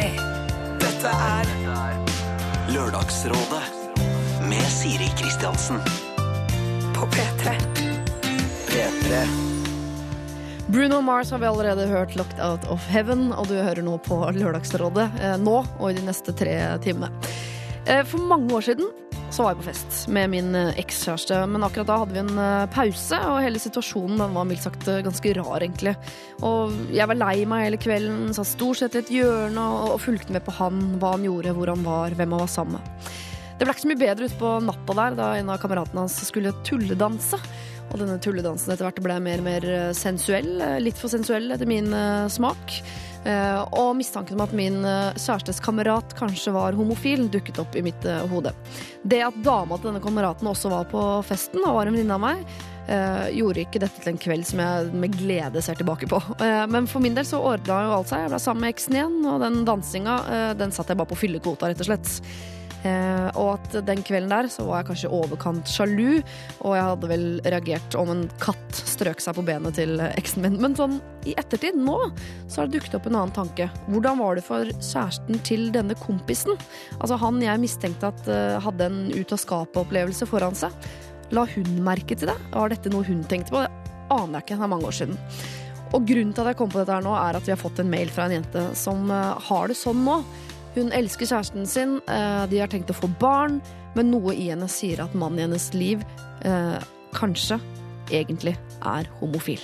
P3. Dette er Lørdagsrådet med Siri Kristiansen. på P3. P3. Bruno Mars har vi allerede hørt 'Locked Out of Heaven', og du hører nå på Lørdagsrådet eh, nå og i de neste tre timene. Eh, for mange år siden så var jeg på fest med min eh, ekskjæreste, men akkurat da hadde vi en eh, pause, og hele situasjonen den var mildt sagt eh, ganske rar, egentlig. Og jeg var lei meg hele kvelden, satt stort sett i et hjørne og, og fulgte med på han, hva han gjorde, hvor han var, hvem han var sammen med. Det ble ikke så mye bedre utpå natta der da en av kameratene hans skulle tulledanse. Og denne tulledansen etter hvert ble mer og mer sensuell. Litt for sensuell etter min smak. Eh, og mistanken om at min eh, kjærestes kamerat kanskje var homofil, dukket opp i mitt eh, hode. Det at dama til denne kameraten også var på festen og var en venninne av meg, gjorde ikke dette til en kveld som jeg med glede ser tilbake på. Men for min del så ordna jo alt seg. Jeg ble sammen med eksen igjen, og den dansinga den satt jeg bare på fyllekvota, rett og slett. Eh, og at den kvelden der så var jeg kanskje overkant sjalu, og jeg hadde vel reagert om en katt strøk seg på benet til eksen min. Men sånn i ettertid, nå, så har det dukket opp en annen tanke. Hvordan var det for kjæresten til denne kompisen? Altså han jeg mistenkte at eh, hadde en ut av skapet-opplevelse foran seg. La hun merke til det? Var dette noe hun tenkte på? Det aner jeg ikke, det er mange år siden. Og grunnen til at jeg kom på dette her nå, er at vi har fått en mail fra en jente som eh, har det sånn nå. Hun elsker kjæresten sin, eh, de har tenkt å få barn, men noe i henne sier at mannen i hennes liv eh, kanskje egentlig er homofil.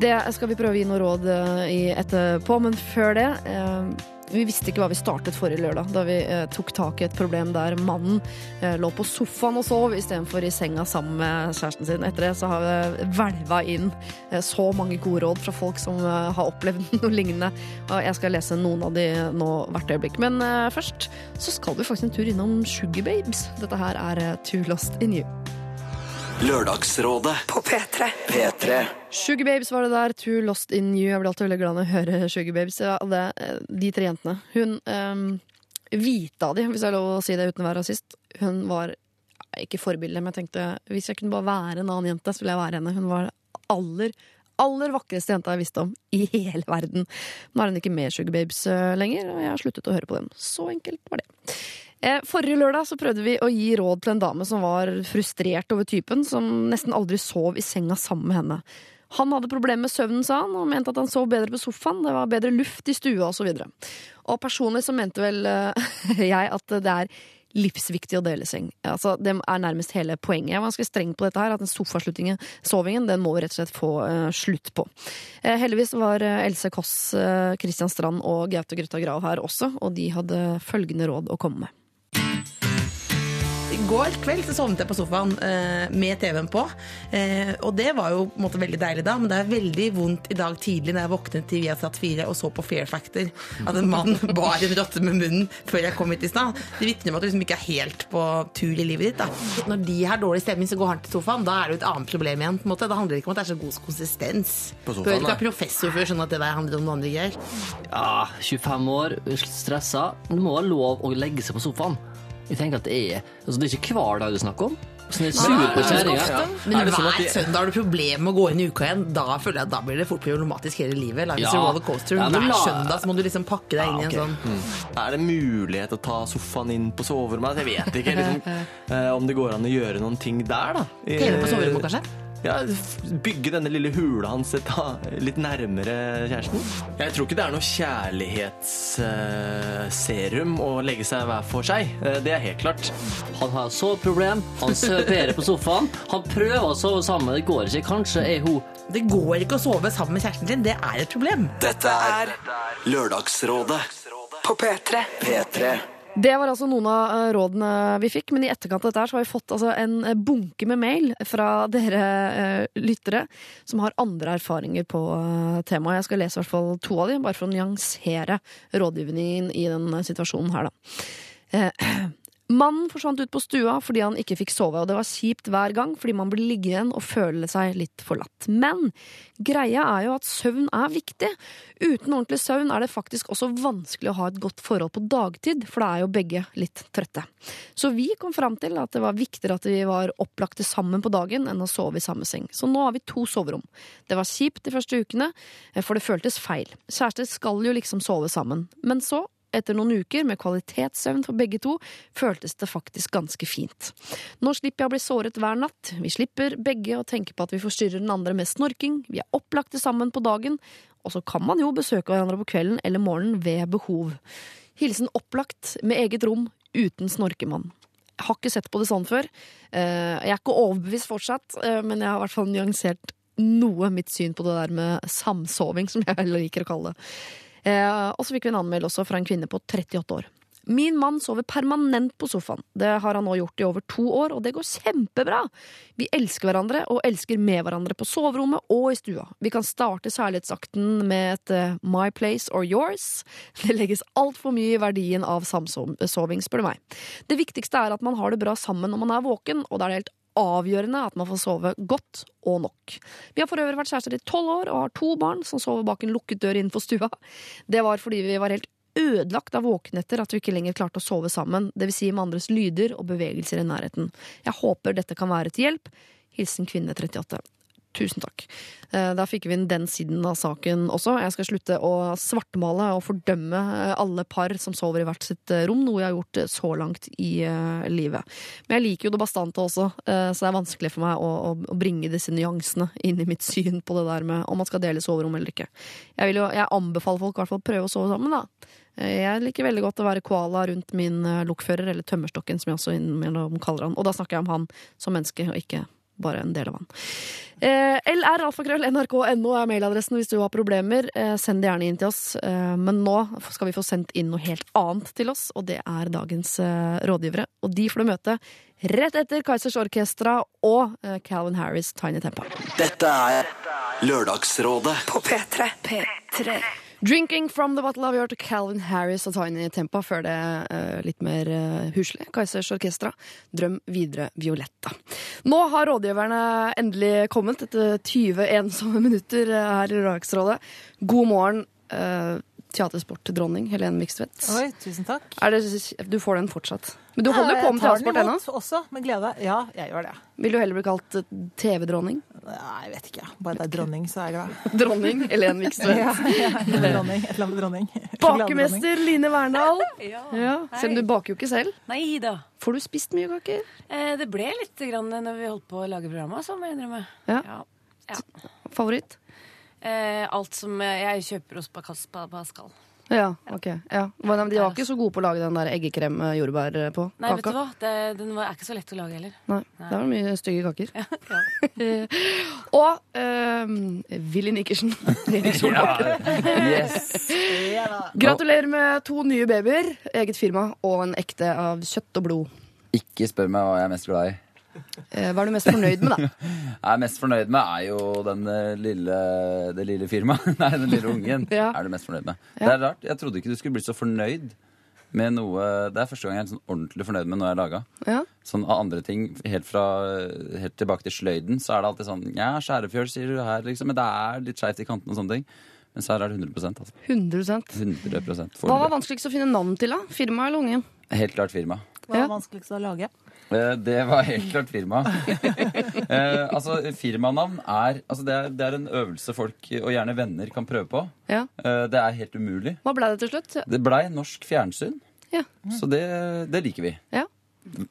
Det skal vi prøve å gi noe råd eh, i etterpå, men før det eh, Vi visste ikke hva vi startet forrige lørdag, da vi eh, tok tak i et problem der mannen eh, lå på sofaen og sov istedenfor i senga sammen med kjæresten sin. Etter det så har vi hvelva inn eh, så mange gode råd fra folk som eh, har opplevd noe lignende. Og jeg skal lese noen av de nå hvert øyeblikk. Men eh, først så skal vi faktisk en tur innom Sugar Babes. Dette her er eh, Too Lost in You. Lørdagsrådet På P3. P3. Sugar Babes var det der. Too Lost in You. Jeg blir alltid veldig glad når jeg hører Sugar Babes. Ja, det, eh, de tre jentene. Hun um, hvite av de, hvis jeg har lov å si det uten å være rasist, hun var ikke forbilde, men jeg tenkte hvis jeg kunne bare være en annen jente, så ville jeg være henne. Hun var aller, aller vakreste jenta jeg visste om i hele verden. Nå er hun ikke med Sugar Babes eh, lenger, og jeg har sluttet å høre på dem. Så enkelt var det. Eh, Forrige lørdag så prøvde vi å gi råd til en dame som var frustrert over typen, som nesten aldri sov i senga sammen med henne. Han hadde problemer med søvnen, sa han, og mente at han sov bedre på sofaen. Det var bedre luft i stua osv. Og, og personlig så mente vel eh, jeg at det er livsviktig å dele seng. Altså, det er nærmest hele poenget. Jeg var ganske streng på dette her, at den sofasovingen den må vi rett og slett få eh, slutt på. Heldigvis var Else Kåss, Kristian Strand og Gaute Grøtta Grav her også, og de hadde følgende råd å komme med. I går kveld så sovnet jeg på sofaen eh, med TV-en på. Eh, og det var jo på en måte veldig deilig da, men det er veldig vondt i dag tidlig når jeg våknet til Viasat 4 og så på Fair Factor at en mann bar en rotte med munnen før jeg kom hit i stad. Det vitner om at du liksom ikke er helt på tur i livet ditt. da. Når de har dårlig stemning, så går han til sofaen. Da er det jo et annet problem igjen. på en måte. Det handler ikke om at det er så god konsistens. På sofaen, Bør ikke da. være professor for å skjønne at det der handler om noe annet greier. Ja, 25 år, stressa. Det må være lov å legge seg på sofaen. Jeg tenker at Det er altså det er ikke hver dag du snakker om. Så er sur på kjerringa. Men Er sånn hver søndag har du problemer med å gå inn i uka igjen. Da føler jeg at da blir det fort problematisk hele livet. Life Ja. Ja, men Hver la- søndag så må du liksom pakke deg inn i en sånn. Mm. Er det mulighet å ta sofaen inn på soverommet? Jeg vet ikke liksom, eh, om det går an å gjøre noen ting der, da. TV på soverommet, kanskje? Ja, Bygge denne lille hula hans litt nærmere kjæresten. Jeg tror ikke det er noe kjærlighetsserum å legge seg hver for seg. Uh, Det er helt klart. Han har soveproblem, han søperer på sofaen. Han prøver å sove sammen, det går ikke. Kanskje er hun Det går ikke å sove sammen med kjæresten din. Det er et problem. Dette er Lørdagsrådet på P3. P3. Det var altså noen av eh, rådene vi fikk, men i etterkant av dette så har vi fått altså en eh, bunke med mail fra dere eh, lyttere som har andre erfaringer på temaet. Jeg skal lese i hvert fall to av dem, bare for å nyansere rådgivningen i den situasjonen her, da. Mannen forsvant ut på stua fordi han ikke fikk sove, og det var kjipt hver gang fordi man blir liggende igjen og føler seg litt forlatt. Men greia er jo at søvn er viktig. Uten ordentlig søvn er det faktisk også vanskelig å ha et godt forhold på dagtid, for da er jo begge litt trøtte. Så vi kom fram til at det var viktigere at vi var opplagte sammen på dagen enn å sove i samme seng. Så nå har vi to soverom. Det var kjipt de første ukene, for det føltes feil. Kjærester skal jo liksom sove sammen. Men så etter noen uker med kvalitetssøvn for begge to, føltes det faktisk ganske fint. Nå slipper jeg å bli såret hver natt, vi slipper begge å tenke på at vi forstyrrer den andre med snorking, vi er opplagte sammen på dagen, og så kan man jo besøke hverandre på kvelden eller morgenen ved behov. Hilsen opplagt, med eget rom, uten snorkemann. Jeg har ikke sett på det sånn før. Eh, Jeg er ikke overbevist fortsatt, eh, men jeg har i hvert fall nyansert noe mitt syn på det der med samsoving, som jeg heller liker å kalle det. Eh, Og så fikk vi en anmeldelse også fra en kvinne på 38 år. Min mann sover permanent på sofaen. Det har han nå gjort i over to år, og det går kjempebra. Vi elsker hverandre og elsker med hverandre på soverommet og i stua. Vi kan starte særlighetsakten med et eh, My place or yours. Det legges altfor mye i verdien av samsoving, spør du meg. Det viktigste er at man har det bra sammen når man er våken, og da er det helt avgjørende at man får sove godt og nok. Vi har for øvrig vært kjærester i tolv år og har to barn som sover bak en lukket dør innenfor stua. Det var fordi vi var helt ødelagt av våkenetter at vi ikke lenger klarte å sove sammen, vil si med andres lyder og bevegelser i nærheten. Jeg håper dette kan være til hjelp. Hilsen kvinne 38. Tusen takk. Eh, Da fikk vi inn den siden av saken også. Jeg skal slutte å svartmale og fordømme eh, alle par som sover i hvert sitt eh, rom, noe jeg har gjort så langt i livet. Men jeg liker jo det bastante også, så det er vanskelig for meg å, bringe disse nyansene inn i mitt syn på det der med om man skal dele soverom eller ikke. Jeg, vil jo, jeg anbefaler folk i hvert fall å prøve å sove sammen, da. Jeg liker veldig godt å være koala rundt min lokfører, eller tømmerstokken, som jeg også innimellom kaller han. Og da snakker jeg om han som menneske, og ikke bare en del av han. Eh, LRalfakrøll.nrk.no er mailadressen hvis du har problemer. Eh, send det gjerne inn til oss. Eh, men nå skal vi få sendt inn noe helt annet til oss, og det er dagens eh, rådgivere. Og de får du møte rett etter Kaizers Orkestra og eh, Calvin Harris' Tiny Tempa. Dette er Lørdagsrådet På P3. P3. Drinking from the bottle of your Calvin Harris og Tiny Tempa. Før det er litt mer uh, huslig. Kaizers Orkestra. Drøm videre Violetta. Nå har rådgiverne endelig kommet etter 20 ensomme minutter eh, her i Lørdagsrådet. God morgen, uh, teatersportdronning Helene Mikstvedt. Oi, tusen takk. Det, du får den fortsatt. Men du holder jo på med transport ennå. også, med glede. Ja, jeg gjør det. Vil du heller bli kalt eh, TV-dronning? Nei, jeg vet ikke. Bare det er dronning, så er jeg glad. Dronning Helen Vikstvedt. Ja, ja, dronning. Et eller annet dronning. Bakemester Line Verndal. Ja. Ja, selv om du baker jo ikke selv. Nei da. Får du spist mye kaker? Eh, det ble litt grann når vi holdt på å lage programmet, så må jeg innrømme. Ja. Ja. Ja. Favoritt? Eh, alt som Jeg kjøper hos Pascal. Ja, ok. Ja. Men de var ikke så gode på å lage den der eggekrem med jordbær eh, på Nei, vet du hva? Det, den var, er ikke så lett å lage heller. Nei, det var mye stygge kaker. Og um, Willy Nikkersen. Erik Solbakken. Gratulerer med to nye babyer, eget firma og en ekte av kjøtt og blod. Ikke spør meg hva jeg er mest glad i. Eh, Hva er du mest fornøyd med, da? Jeg er mest fornøyd med er jo den eh, lille, det lille firmaet. Nei, den lille ungen. Ja. Er du mest fornøyd med. Ja. Det er rart. Jeg trodde ikke du skulle bli så fornøyd med noe Det er første gang jeg er sånn ordentlig fornøyd med noe jeg har laga. Ja. Sånn av andre ting, helt, fra, helt tilbake til sløyden, så er det alltid sånn Ja, skjærefjøl, sier du her, liksom. Men det er litt skeivt i kantene og sånne ting. Men så her er det 100% altså. 100% 100% Hva var vanskeligst å finne navn til, da? Firma eller ungen? Helt klart firma. Hva er var vanskeligst å lage? Eh, Det var helt klart firma. eh, altså, firmanavn er, altså det er Det er en øvelse folk, og gjerne venner, kan prøve på. Ja. Eh, det er helt umulig. Hva ble det til slutt? Det blei norsk fjernsyn, Ja. så det, det liker vi. Ja.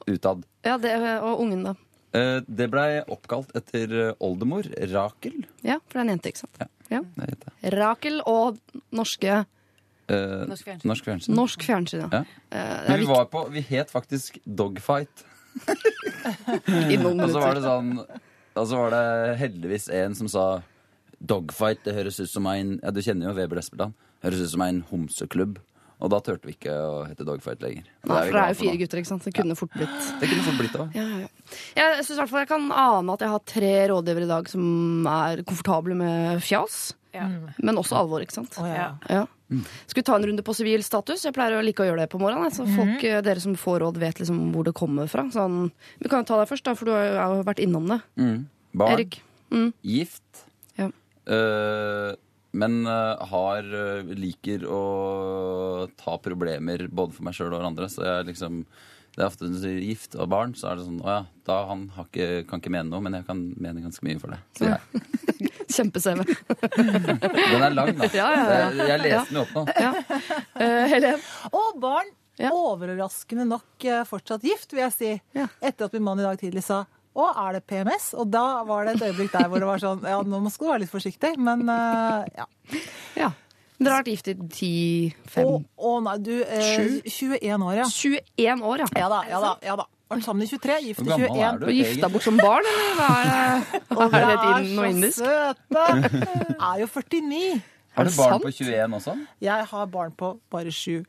Utad. Ja, det, og ungen, da. Eh, det blei oppkalt etter oldemor Rakel. Ja, for det er en jente, ikke sant? Ja. Ja. Det heter. Rakel og norske Eh, Norsk fjernsyn. norsk fjernsyn. Norsk fjernsyn, ja. Ja. Eh, det Men vi var på Vi het faktisk Dogfight. i noen Og så var det sånn Og så var det heldigvis en som sa Dogfight, det høres ut som en Ja, du kjenner jo Weber Espeland. Høres ut som en homseklubb. Og da turte vi ikke å hete Dogfight lenger. Nei, for det er jo fire gutter, ikke sant? Det kunne fort blitt Det kunne fort blitt det òg. ja, ja, ja. Jeg syns i hvert fall jeg kan ane at jeg har tre rådgivere i dag som er komfortable med fjas, Ja. men også alvor, ikke sant? Å, ja. Skal vi ta en runde på sivil status? Jeg pleier å like å gjøre det på morgenen. Så folk, mm. dere som får råd, vet liksom hvor det kommer fra. Sånn, vi kan jo ta deg først, da, for du har jo- vært innom det. Mm. Barn. Erik. Mm. Gift. Ja. Uh, men eh, har liker å ta problemer både for meg sjøl og andre. Så jeg liksom det er ofte når du sier gift og barn, så er det sånn Å ja, da han har ikke, kan ikke mene noe, men jeg kan mene ganske mye for det. Så jeg, Kjempe-CV. Den er lang, da. Ja, ja, ja. Jeg, leser den opp nå. Uh, Helen? Og barn. Ja. Overraskende nok eh, fortsatt gift, vil jeg si. Ja. Etter at min mann i dag tidlig sa å, er det PMS? Og da var det et øyeblikk der hvor det var sånn Ja, nå skal du være litt forsiktig, men uh, ja. Ja. Dere har vært gift i 10-5 Å, å nei, du eh, 21 år, ja. 21 år, ja. Ja da, ja da. ja da. Vært sammen i 23, gift i 21. er du? Og gifta bort som barn, eller hva er det? Og Er det er indisk? så søte! Er jo 49. Har du barn sant? på 21 også? Jeg har barn på bare 7.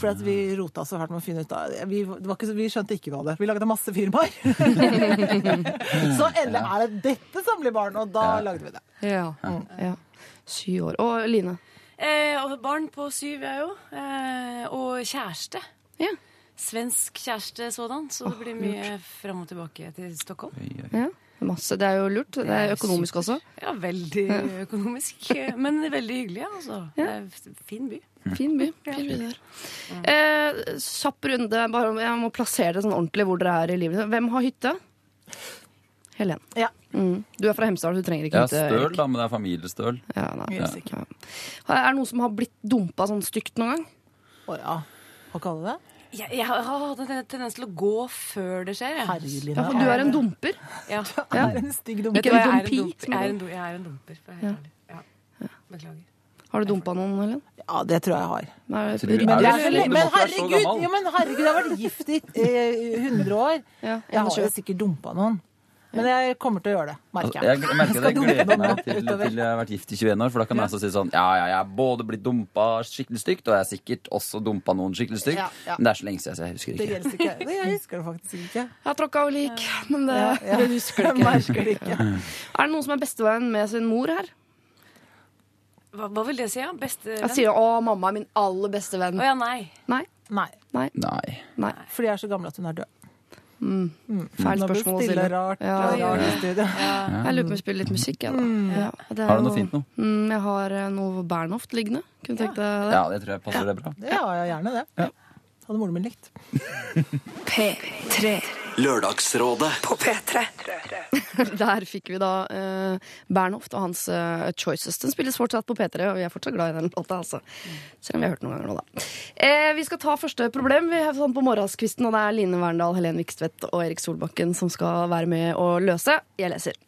For at vi rota så fælt med å finne ut av vi, det var ikke, vi skjønte ikke hva det. Vi lagde masse firmaer. så endelig er det dette som blir barn, og da lagde vi det. Ja. ja. Syv år. Og Line? Eh, og barn på syv, jeg jo. Eh, og kjæreste. Ja. Svensk kjæreste sådan, så det blir mye fram og tilbake til Stockholm. ja. Masse. Det er jo lurt. Det er økonomisk også. Ja, veldig økonomisk, men veldig hyggelig, ja, altså. Det er fin by. Fin by. Fin by der. Eh, Kjapp runde. Bare, jeg må plassere det sånn ordentlig hvor dere er i livet. Hvem har hytte? Helen. Ja. Mm. Du er fra Hemsedal, du trenger ikke hytte. Ja, hytte. støl, da, men det er familiestøl. Ja. Ja. Er det noen som har blitt dumpa sånn stygt noen gang? Å ja. Hva kaller du det? Jeg, jeg har en tendens til å gå før det skjer. jeg. Ja, for du er en dumper. Ja. Du er en stygg dumper. Ikke en er dumpi, dumper. Jeg er en, du- jeg er en dumper. For å være ærlig. Ja. Beklager. Har du dumpa noen, Helen? Ja, det tror jeg jeg har. Nei, du- er Men, herregud, er men herregud, jo, men herregud, jeg har vært gift i eh, 100 år. Ja, Jeg har jo sikkert dumpa noen. Men jeg kommer til å gjøre det, Altså, merker jeg jeg. merker det, jeg gleder meg til, til jeg har vært gift i 21 år, for da kan jeg også si sånn Ja, ja, jeg er både blitt dumpa skikkelig stygt, og jeg har sikkert også dumpa noen skikkelig stygt. Ja, ja. Men det er så lenge siden, så jeg husker Det ikke. gjelder ikke. Det, jeg husker det faktisk ikke. Jeg har tråkka over lik, men det, Ja, ja. det husker du ikke. det ikke. Er det noen som er bestevenn med sin mor her? Hva, hva vil det si? Ja? Beste Jeg sier 'Å, mamma er min aller beste venn'. Å ja, nei. Nei. Nei, Nei. Nei. fordi jeg er så gammel at hun er død. Feil Nå spørsmål å stille rart, Ja, rart ja, ja. Jeg lurer på om jeg spiller litt musikk, jeg, da. Ja, det er Har du noe fint nå? Mm, jeg har eh, noe Bernhoft liggende. Kunne tenkt deg det. Ja, det tror jeg passer det bra. Ja, gjerne, det. Hadde moren min likt. P3 Lørdagsrådet. på P3. Der fikk vi da eh, Bernhoft og hans eh, Choices. Den spilles fortsatt på P3, og vi er fortsatt glad i den låta. Altså. Selv om vi har hørt den noen ganger nå, da. Eh, vi skal ta første problem vi har sånn på morgenskvisten, og det er Line Verndal, Helen Vikstvedt og Erik Solbakken som skal være med å løse. Jeg leser.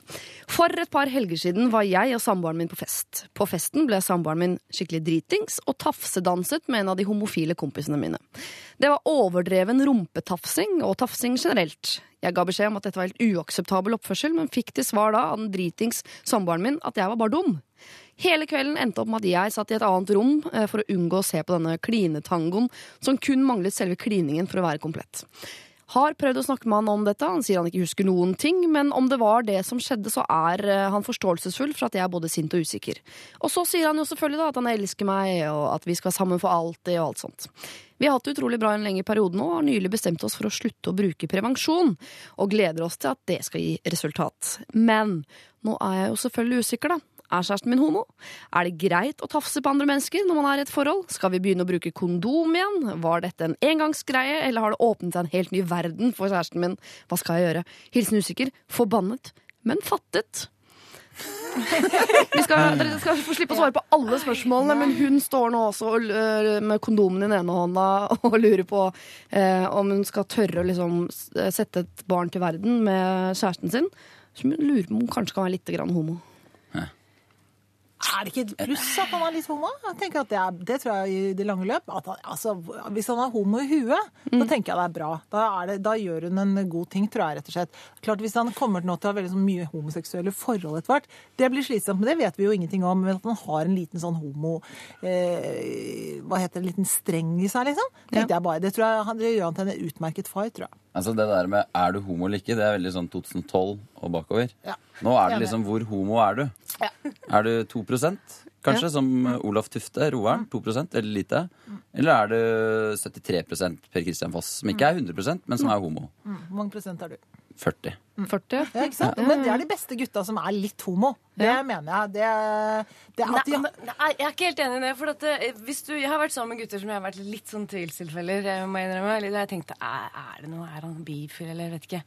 For et par helger siden var jeg og samboeren min på fest. På festen ble samboeren min skikkelig dritings og tafsedanset med en av de homofile kompisene mine. Det var overdreven rumpetafsing og tafsing generelt. Jeg ga beskjed om at dette var helt uakseptabel oppførsel, men fikk til svar da av den dritings samboeren min at jeg var bare dum. Hele kvelden endte opp med at jeg satt i et annet rom eh, for å unngå å se på denne klinetangoen som kun manglet selve kliningen for å være komplett. Har prøvd å snakke med han om dette, han sier han ikke husker noen ting, men om det var det som skjedde, så er eh, han forståelsesfull for at jeg er både sint og usikker. Og så sier han jo selvfølgelig da at han elsker meg, og at vi skal sammen for alltid, og alt sånt. Vi har hatt det utrolig bra en lengre periode nå, og har nylig bestemt oss for å slutte å bruke prevensjon, og gleder oss til at det skal gi resultat. Men nå er jeg jo selvfølgelig usikker, da. Er kjæresten min homo? Er det greit å tafse på andre mennesker når man er i et forhold? Skal vi begynne å bruke kondom igjen? Var dette en engangsgreie, eller har det åpnet seg en helt ny verden for kjæresten min? Hva skal jeg gjøre? Hilsen usikker, forbannet, men fattet. Vi skal, dere skal få slippe å svare på alle spørsmålene, men hun står nå også og, øh, med kondomen i den ene hånda og lurer på eh, om hun skal tørre å liksom sette et barn til verden med kjæresten sin. Så hun lurer på om hun kanskje kan være litt grann homo. Er det ikke et pluss at han er litt homo? Jeg tenker at det, er, det tror jeg i det lange løp. At han, altså, hvis han er homo i huet, da tenker jeg det er bra. Da, er det, da gjør hun en god ting, tror jeg rett og slett. Klart Hvis han kommer nå til å ha veldig sånn mye homoseksuelle forhold etter hvert, det blir slitsomt, men det vet vi jo ingenting om. Men at han har en liten sånn homo eh, Hva heter det, en liten streng i seg, liksom. Tenkte jeg bare. Det, tror jeg, det gjør han til en utmerket far, tror jeg. Altså Det der med 'er du homo eller ikke', det er veldig sånn 2012 og bakover. Ja. Nå er det liksom hvor homo er du? Er du 2% kanskje, som eh, Olaf Tufte, roeren? 2% eller lite? Eller er du 73% Per Christian Foss, som ikke er 100% men som er homo? Mm. Hvor mange prosent er du? 40. 40? Ja, ikke sant? Men det er de beste gutta som er litt homo. Det mener jeg. Det, det er at de, Nei, nei, jeg er ikke helt enig i det. For at, eh, hvis du, jeg har vært sammen med gutter som jeg har vært litt sånn tvilstilfeller. Jeg må innrømme. Jeg tenkte er, er det noe, er han bifil, eller vet ikke.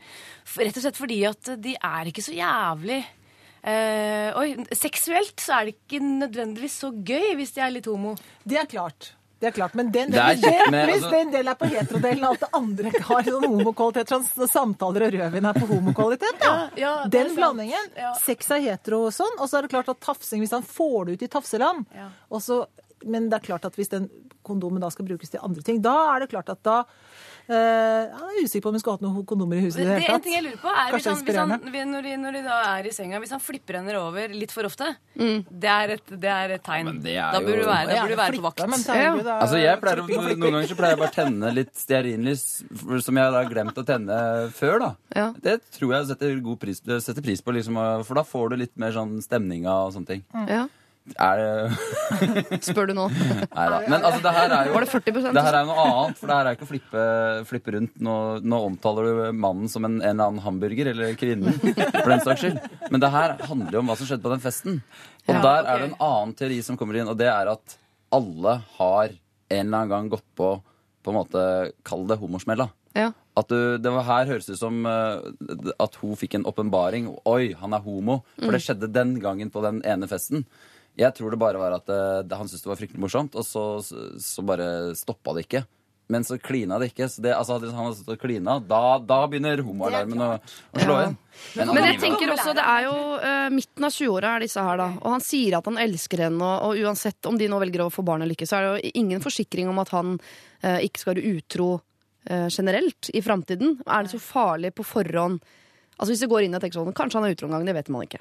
Rett og slett fordi at de er ikke så jævlig eh, Oi, seksuelt så er det ikke nødvendigvis så gøy hvis de er litt homo. Det er klart. Det er klart, Men den, Det er kjekt men, hvis altså- den delen er på heterodelen, og alt det andre har sånn homokvalitet, sånn samtaler og rødvin er på homokvalitet, da. Ja, er den blandingen. Ja. Sex er hetero og sånn, og så er det klart at tafsing, hvis han får det ut i tafseland Ja. og så, Men det er klart at hvis den kondomen da skal brukes til andre ting, da er det klart at da Jeg er usikker på om vi skulle hatt noen kondomer i huset i Det det er en ting jeg lurer på er hvis han, hvis han, når, de, når de da er i senga, hvis han flipper henne over litt for ofte, det, er et, det er et tegn. Er da burde du være, da burde du være på vakt. men ja. Altså jeg pleier, Noen ganger så pleier jeg bare å tenne litt stearinlys som jeg har glemt å tenne før. da Ja. Det tror jeg setter god pris, setter pris på, liksom, for da får du litt mer sånn stemninga og sånne ting. Ja. Spør du nå. Nei da. Men altså, det her er jo Var det 40 Det her er jo noe annet, for det her er ikke å flippe, flippe rundt. Nå, nå omtaler du mannen som en, en eller annen hamburger, eller kvinnen, for den saks skyld. Men det her handler jo om hva som skjedde på den festen. Og Ja, der er det en annen teori som kommer inn, og det er at alle har en eller annen gang gått på på en måte, Kall det homosmella. Ja. At du, det var her høres det ut som uh, at hun fikk en åpenbaring. Oi, han er homo. For det skjedde den gangen på den ene festen. Jeg tror det bare var at eh, det- han syntes det var fryktelig morsomt, og så, så, så bare stoppa det ikke. Men så klina det ikke. Så det, altså, hadde han stått og klina, da, da begynner homoalarmen å, å slå inn. Men jeg tenker også, det er jo eh, midten av 20-åra er disse her, da. Og han sier at han elsker henne, og, og uansett om de nå velger å få barn eller ikke, så er det jo ingen forsikring om at han eh, ikke skal være utro eh, generelt i framtiden. Er det så farlig på forhånd Altså Hvis det går inn i et tenker sånn, kanskje han er utro en gang, det vet man ikke.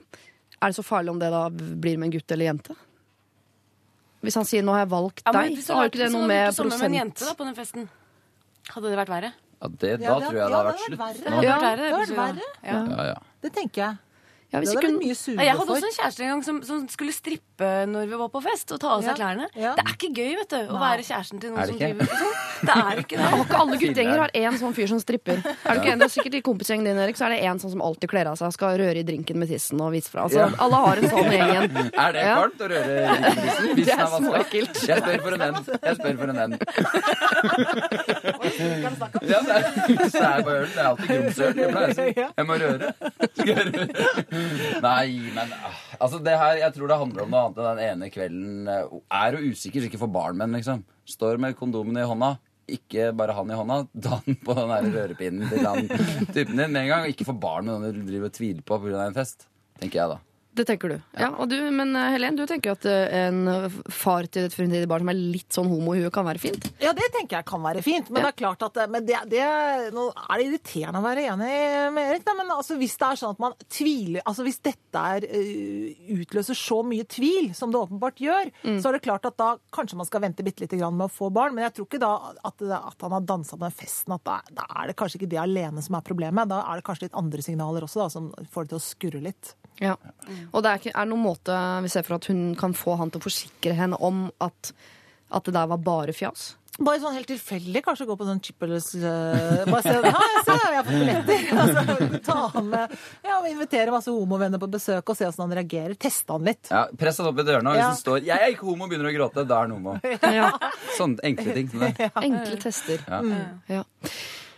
Er det så farlig om det da blir med en gutt eller jente? Hvis han sier 'nå har jeg valgt Ja, men deg', så har ikke det noe med gjort med en prosent jente da, på den festen. Hadde det vært verre? Ja, det, da Ja, det- tror jeg det ja, det vært hadde slutt. vært Det Nå. Ja, det hadde vært verre. Ja. Ja, ja. Det tenker jeg. Ja, Det hadde vært mye surere Jeg hadde for. også en kjæreste en gang som, som skulle strippe når vi var på fest, og ta av seg Ja, klærne. ja. Det er ikke gøy vet du, å Nei. være kjæresten til Er noen som ikke? driver sånn. Det er ikke det. Og ikke alle guttegjenger har én sånn fyr som stripper. Er du ikke enig? Det er sikkert I kompisgjengen din Erik, så er det en sånn som alltid kler av seg, skal røre i drinken med tissen og vise fra. Altså, Ja. Alle har en sånn i gjengen. Er det kaldt kvalmt å røre riketissen? Hvis Det er den vaska? småekkelt. Jeg spør for en venn. Jeg spør for en venn. Ja, det er, er. Det er alltid grumsøl. Jeg må røre. Skal jeg røre? Nei, men ah, altså det her, jeg tror det handler om noe annet enn den ene kvelden. eh, Er jo usikker, ikke for barn men liksom. Står med kondomen i hånda. Ikke bare han i hånda, dan på den der rørepinnen til han typen din med en gang. Ikke for barn med noen du driver og tviler på pga. en fest. Tenker jeg, da. Det tenker du. Ja, og du men eh, Helen, du tenker at eh, en far til et fremtidig barn som er litt sånn homo i huet, kan være fint? Ja, det tenker jeg kan være fint. Men Ja. det er klart at det, men det, det, Nå er det irriterende å være enig med Erik, da, men altså, hvis det er sånn at man tviler altså Hvis dette er, eh, utløser så mye tvil som det åpenbart gjør, så er det klart at da kanskje man skal vente bitte lite grann med å få barn. Men jeg tror ikke da at, at han har dansa på den festen, at da, da er det kanskje ikke det alene som er problemet. Da er det kanskje litt andre signaler også da, som får det til å skurre litt. Ja. Og det er, ikke, er noen måte vi ser for at hun kan få han til å forsikre henne om at, at det der var bare fjas? Bare sånn helt tilfeldig, kanskje gå på sånn Chipperless uh, Bare se ja, se, jeg har fått billetter. Altså, ta med, ja, Invitere masse homovenner på besøk og se hvordan han reagerer. Teste han litt. Ja, Press han opp i dørene, og hvis Ja. han står 'Jeg er ikke homo' og begynner å gråte, da er han homo. Ja. Sånne enkle ting Sånn. Enkle tester. Ja. Ja.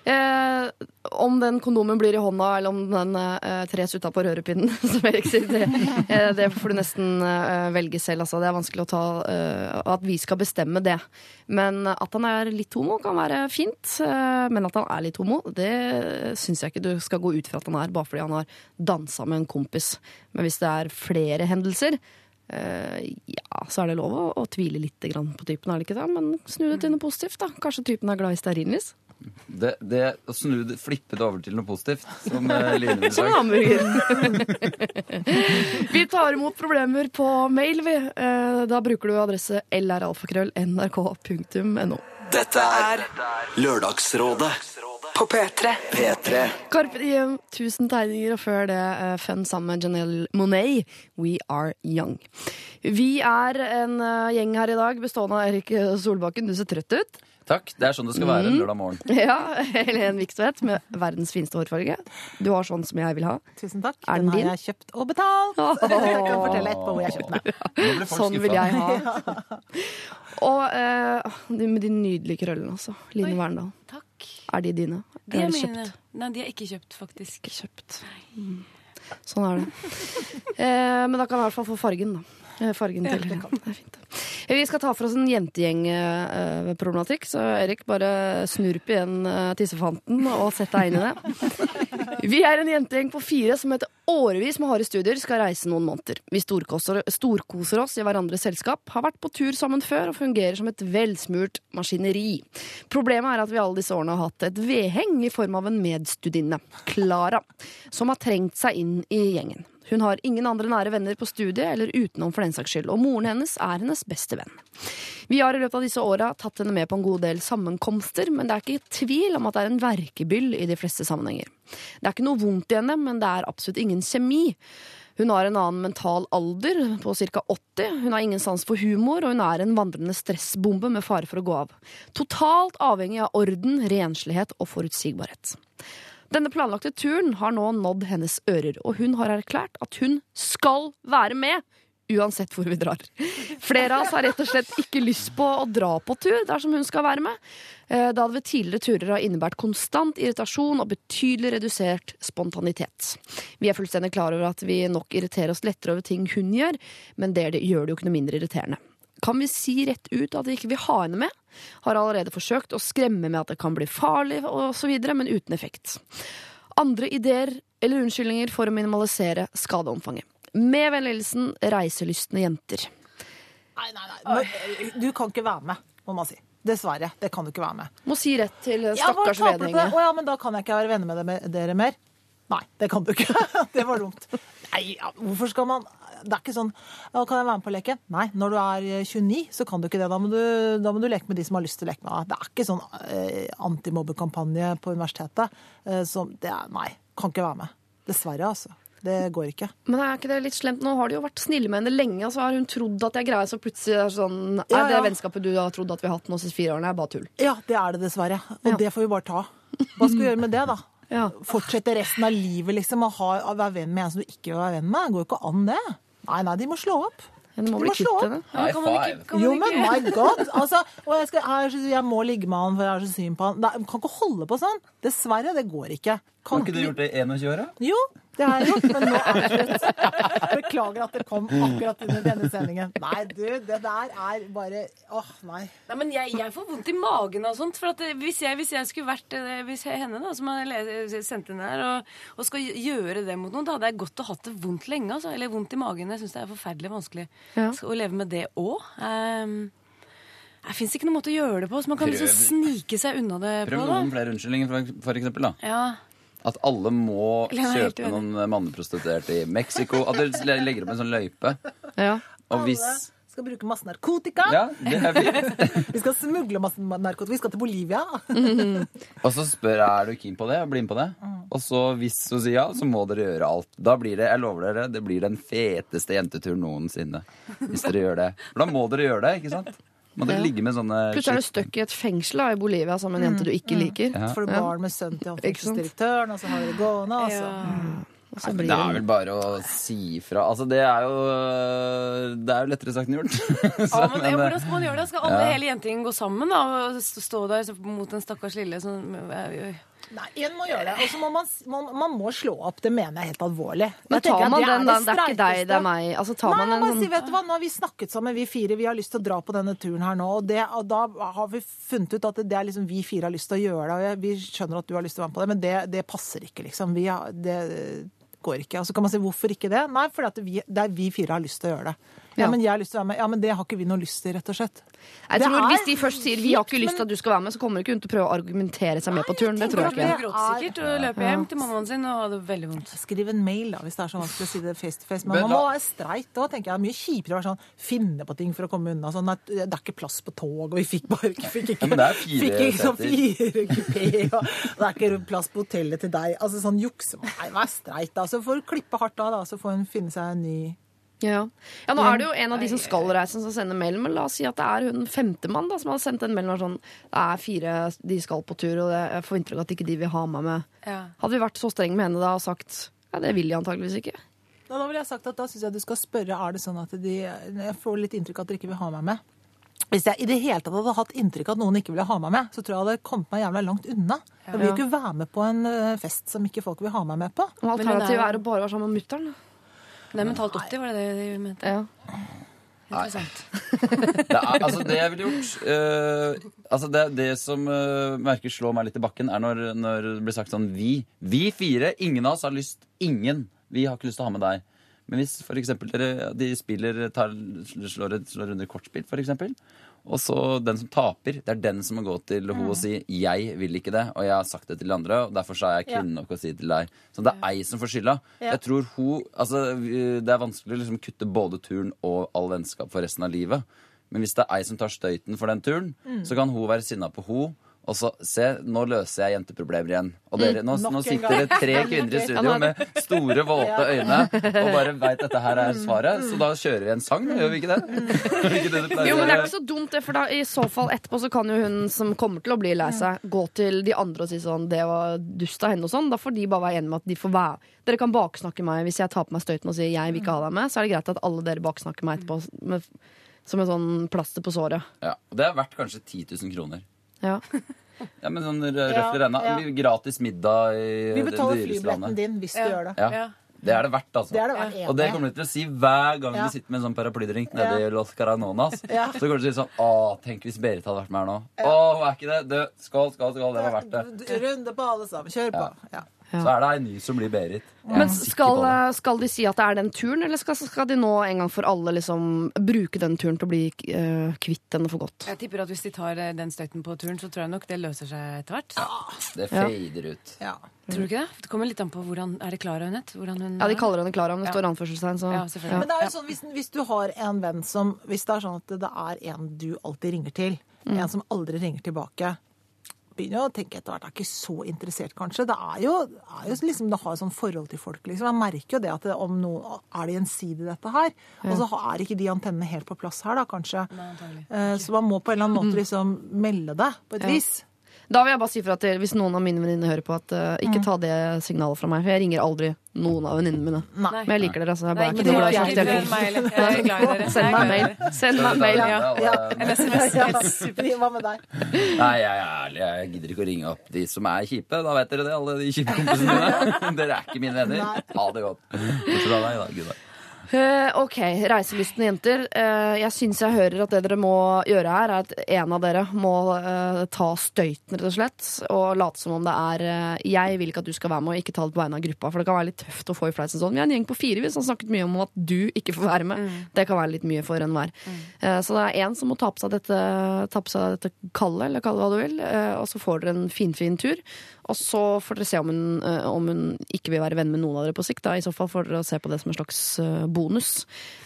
Eh, om den kondomen blir i hånda, eller om den eh, tres utapå rørepinnen, som Erik sier, det, eh, det får du nesten eh, velge selv. Altså. Det er vanskelig å ta eh, at vi skal bestemme det. Men at han er litt homo, kan være fint. Eh, men at han er litt homo, det syns jeg ikke du skal gå ut fra at han er, bare fordi han har dansa med en kompis. Men hvis det er flere hendelser, eh, ja, så er det lov å, å tvile litt på typen, er det ikke det? Men snu det til noe positivt, da. Kanskje typen er glad i stearinlys? Det, det å snu det, flippe det over til noe positivt, som uh, Line ville Som hamburger. vi tar imot problemer på mail, vi. Eh, Da bruker du adresse lralfakrøll.nrk.no. Dette er Lørdagsrådet På P3. P3. Carpe Diem, tusen tegninger, og før det eh, fun sammen med Janelle Monet, We Are Young. Vi er en eh, gjeng her i dag bestående av Erik Solbakken. Du ser trøtt ut. Takk. Det er sånn det skal være en lørdag morgen. Ja, Helen Vikstvedt med verdens fineste hårfarge. Du har sånn som jeg vil ha. Tusen takk. Er den den har din? jeg kjøpt og betalt. Jeg kan fortelle etterpå hvor jeg kjøpte den. Sånn vil jeg ha. Og eh, med de nydelige krøllene også. Line Verndal. Takk. Er de dine? De er er mine. kjøpt? Nei, de er ikke kjøpt, faktisk. Ikke kjøpt. Sånn er det. Eh, men da kan jeg i hvert fall få fargen, da. Eh, Fargen til. Det er fint. Eh, Vi skal ta for oss en jentegjeng-problematikk, så Erik, bare snurp igjen eh, tissefanten og sett deg inn i det. Vi er en jentegjeng på fire som etter årevis med harde studier skal reise noen måneder. Vi storkoser, storkoser oss i hverandres selskap, har vært på tur sammen før og fungerer som et velsmurt maskineri. Problemet er at vi alle disse årene har hatt et vedheng i form av en medstudinne, Klara, som har trengt seg inn i gjengen. Hun har ingen andre nære venner på studiet eller utenom for den saks skyld, og moren hennes er hennes beste venn. Vi har i løpet av disse åra tatt henne med på en god del sammenkomster, men det er ikke tvil om at det er en verkebyll i de fleste sammenhenger. Det er ikke noe vondt i henne, men det er absolutt ingen kjemi. Hun har en annen mental alder, på ca. 80. Hun har ingen sans for humor, og hun er en vandrende stressbombe med fare for å gå av. Totalt avhengig av orden, renslighet og forutsigbarhet. Denne planlagte turen har nå nådd hennes ører, og hun har erklært at hun skal være med. Uansett hvor vi drar. Flere av oss har rett og slett ikke lyst på å dra på tur dersom hun skal være med, eh, da det ved tidligere turer har innebært konstant irritasjon og betydelig redusert spontanitet. Vi er fullstendig klar over at vi nok irriterer oss lettere over ting hun gjør, men det gjør det jo ikke noe mindre irriterende. Kan vi si rett ut at vi ikke vil ha henne med? Har allerede forsøkt å skremme med at det kan bli farlig osv., men uten effekt. Andre ideer eller unnskyldninger for å minimalisere skadeomfanget. Med vennlig hilsen reiselystne jenter. Nei, nei, nei. Du kan ikke være med, må man si. Dessverre. Det kan du ikke være med. Må si rett til Ja, stakkars vedhenge. Å ja, men da kan jeg ikke være venner med dere mer. Nei, det kan du ikke. Det var dumt. Nei, ja, hvorfor skal man Det er ikke sånn ja, Kan jeg være med på å leke? Nei, når du er eh, 29, så kan du ikke det. Da må du, da må du leke med de som har lyst til å leke med deg. Det er ikke sånn eh, antimobbekampanje på universitetet. Eh, som det er Nei, kan ikke være med. Dessverre, altså. Det går ikke. Men er ikke det litt slemt? Nå har de jo vært snille med henne lenge, og så har hun trodd at jeg greier, så plutselig er det sånn Er Ja, det vennskapet du har trodd at vi har hatt nå siste fire årene, er bare tull. Ja, det er det dessverre. Og Ja. det får vi bare ta. Hva skal vi gjøre med det, da? Ja. Fortsette resten av livet liksom, å, ha, å være venn med en som du ikke vil være venn med? Det går jo ikke an, det. Nei, nei, de må slå opp. Ja, må De bli må slå opp. Ja, kan man ikke- kan man Jo, men my god! Altså, og jeg, skal, jeg, jeg må ligge med han, for jeg er så syn på han. Nei, kan ikke holde på sånn. Dessverre, det går ikke. Har ikke du gjort det i 21 år, da? Jo, det har jeg gjort, men nå er det slutt. Beklager at det kom akkurat i denne sendingen. Nei, du, det der er bare Åh, nei. Nei, men jeg, jeg får vondt i magen og sånt. For at eh, hvis jeg, hvis jeg skulle vært eh, hvis jeg, henne, da, som har sendt inn her, og, og skal gjøre det mot noen, da hadde jeg godt og hatt det vondt lenge. Altså. Eller vondt i magen. Jeg syns det er forferdelig vanskelig Ja. Å leve med det òg. Um, det fins ikke noen måte å gjøre det på, så man kan liksom snike seg unna det Prøv på. noen flere unnskyldninger, for, for eksempel. da. Ja. At alle må kjøpe noen manneprostituerte i Mexico. At dere legger opp en sånn løype. Ja. Og hvis Alle skal bruke masse narkotika. Ja, det er fint. Vi skal smugle masse narkotika. Vi skal til Bolivia. Og så spør jeg er du keen på det, og bli med på det. Og så hvis hun sier ja, så må dere gjøre alt. Da blir det, jeg lover dere, det blir den feteste jenteturen noensinne. Hvis dere gjør det. For da må dere gjøre det, ikke sant? Må dere Ja. ligge med sånne Plutselig er du stuck i et fengsel da, i Bolivia sammen med en jente du ikke liker. Ja. Får du barn med sønnen til han fengselsdirektøren, og så har dere gående, og så Og så blir Det er vel bare å si fra. Altså, det er jo Det er jo lettere sagt enn gjort. Så, Ja, men, ja, hvordan skal man gjøre det? Skal alle Ja. hele jentegjengen gå sammen da, og stå der mot en stakkars lille sånn Nei, en må gjøre det. Og så må man, man, man må slå opp. Det mener jeg helt alvorlig. Men tar man den, da? det Det er ikke deg, det er meg. Altså, tar Nei, man en sånn si, vet du hva, Nå har vi snakket sammen, vi fire. Vi har lyst til å dra på denne turen her nå. Og, det, og da har vi funnet ut at det er liksom vi fire har lyst til å gjøre det. Og vi skjønner at du har lyst til å være med på det, men det, det passer ikke, liksom. Vi har, det går ikke. Og så kan man si hvorfor ikke det? Nei, fordi at vi, det er vi fire har lyst til å gjøre det. Ja, Ja. men jeg har lyst til å være med. Ja, men det har ikke vi noe lyst til, rett og slett. Jeg Det tror er Hvis de først sier 'vi har ikke lyst men- til at du skal være med', så kommer ikke hun til å prøve å argumentere seg med på turen. Det tror jeg ikke. Det er sikkert å løpe hjem til mammaen sin og ha det veldig vondt. Skriv en mail, da, hvis det er så vanskelig å si det face to face. Men Men man må da- være streit òg, tenker jeg. Det er Mye kjipere å være sånn, finne på ting for å komme unna. Sånn, at det er ikke plass på tog, og vi fikk bare ikke, fikk ikke, Ja, fire fikk ikke sånn fire kupé, og det er ikke plass på hotellet til deg. Altså sånn jukse. Nei, vær streit, da. Så får du klippe hardt av, da. Så får hun finne seg en ny Ja. ja, Nå er det jo en av de som skal reise, som sender mail. Men la oss si at det er hun femtemann som har sendt en mail og sånn Det er fire de skal på tur, og det, jeg får inntrykk av at ikke de vil ha meg med. Ja. Hadde vi vært så strenge med henne da og sagt ja, det vil de antageligvis ikke. Da, da ville jeg sagt at da syns jeg du skal spørre er det sånn at de Jeg får litt inntrykk av at dere ikke vil ha meg med. Hvis jeg i det hele tatt hadde hatt inntrykk av at noen ikke ville ha meg med, så tror jeg hadde kommet meg jævla langt unna. Jeg vil jo ikke være med på en eh, fest som ikke folk vil ha meg med på. Alternativet er å bare være sammen med mutter'n. Det er mentalt 80, var det det de mente? Ja. Interessant. Det, er, altså, det jeg ville gjort uh, altså det, det som uh, merker slår meg litt i bakken, er når, når det blir sagt sånn Vi vi fire, ingen av oss har lyst Ingen. Vi har ikke lyst til å ha med deg. Men hvis for eksempel dere, de spiller tar, slår, slår under kortspill, for eksempel, og så den som taper, det er den som må gå til henne og si 'jeg vil ikke det', og jeg har sagt det til andre, og derfor sa er jeg kvinne nok å si det til deg. Så det er ei som får skylda. Jeg tror hun Altså, det er vanskelig å liksom kutte både turen og all vennskap for resten av livet. Men hvis det er ei som tar støyten for den turen, Mm. så kan hun være sinna på hun og så, se, nå løser jeg jenteproblemer igjen. Og dere, nå, Mm. Nå sitter det tre kvinner i studio med store, våte øyne og bare veit dette her er svaret. Så da kjører vi en sang, gjør vi ikke det? Er ikke det Jo, men det er ikke så dumt, det, for da, i så fall etterpå så kan jo hun som kommer til å bli lei seg, gå til de andre og si sånn 'det var dust av henne' og sånn. Da får de bare være enige med at de får være Dere kan baksnakke meg hvis jeg tar på meg støyten og sier 'jeg vil ikke ha deg med', så er det greit at alle dere baksnakker meg etterpå med, som en sånn plaster på såret. Ja, og det er verdt kanskje 10 000 kroner. Ja. Ja, men sånn røft Ja, ja. Gratis middag i Vi betaler flybilletten din hvis du gjør det. Ja, det er det verdt, altså. Det det verdt. Og det kommer du til å si hver gang Ja. du sitter med en sånn paraplydrink nede i Los Caranonas. Ja. Så kommer du til å si sånn Å, tenk hvis Berit hadde vært med her nå. Å, er ikke det. Du, skål, skål, skål. Det var verdt det. Runde på alle sammen. Kjør på. Ja. Så er det ei ny som blir Berit. Er Men skal, skal de si at det er den turen, eller skal, skal de nå en gang for alle liksom bruke den turen til å bli uh, kvitt denne for godt? Jeg tipper at hvis de tar eh, den støyten på turen, så tror jeg nok det løser seg etter hvert. Ja, Det Ja. ut. Ja. Tror du ikke det? Det kommer litt an på hvordan Er det Klara hun het? Ja, de er? kaller henne Klara, men det Ja. står anførselstegn, så Ja. Men det er jo sånn, hvis, hvis du har en venn som Hvis det er sånn at det er en du alltid ringer til, en som aldri ringer tilbake Begynner jo å tenke etter hvert, er ikke så interessert, kanskje. Det er jo, er jo liksom det har sånn forhold til folk, liksom. Jeg merker jo det at det, om noe Er det gjensidig, dette her? Og så er ikke de antennene helt på plass her, da, kanskje. Nei, uh, Så man må på en eller annen måte liksom melde det, på et Ja. vis. Da vil jeg bare si fra til hvis noen av mine venninner hører på, at uh, ikke ta det signalet fra meg. For jeg ringer aldri noen av venninnene mine. Nei. Men jeg liker dere, altså. Jeg bare Nei, ikke. Ikke telefon. meg. Jeg er glad i dere. Send meg mail. Send meg mail. Ja. Ja, En SMS. Ja, Hva med deg? Nei, jeg er ærlig. Jeg gidder ikke å ringe opp de som er kjipe. Da vet dere det, alle de kjipe kompisene mine. Dere er ikke mine venner. Ha det godt. Bortsett fra deg, da, Gunnar. Eh, ok, reiselystne jenter. Eh, jeg syns jeg hører at det dere må gjøre her, er at en av dere må eh, ta støyten, rett og slett. Og late som om det er Jeg vil ikke at du skal være med, og ikke ta det på vegne av gruppa. For det kan være litt tøft å få i fleisen sånn. Vi er en gjeng på fire vi som har snakket mye om at du ikke får være med. Det kan være litt mye for enhver. Mm. så det er én som må ta på seg dette, ta på seg dette kallet, eller kalle det hva du vil. Og så får dere en finfin tur. Og så får dere se om hun, eh, om hun ikke vil være venn med noen av dere på sikt. Da. I så fall får dere se på det som en slags eh, bonus.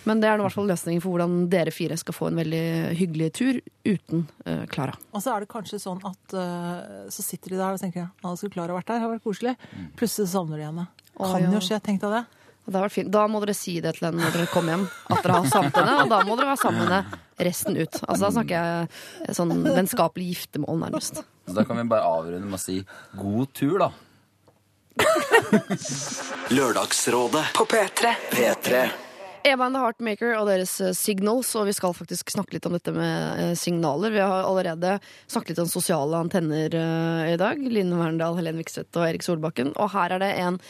Men det er i hvert fall løsningen for hvordan dere fire skal få en veldig hyggelig tur uten eh, Klara. Og så er det kanskje sånn at så sitter de der og tenker ja, skulle Klara vært der, det har vært koselig. Plutselig savner de henne. Kan ja. jo skje, tenk deg det. Det vært fint. Da må dere si det til henne når dere kommer hjem, at dere har savnet henne. Og da må dere være sammen med henne resten ut. Altså Da snakker jeg sånn vennskapelig giftermål, nærmest. Så da kan vi bare avrunde med å si god tur, da. Lørdagsrådet På P3. P3. Eva and the Heartmaker og deres eh, Signals, og vi skal faktisk snakke litt om dette med eh, signaler. Vi har allerede snakket litt om sosiale antenner eh, i dag. Line Verndal, Helen Vikstvedt og Erik Solbakken. Og her er det en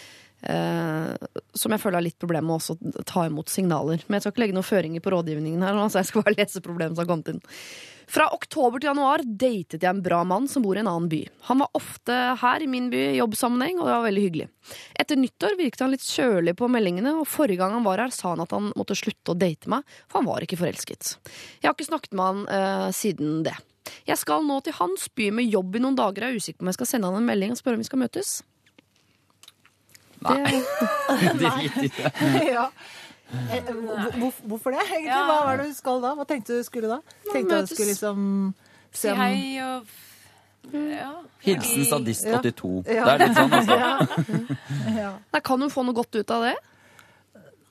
eh, som jeg føler har litt problemer med også å ta imot signaler. Men jeg skal ikke legge noen føringer på rådgivningen her, altså jeg skal bare lese problemet som har kommet inn. Fra oktober til januar datet jeg en bra mann som bor i en annen by. Han var ofte her i min by i jobbsammenheng, og det var veldig hyggelig. Etter nyttår virket han litt kjølig på meldingene, og forrige gang han var her, sa han at han måtte slutte å date meg, for han var ikke forelsket. Jeg har ikke snakket med han eh, siden det. Jeg skal nå til hans by med jobb i noen dager, og er usikker på om jeg skal sende han en melding og spørre om vi skal møtes. Nei. Det, Drit i det. ja. Eh, hvor- hvor- Hvorfor det, egentlig? Ja. Hva var det du skal da? Hva tenkte du skulle da? Tenkte du at du skulle liksom se om hei og ja. Hilsen sadist82. Ja. Det er litt sånn, altså. ja. Nei, kan hun få noe godt ut av det?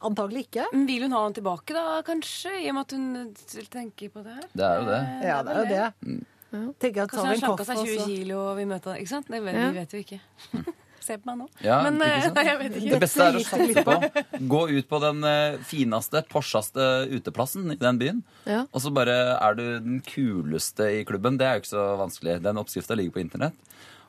Antagelig ikke. Men Vil hun ha han tilbake, da, kanskje? I og med at hun tenker på det her? Det er jo det. Ja, det er jo det. Tenker jeg at Kanskje hun han slanka seg 20 kilo og vil møte han. Ikke sant? Det vet, Ja. vi vet jo ikke. se på meg nå. Ja, Men ikke eh, sant? nei, jeg vet ikke. Det beste er å satse på. Gå ut på den eh, fineste, porsaste uteplassen i den byen. Ja. Og så bare er du den kuleste i klubben. Det er jo ikke så vanskelig. Den oppskrifta ligger på internett.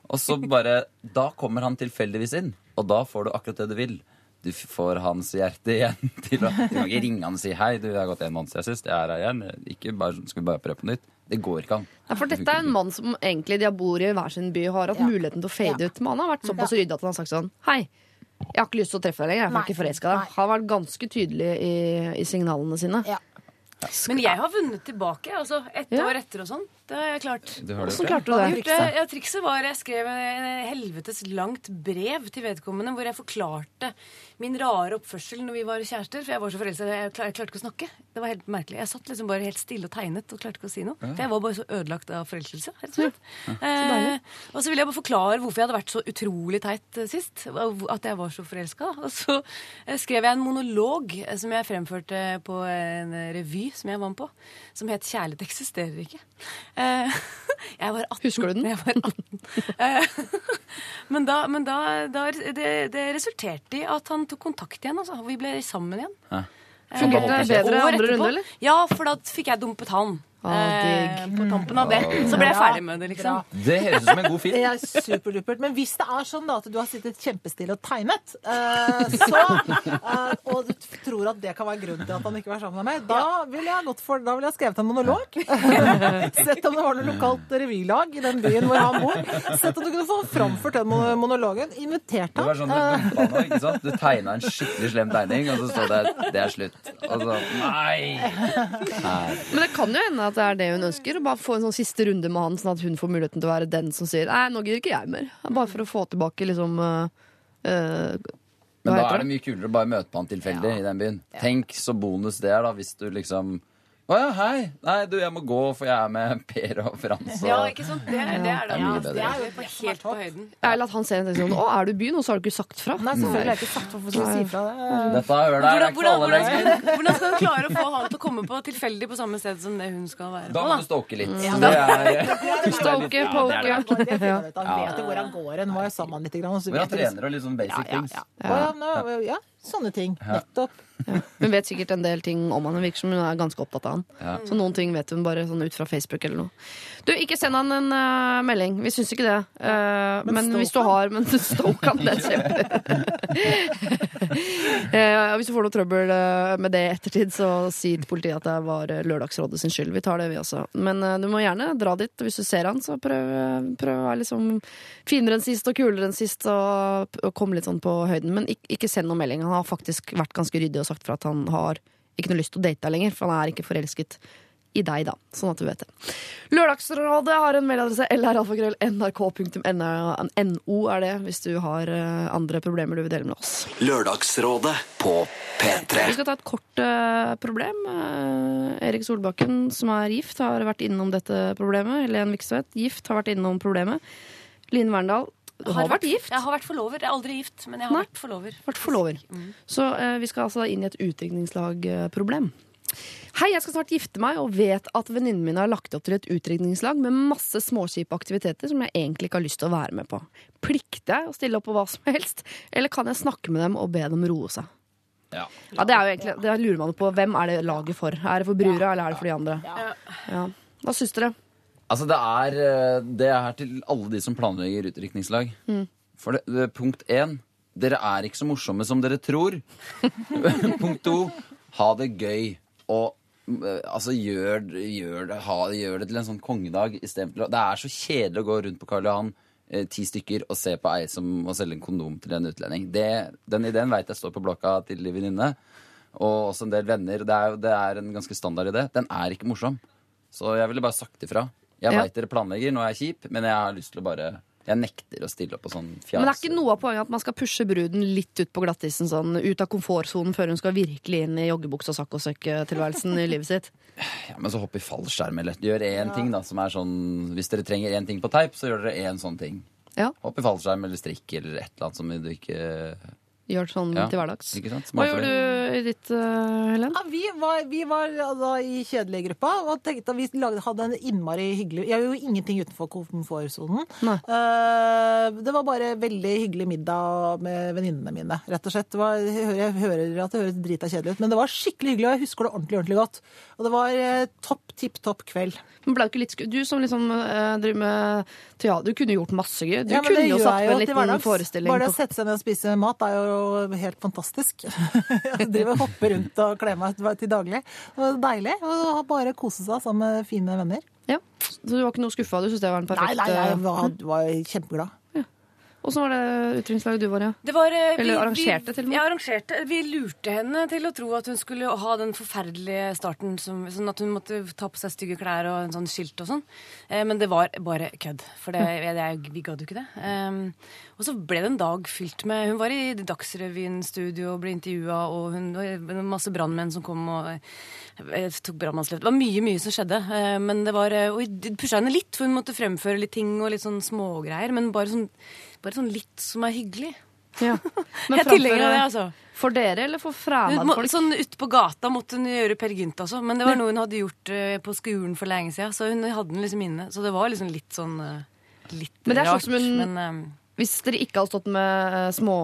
Og så bare Da kommer han tilfeldigvis inn, og da får du akkurat det du vil. Du får hans hjerte igjen til å Du kan ikke ringe han og si 'hei, du, jeg har gått en måned siden sist, jeg er her igjen'. Ikke bare, skal vi bare prøve på nytt? Det går ikke an. Ja, for dette er en mann som egentlig de bor i hver sin by, har hatt muligheten til å fade ut. Men han har vært såpass ryddig at han har sagt sånn Hei, jeg har ikke lyst til å treffe deg lenger. Jeg er ikke forelska i deg. Han har vært ganske tydelig i, i signalene sine. Ja. Men jeg har vunnet tilbake, altså ett Ja. år etter og sånn. Det har jeg klart. Du har det Hvordan klarte du det? gjort. Ja, trikset var jeg skrev en helvetes langt brev til vedkommende hvor jeg forklarte min rare oppførsel når vi var kjærester. For jeg var så forelska. Jeg, klar- jeg klarte ikke å snakke. Det var helt merkelig. Jeg satt liksom bare helt stille og tegnet og klarte ikke å si noe. For jeg var bare så ødelagt av forelskelse. rett og slett. Eh, og så ville jeg bare forklare hvorfor jeg hadde vært så utrolig teit eh, sist. At jeg var så forelska. Og så eh, skrev jeg en monolog eh, som jeg fremførte på en revy som jeg var med på, som het 'Kjærlighet eksisterer ikke'. Eh, jeg var 18. Husker du den? Jeg var 18. Eh, men da, men da, da det, det resulterte i at han tok kontakt igjen. Altså. Vi ble sammen igjen. Ja. Eh, Fungerte det bedre andre runde, eller? Ja, for da fikk jeg dumpet han. Ah, eh, på tampen av det. Så ble jeg ferdig med det, liksom. Det høres ut som en god film. Det er superdupert. Men hvis det er sånn da at du har sittet kjempestille og tegnet, eh, så, eh, og du tror at det kan være grunnen til at han ikke var sammen med meg, da ville jeg, gått for, da ville jeg skrevet en monolog. Sett om det var noe lokalt revylag i den byen hvor han bor. Sett om du kunne få framført den monologen. Invitert Det var sånn Du ikke sant? Du tegna en skikkelig slem tegning, og så står det 'det er slutt'. Og så Nei! Nei. Men det kan jo hende at det er det hun ønsker. Å bare få en sånn siste runde med han, sånn at hun får muligheten til å være den som sier Nei, nå gidder ikke jeg mer. Bare for å få tilbake liksom uh, uh, Men da er det mye kulere å bare møte på han tilfeldig i den byen. Tenk så bonus det er, da, hvis du liksom Å ja, hei. Nei, du, jeg må gå, for jeg er med Per og Frans. Og... Ja, ikke sant? Det, er- det er det. Det er Ja, det er jo helt på høyden. Eller at han ser en ting sånn Å, er du i byen? Og så har du ikke sagt fra. Nei, selvfølgelig har jeg ikke sagt fra. hvorfor skal du si fra det. Dette det er Hvordan, ikke hvordan, alle lenger. hvordan skal hun klare å få han til å komme på tilfeldig på samme sted som det hun skal være Da på? må du stalke litt. Ja, Det er, stalke, poke. Det finner du. Han vet jo hvor han går hen. Må jo sammen litt. Og så du liksom- trener og litt sånn basic Ja, ja, things. ja. Ja, ja, sånne ting. Nettopp. Hun vet sikkert en del ting om han. Hun virker som hun er ganske opptatt av han. Ja. Så noen ting vet hun bare sånn ut fra Facebook eller noe. Du, ikke send han en uh, melding. Vi syns ikke det. Uh, men men hvis du har Men stoke han, det er kjempe Eh, Hvis du får noe trøbbel med det i ettertid, så si til politiet at det var Lørdagsrådet sin skyld. Vi tar det, vi også. Men du må gjerne dra dit. Hvis du ser han, så prøv, prøv å være liksom finere enn sist og kulere enn sist, og, og komme litt sånn på høyden. Men ikke, ikke send noen melding. Han har faktisk vært ganske ryddig og sagt fra at han har ikke noe lyst til å date deg lenger, for han er ikke forelsket i deg, da. Sånn at du vet det. Lørdagsrådet har en mailadresse lralfakrøll.nrk.no er det, hvis du har eh, andre problemer du vil dele med oss. Lørdagsrådet på P3. Vi skal ta et kort uh, problem. Uh, Erik Solbakken, som er gift, har vært innom dette problemet. Helen Vikstvedt, gift, har vært innom problemet. Line Verndal, du har vært gift. Jeg har vært forlover. Jeg er aldri gift, men jeg har Nei. vært forlover. Vært forlover. Så uh, vi skal altså inn i et utdrikningslagproblem. Hei, jeg skal snart gifte meg og vet at venninnen min har lagt opp til et utdrikningslag med masse småkjipe aktiviteter som jeg egentlig ikke har lyst til å være med på. Plikter jeg å stille opp på hva som helst, eller kan jeg snakke med dem og be dem roe seg? Ja. Ja, det er jo egentlig, det lurer man på. Hvem er det laget for? Er det for brura, eller er det for de andre? Ja. Hva syns dere? Altså, det er, eh, det er til alle de som planlegger utdrikningslag. For det, det, punkt én dere er ikke så morsomme som dere tror. punkt to ha det gøy. Og eh, altså, gjør, gjør, det, ha, gjør det til en sånn kongedag istedenfor Det er så kjedelig å gå rundt på Karl Johan eh, ti stykker og se på ei som må selge en kondom til en utlending. Det, den ideen veit jeg står på blokka til de venninne. Og også en del venner. Det er, det er en ganske standard idé. Den er ikke morsom. Så jeg ville bare sagt ifra. Jeg Ja. veit dere planlegger, nå er jeg kjip, men jeg har lyst til å bare Jeg nekter å stille opp på sånn fjas. Men det er ikke noe av poenget at man skal pushe bruden litt ut på glattisen, sånn ut av komfortsonen, før hun skal virkelig inn i joggebukse og saccosekk-tilværelsen i livet sitt? Ja, men så hopp i fallskjerm, eller gjør én ting, da, som er sånn Hvis dere trenger én ting på teip, så gjør dere én sånn ting. Ja. Hopp i fallskjerm eller strikk eller et eller annet som du ikke gjør sånn Ja, til hverdags. ikke sant? Hva gjorde gjør du i ditt, uh, Helen? Ja, vi var, vi var altså, i kjedelige gruppa og tenkte at vi lagde, hadde en innmari hyggelig Jeg gjorde jo ingenting utenfor komfortsonen. Nei. Eh, det var bare veldig hyggelig middag med venninnene mine, rett og slett. Det var, jeg, hører, jeg hører at det høres drita kjedelig ut, men det var skikkelig hyggelig, og jeg husker det ordentlig, ordentlig godt. Og det var eh, topp, tipp topp kveld. Men ble du ikke litt sku... Du som liksom eh, driver med teater, du kunne gjort masse gøy. Du Ja, men kunne det jo gjør satt jeg på en til liten hverdags. forestilling. Bare det å på- sette seg ned og spise mat er jo helt fantastisk. Jeg driver og hopper rundt og kler meg til daglig. Det var deilig å bare kose seg sammen med fine venner. Ja. Så du var ikke noe skuffa? Du syntes det var en perfekt nei, jeg eh, var, var kjempeglad. Åssen var det utdrikningslaget du var i? Ja? Det var, eh, Eller arrangerte til og med? Ja, arrangerte. Vi lurte henne til å tro at hun skulle ha den forferdelige starten, som, sånn at hun måtte ta på seg stygge klær og en sånn skilt og sånn. Eh, men det var bare kødd, for det, det, vi gadd jo ikke det. Um, og så ble det en dag fylt med Hun var i Dagsrevyen-studio og ble intervjua, og hun, var masse brannmenn som kom og jeg tok brannmannsløft. Det var mye, mye som skjedde. eh, men det var, eh, og det pusha henne litt, for hun måtte fremføre litt ting og litt sånn smågreier. Men bare sånn, bare sånn litt som er hyggelig. Ja. Jeg er tilhenger av det, altså. For dere eller for Hun fremmede folk? sånn Ute på gata måtte hun gjøre Per Gynt også, men det var noe hun hadde gjort eh, på skolen for lenge siden. Så hun hadde den liksom inne. Så det var liksom litt sånn eh, litt Men det er sånn som hun- men, um, Hvis dere ikke hadde stått med uh, små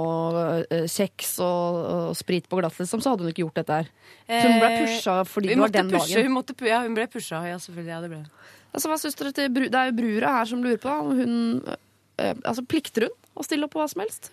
kjeks og, og sprit på glass, liksom, så hadde hun ikke gjort dette her. Så hun ble pusha fordi det var den pushe, dagen. Hun, måtte, ja, hun ble pusha, ja, selvfølgelig. Ja, det ble hun. Altså, hva synes dere til Det er jo brura her som lurer på om hun Altså, Plikter hun å stille opp på hva som helst?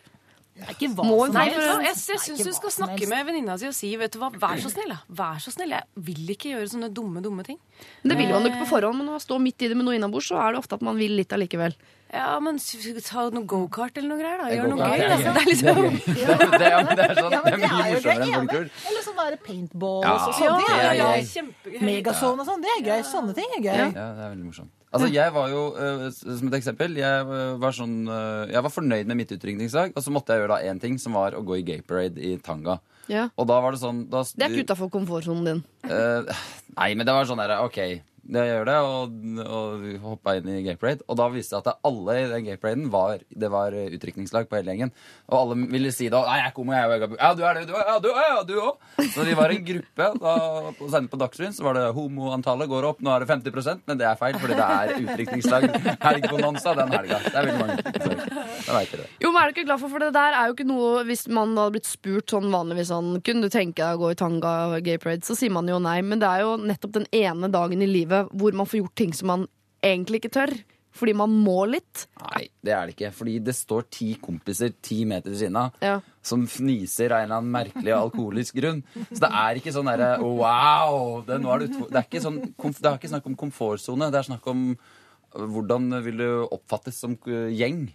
Det er ikke hva Må hun som Nei, jeg, jeg syns hun skal snakke med venninna si og si vet du hva, vær så snill, da. Vær så snill. Jeg vil ikke gjøre sånne dumme, dumme ting. Men Det vil man jo ikke på forhånd, men når man står midt i det med noe innabords, så er det ofte at man vil litt allikevel. Ja, men ta noe gokart eller noe greier, da. Gjør noe gøy. Altså. Det er liksom Det er, det er, det er, sånn, Ja, det er mye morsommere enn folk. Eller sånn være paintball Ja, og sånn. Ja, Megazone og sånn, det er gøy. Sånne ting er gøy. Ja. Ja, det er veldig morsomt. Altså, jeg var jo, uh, som et eksempel, jeg eh, var sånn uh, Jeg var fornøyd med mitt utrykningsdag, og så måtte jeg gjøre da én ting, som var å gå i gay parade i tanga. Ja. Og da var det sånn da, Det er ikke utafor komfortsonen din. Uh, nei, men det var sånn der, ok, det gjør det, og, og hoppa inn i gay parade. Og da viste det seg at alle i den gay paraden var, det var eh, utdrikningslag på hele gjengen. Og alle ville si da Nei, jeg er homo, jeg er jo Ja, du er det, du òg. Ja, du òg. Ja, du òg. Så vi var en gruppe. Da, på, på Dagsrevyen så var det homoantallet går opp. Nå er det 50% men det er feil, fordi det er utdrikningslag helgbonanza den helga. Det er veldig mange. Da veit dere. Jo, men er du ikke glad for, for det der er jo ikke noe Hvis man hadde blitt spurt sånn vanligvis sånn Kunne du tenke deg å gå i tanga gay parade, så sier man jo nei. Men det er jo nettopp den ene dagen i livet hvor man får gjort ting som man egentlig ikke tør. Fordi man må litt. Nei, det er det ikke. Fordi det står ti kompiser ti meter ved siden av. Ja. som fniser av en eller annen merkelig alkoholisk grunn. Så det er ikke sånn derre wow! Det, nå er det, det, er ikke sånn, det er ikke snakk om komfortsone. Det er snakk om øh, hvordan vil du oppfattes som øh, gjeng.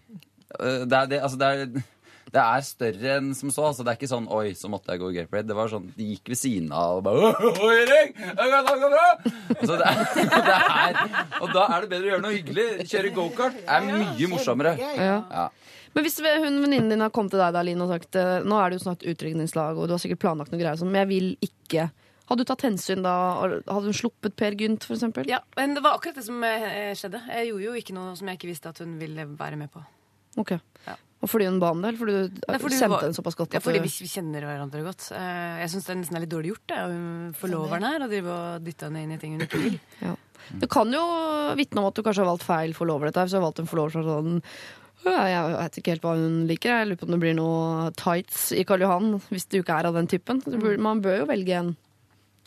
Øh, Det er, det, altså det, er, det er større enn som så. Altså det er ikke sånn oi, så måtte jeg gå gay parade. Det var sånn, De gikk ved siden av og bare Oi, Erik! Det går bra! Så det er, det er, og da er det bedre å gjøre noe hyggelig. Kjøre gokart er mye morsommere. Ja. Ja. Men hvis hun venninnen din har kommet til deg da, Line, og sagt eh, nå er det jo snart utrykningslag, og du har sikkert planlagt noe greier sånn, men jeg vil ikke Hadde du tatt hensyn da? Hadde hun sluppet Per Gynt, for eksempel? Ja, men det var akkurat det som eh, skjedde. Jeg gjorde jo ikke noe som jeg ikke visste at hun ville være med på. Ok. Ja. Og fordi hun ba om det, eller fordi du Nei, fordi kjente henne såpass godt? Ja, fordi vi, vi kjenner hverandre godt. Eh, Jeg syns det nesten er litt dårlig gjort, av forloveren her, å drive og dytte henne inn i ting hun ikke vil. Ja. Du kan jo vitne om at du kanskje har valgt feil forlover dette her. Hvis du har valgt en forlover som er sånn «Øh, jeg vet ikke helt hva hun liker. Jeg lurer på om det blir noe tights i Karl Johan hvis du ikke er av den typen. Man bør jo velge en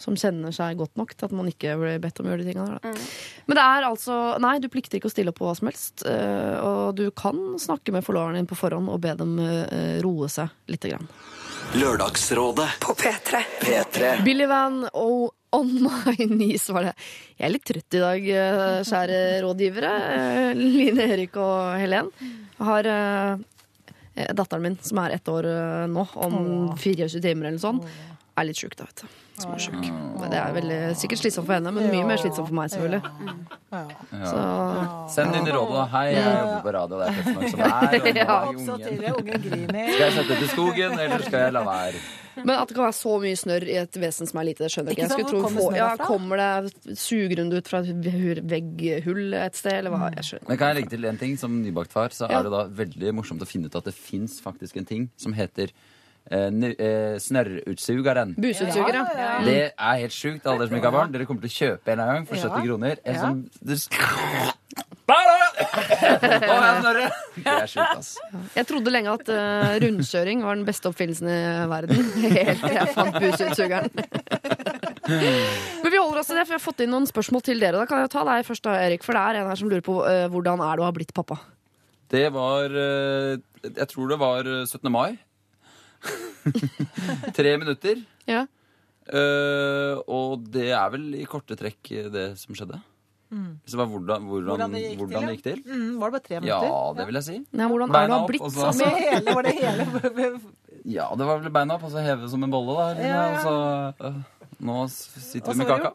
som kjenner seg godt nok til at man ikke blir bedt om å gjøre de tingene der. Mm. Men det er altså Nei, du plikter ikke å stille opp på hva som helst. eh, Og du kan snakke med forloveren din på forhånd og be dem eh, roe seg lite grann. Lørdagsrådet På P3. P3 Billy Van og On My Knees var det. Jeg er litt trøtt i dag, eh, kjære rådgivere. Line Erik og Helen. Har datteren min, som er ett år nå, om 24 timer eller sånn, er litt sjuk, da, vet du. Småsjuk. Det er veldig, sikkert slitsomt for henne, men mye mer slitsomt for meg, selvfølgelig. Så Send inn råd, da. Hei, jeg jobber på radio, det er tøft nok som er. Ja. Skal jeg sette ut i skogen, eller skal jeg la være? Men at det kan være så mye snørr i et vesen som er lite, det skjønner jeg ikke. Jeg skulle tro, Hvor kommer få, ja, kommer det Suger hun det ut fra et vegghull et sted, eller hva? Jeg skjønner Men kan jeg legge til en ting? Som nybakt far så Ja. er det da veldig morsomt å finne ut at det fins faktisk en ting som heter snørrutsugeren. Buseutsuger, ja. Det er helt sjukt, alle dere som ikke har barn. Dere kommer til å kjøpe en gang for 70 kroner. En som! Det er sjukt, ass. Jeg trodde lenge at uh, rundkjøring var den beste oppfinnelsen i verden. Helt til jeg fant busutsugeren. Men vi holder oss til det, for jeg har fått inn noen spørsmål til dere. Da kan jeg ta deg først, da, Erik. For det er en her som lurer på uh, hvordan er det å ha blitt pappa. Det var uh, Jeg tror det var eh, 17. mai. Tre minutter. Ja. Uh, og det er vel i korte trekk eh, det som skjedde. Så det var hvordan, hvordan, Hvordan det gikk hvordan til? det gikk til. Mm, var det bare tre minutter? Ja, det vil jeg si. Nei, hvordan er Beina det å opp, blitt så- altså, Med hele, var det hele Ja, det var vel beina opp, og så heve som en bolle, da. Ja, ja. Og så, øh, nå sitter vi med så kaka.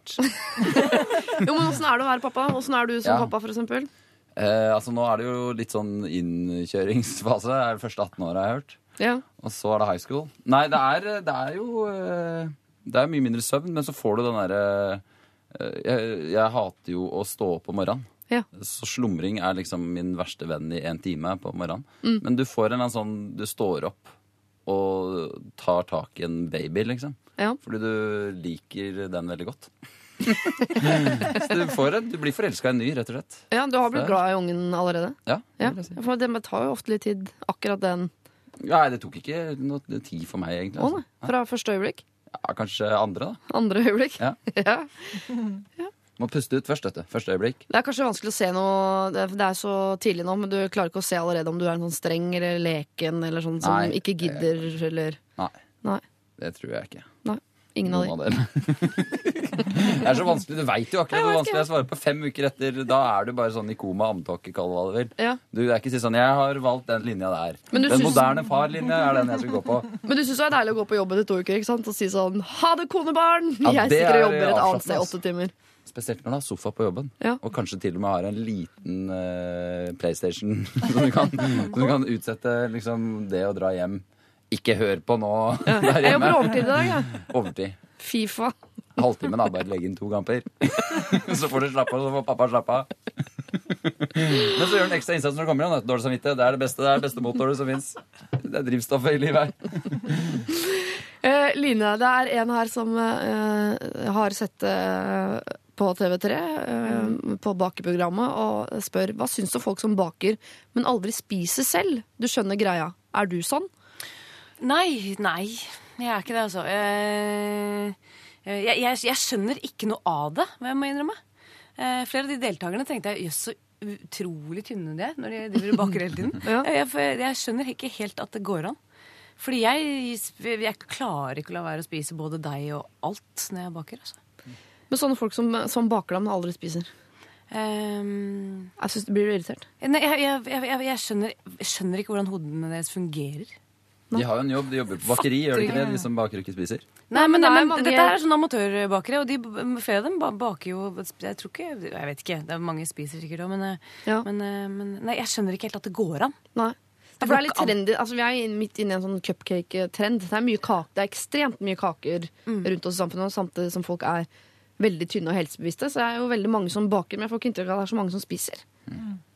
Jo, men Åssen er det å være pappa? Åssen er du som Ja. pappa, for eksempel? Eh, altså, nå er det jo litt sånn innkjøringsfase. Det er det første 18 åra jeg har hørt. Ja. Og så er det high school. Nei, det er, det er jo eh, Det er mye mindre søvn, men så får du den derre eh, jeg, jeg hater jo å stå opp om morgenen. Ja. Så slumring er liksom min verste venn i en time på morgenen. Mm. Men du får en eller annen sånn Du står opp og tar tak i en baby, liksom. Ja. Fordi du liker den veldig godt. så du, får en, du blir forelska i en ny, rett og slett. ja, du har blitt glad i ungen allerede? Ja, Ja, for det tar jo ofte litt tid, akkurat den. Nei, det tok ikke noe tid for meg, egentlig. Å Altså. nei, Fra første øyeblikk? Ja, kanskje andre, da. Andre øyeblikk? Ja. ja. Må puste ut først, dette. Første øyeblikk. Det er kanskje vanskelig å se noe Det er- så tidlig nå, men du klarer ikke å se allerede om du er en sånn streng eller leken eller sånn som Nei, ikke gidder eller Nei, Nei. det tror jeg ikke. nei ingen av dem. det er så vanskelig. Du veit jo akkurat hvor vanskelig jeg svarer på. Fem uker etter, da er du bare sånn i koma, amtåke, kall hva du vil. Ja. Du, det er ikke si sånn 'Jeg har valgt den linja der'. Den syns- moderne far-linja er den jeg skal gå på. Men du syns det er deilig å gå på jobb etter to uker ikke sant? og si sånn 'ha det, konebarn'! Ja, jeg sitter og er jobber et annet sted i åtte timer. Spesielt når du har sofa på jobben, Ja. og kanskje til og med har en liten uh, PlayStation som du kan, som du kan utsette liksom, det å dra hjem. Ikke hør på nå Ja. der Jeg jobber hjemme. overtid i dag, jeg. Overtid. Fifa. Halvtimen, arbeid, legge inn to kamper. så får du slappe av, så får pappa slappe av. Men så gjør han ekstra innsats når du kommer hjem. Dårlig samvittighet. Det er det beste, det er det beste motoret som fins. Det er drivstoffet i livet her. Eh, Line, det er en her som eh, har sett det på TV3, eh, på bakeprogrammet, og spør hva syns du om folk som baker, men aldri spiser selv? Du skjønner greia. Er du sånn? Nei, nei. Jeg er ikke det, altså. Eh, Jeg, jeg, jeg skjønner ikke noe av det, må jeg må innrømme. Eh, flere av de deltakerne tenkte jeg jøss, så utrolig tynne de er når de driver og baker hele tiden. Ja. jeg, jeg, skjønner ikke helt at det går an. Fordi jeg, jeg klarer ikke å la være å spise både deig og alt når jeg baker. altså. Men sånne folk som, som baker dem, men aldri spiser. Um, Jeg synes det blir irritert. nei, jeg, jeg, jeg, jeg, skjønner, skjønner ikke hvordan hodene deres fungerer. De har jo en jobb. De jobber på bakeri, gjør de ikke det? De som baker og ikke spiser. Nei, men, men det er men, mange- Dette er sånn amatørbakere, og de, flere av dem baker jo Jeg tror ikke Jeg vet ikke, det er mange spiser sikkert òg, men, eh, Ja. men, eh, men Nei, jeg skjønner ikke helt at det går an. Nei. Det er litt trendy. Altså, vi er midt inne i en sånn cupcake-trend. Det det er ekstremt mye kaker rundt oss i samfunnet, samtidig som folk er veldig tynne og helsebevisste. Så det er jo veldig mange som baker, men jeg får ikke inntrykk av at det er så mange som spiser.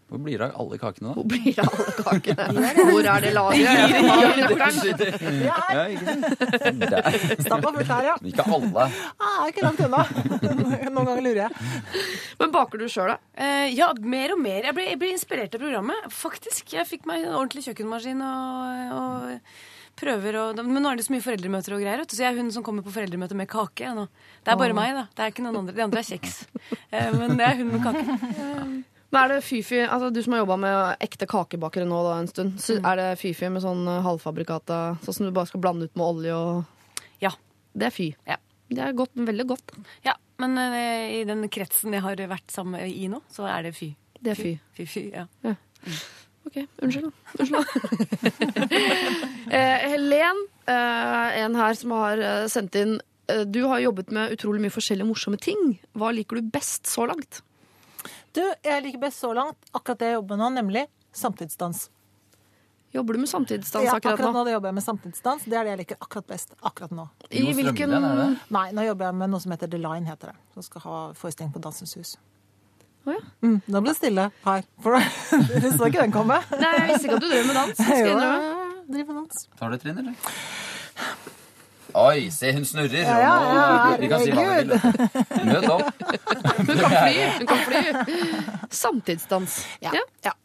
Hvor blir det av alle kakene, da? Hvor blir det av alle kakene? Hvor er det lageret? Ja, ikke. Stappa fullt her, ja. Ikke alle. Ah, ikke langt unna. Noen ganger lurer jeg. Men baker du sjøl, da? Eh, ja, mer og mer. Jeg ble, jeg ble inspirert av programmet. Faktisk. Jeg fikk meg en ordentlig kjøkkenmaskin og, og prøver å Men nå er det så mye foreldremøter og greier, vet du, så jeg er hun som kommer på foreldremøte med kake. nå. Det er bare meg, da. Det er ikke noen andre. De andre er kjeks. Eh, men det er hun med kake. Men er det fy-fy, altså Du som har jobba med ekte kakebakere nå da en stund, så er det fy-fy med sånn eh, halvfabrikata, sånn som du bare skal blande ut med olje og Ja. Det er fy. Ja. Det er godt, veldig godt. ja. Men eh, i den kretsen jeg har vært sammen i nå, så er det fy. Det er fy. Fy, fy, ja. Ok, unnskyld, da. Unnskyld, da. eh, Helen, eh, en her som har eh, sendt inn eh, Du har jobbet med utrolig mye forskjellige morsomme ting. Hva liker du best så langt? Du, jeg liker best så langt akkurat det jeg jobber med nå, nemlig samtidsdans. Jobber du med samtidsdans Ja, akkurat nå? nå jobber jeg med samtidsdans. Det er det jeg liker akkurat best akkurat nå. I hvilken? Nei, nå jobber jeg med noe som heter The Line, heter det. Som skal ha forestilling på Dansens Hus. Oh, ja. Mm, nå ble det stille her. For du så ikke den komme? Nei, jeg visste ikke at du drev med dans. Skal jeg Jo, innrømme. jeg driver med dans. Tar du et trinn, eller? Oi, se, hun snurrer. Ja, ja, ja, vi kan si hva vi vil. Møt opp. Hun kan fly! Hun kan fly. Samtidsdans. Ja. ja.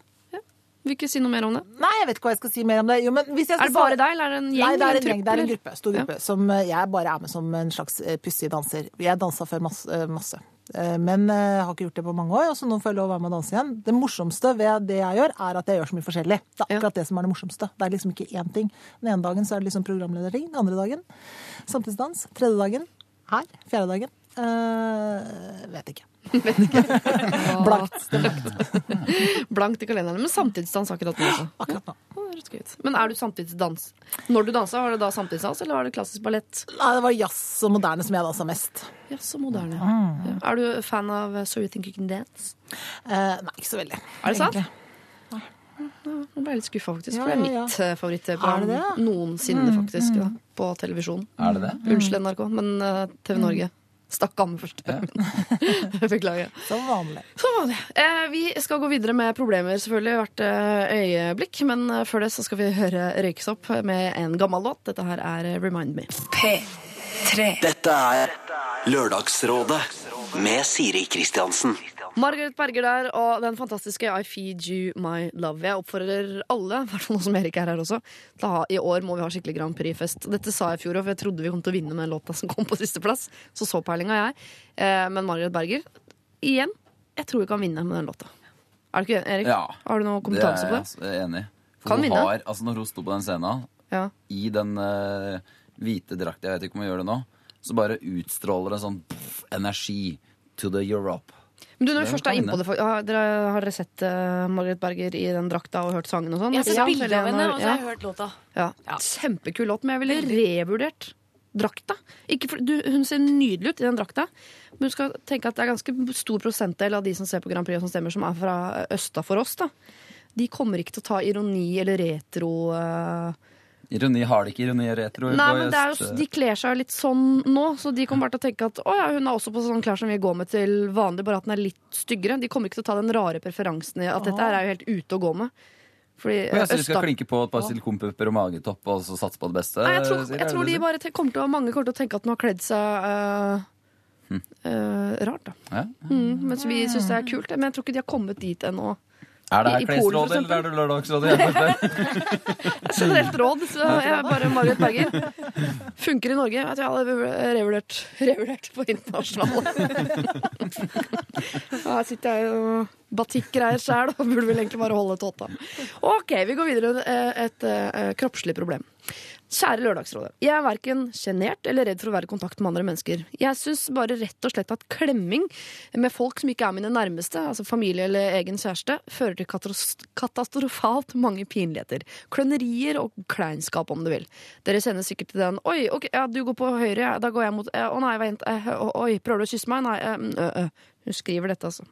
Vil ikke si noe mer om det? Nei, jeg vet ikke hva jeg skal si mer om det. Jo, men hvis jeg Er det bare svare- deg, eller er det en gjeng? Nei, det er en, en gjeng. Det er en gruppe. Stor gruppe. Som eh, jeg bare er med som en slags eh, pussig danser. Jeg dansa før masse. eh, masse. Eh, Men jeg har ikke gjort det på mange år, så nå får jeg lov å være med og danse igjen. Det morsomste ved det jeg gjør, er at jeg gjør så mye forskjellig. Det er akkurat det som er det morsomste. Det er liksom ikke én ting. Den ene dagen så er det liksom programlederting. Den andre dagen samtidsdans. Tredje dagen her. Fjerde dagen eh, vet ikke. Blankt. Det er blankt. Blankt i kalenderen. Men samtidsdans akkurat nå også. Akkurat nå. Men er du samtidsdans? Når du dansa, var det da samtidsdans, eller var det klassisk ballett? Nei, det var jazz og moderne som jeg dansa mest. Jazz og moderne. Mm. Ja. Er du fan av uh, So You Think You Can Dance? Uh, nei, ikke så veldig. Er det sant? Nå ble jeg litt skuffa, faktisk. Ja, For det er ja, ja. mitt uh, favorittprogram Er noensinne, Mm, faktisk. mm. Ja, på televisjon. Er det det? Unnskyld, NRK, men uh, TV Norge. Stakk av med første premien. Beklager. Som vanlig. Som vanlig. Eh, vi skal gå videre med problemer selvfølgelig hvert eh, øyeblikk, men eh, før det så skal vi høre Røyksopp med en gammel låt. Dette her er Remind Me. P3. Dette er Lørdagsrådet med Siri Kristiansen. Margaret Berger der og den fantastiske I Feed You My Love. Jeg oppfordrer alle, i hvert fall nå som Erik er her også, til å ha i år må vi ha skikkelig Grand Prix-fest. Dette sa jeg i fjor òg, for jeg trodde vi kom til å vinne med låta som kom på sisteplass. Så så peilinga jeg. Eh, men Margaret Berger, igjen, jeg tror vi kan vinne med den låta. Er du ikke Erik? Ja. Har du noe kompetanse det på er det? jeg er enig. For Kan hun vinne. Har, altså når hun sto på den scenen, Ja. i den uh, hvite drakta, jeg vet ikke om hun gjør det nå, så bare utstråler det sånn pff, energi to the Europe. Men du, når du først er inne på det, for- har dere, har dere sett uh, Margaret Berger i den drakta og hørt sangen og sånn? Jeg har sett Ja, bilde av henne, og så har jeg hørt låta. Ja. Kjempekul låt, men jeg ville revurdert drakta. Ikke for, du, hun ser nydelig ut i den drakta, men du skal tenke at det er ganske stor prosentdel av de som ser på Grand Prix og som stemmer, som er fra østa for oss. da. De kommer ikke til å ta ironi eller retro eh, Ironi har det ikke, ironi er retro. Nei, men det er jo, De kler seg litt sånn nå, så de kommer bare til å tenke at å ja, hun er også på sånn klær som vi går med til vanlig, bare at den er litt styggere. De kommer ikke til å ta den rare preferansen i at dette her er jo helt ute å gå med. Fordi Og jeg synes vi skal klinke på et par silikonpupper og magetopp og så satse på det beste. Nei, jeg tror, jeg tror de bare kommer til mange kommer til å tenke at hun har kledd seg øh, uh, rart, da. Ja. Mm, mens vi syns det er kult. Men jeg tror ikke de har kommet dit ennå. Er det her klesrådet, eller er det lørdagsrådet? Generelt råd. Så jeg er bare Margaret Berger. Funker i Norge. Vet jeg hadde revurdert, revurdert på internasjonale. Her sitter jeg og batikkgreier sjæl og burde vel egentlig bare holde tåta. Ok, vi går videre. Et, Et, et kroppslig problem. Kjære Lørdagsrådet. Jeg er verken sjenert eller redd for å være i kontakt med andre mennesker. Jeg syns bare rett og slett at klemming med folk som ikke er mine nærmeste, altså familie eller egen kjæreste, fører til katastrofalt mange pinligheter. Klønerier og kleinskap, om du vil. Dere kjenner sikkert til den 'oi, ok, ja, du går på høyre, ja, da går jeg mot eh, Å nei, vent, eh, oi, prøver du å kysse meg? Nei, øh, ø, ø. Hun skriver dette, altså.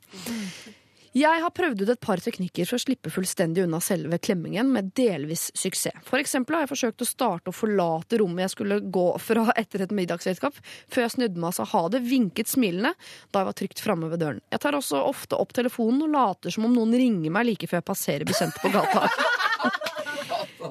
Jeg har prøvd ut et par teknikker for å slippe fullstendig unna selve klemmingen, med delvis suksess. For eksempel har jeg forsøkt å starte å forlate rommet jeg skulle gå fra etter et middagsselskap, før jeg snudde meg og sa ha det, vinket smilende da jeg var trygt framme ved døren. Jeg tar også ofte opp telefonen og later som om noen ringer meg like før jeg passerer bekjente på gata.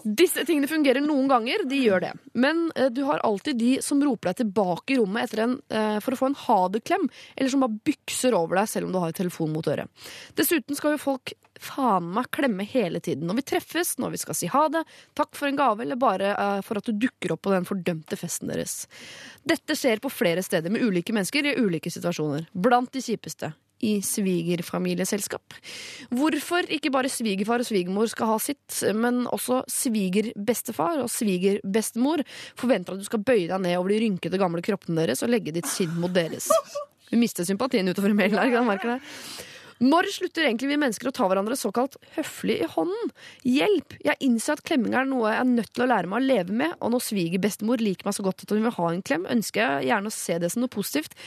Disse tingene fungerer noen ganger, de gjør det. Men eh, du har alltid de som roper deg tilbake i rommet etter en, eh, for å få en ha det-klem, eller som bare bykser over deg selv om du har telefonen mot øret. Dessuten skal jo folk faen meg klemme hele tiden. Når vi treffes, når vi skal si ha det, takk for en gave, eller bare eh, for at du dukker opp på den fordømte festen deres. Dette skjer på flere steder med ulike mennesker i ulike situasjoner. Blant de kjipeste. I svigerfamilieselskap. Hvorfor ikke bare svigerfar og svigermor skal ha sitt, men også svigerbestefar og svigerbestemor forventer at du skal bøye deg ned over de rynkete gamle kroppene deres og legge ditt sinn mot deres. Du mister sympatien utover mailen her. kan? Når slutter egentlig vi mennesker å ta hverandre såkalt høflig i hånden? Hjelp! Jeg innser at klemming er noe jeg er nødt til å lære meg å leve med, og når svigerbestemor liker meg så godt at hun vil ha en klem, ønsker jeg gjerne å se det som noe positivt.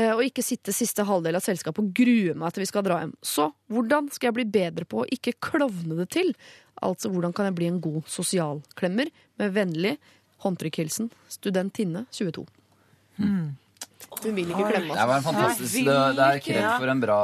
Eh, Og ikke sitte siste halvdel av selskapet og grue meg til vi skal dra hjem. Så hvordan skal jeg bli bedre på å ikke klovne det til? Altså hvordan kan jeg bli en god sosialklemmer? Med vennlig håndtrykkhilsen student Tinne 22. Hun vil ikke klemme Det var en oss. fantastisk Det, det er krev for en bra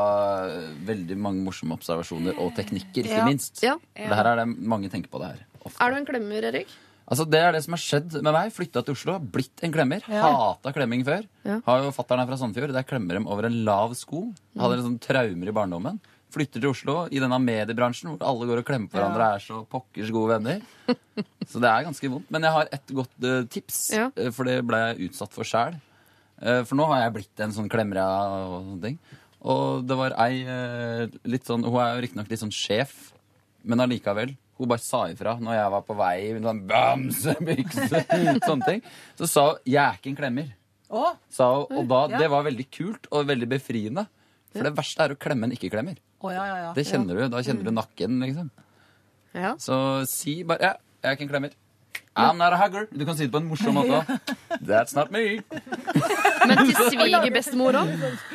Veldig mange morsomme observasjoner og teknikker, ikke Ja. minst. Ja. For Det her er det mange tenker på det her. Er du en klemmer, Erik? Altså, Det er det som har skjedd med meg. Flytta til Oslo, blitt en klemmer. Hata klemming før. Ja. Har jo Fatter'n er fra Sandefjord. Der klemmer dem over en lav sko. Hadde liksom traumer i barndommen. Flytter til Oslo i denne mediebransjen hvor alle går og klemmer på hverandre og er så pokkers gode venner. Så det er ganske vondt. Men jeg har et godt uh, tips, Ja. eh, for det ble jeg utsatt for sjæl. for nå har jeg blitt en sånn klemmer og sånne ting. Og det var ei uh, litt sånn Hun er jo riktignok litt sånn sjef, men allikevel. Hun bare sa ifra når jeg var på vei i sånn bamsebykse, sånne ting. Så sa hun 'jeg er ikke en klemmer'. Å, Sa hun, og da, Ja. det var veldig kult og veldig befriende. For det verste er å klemme en ikke-klemmer. Oh, ja, ja, ja. Det kjenner du. Da kjenner du nakken, liksom. Ja. Så si bare 'ja, jeg er ikke en klemmer'. I'm not a hugger. Du kan si det på en morsom måte. That's not me. Men til svigerbestemora?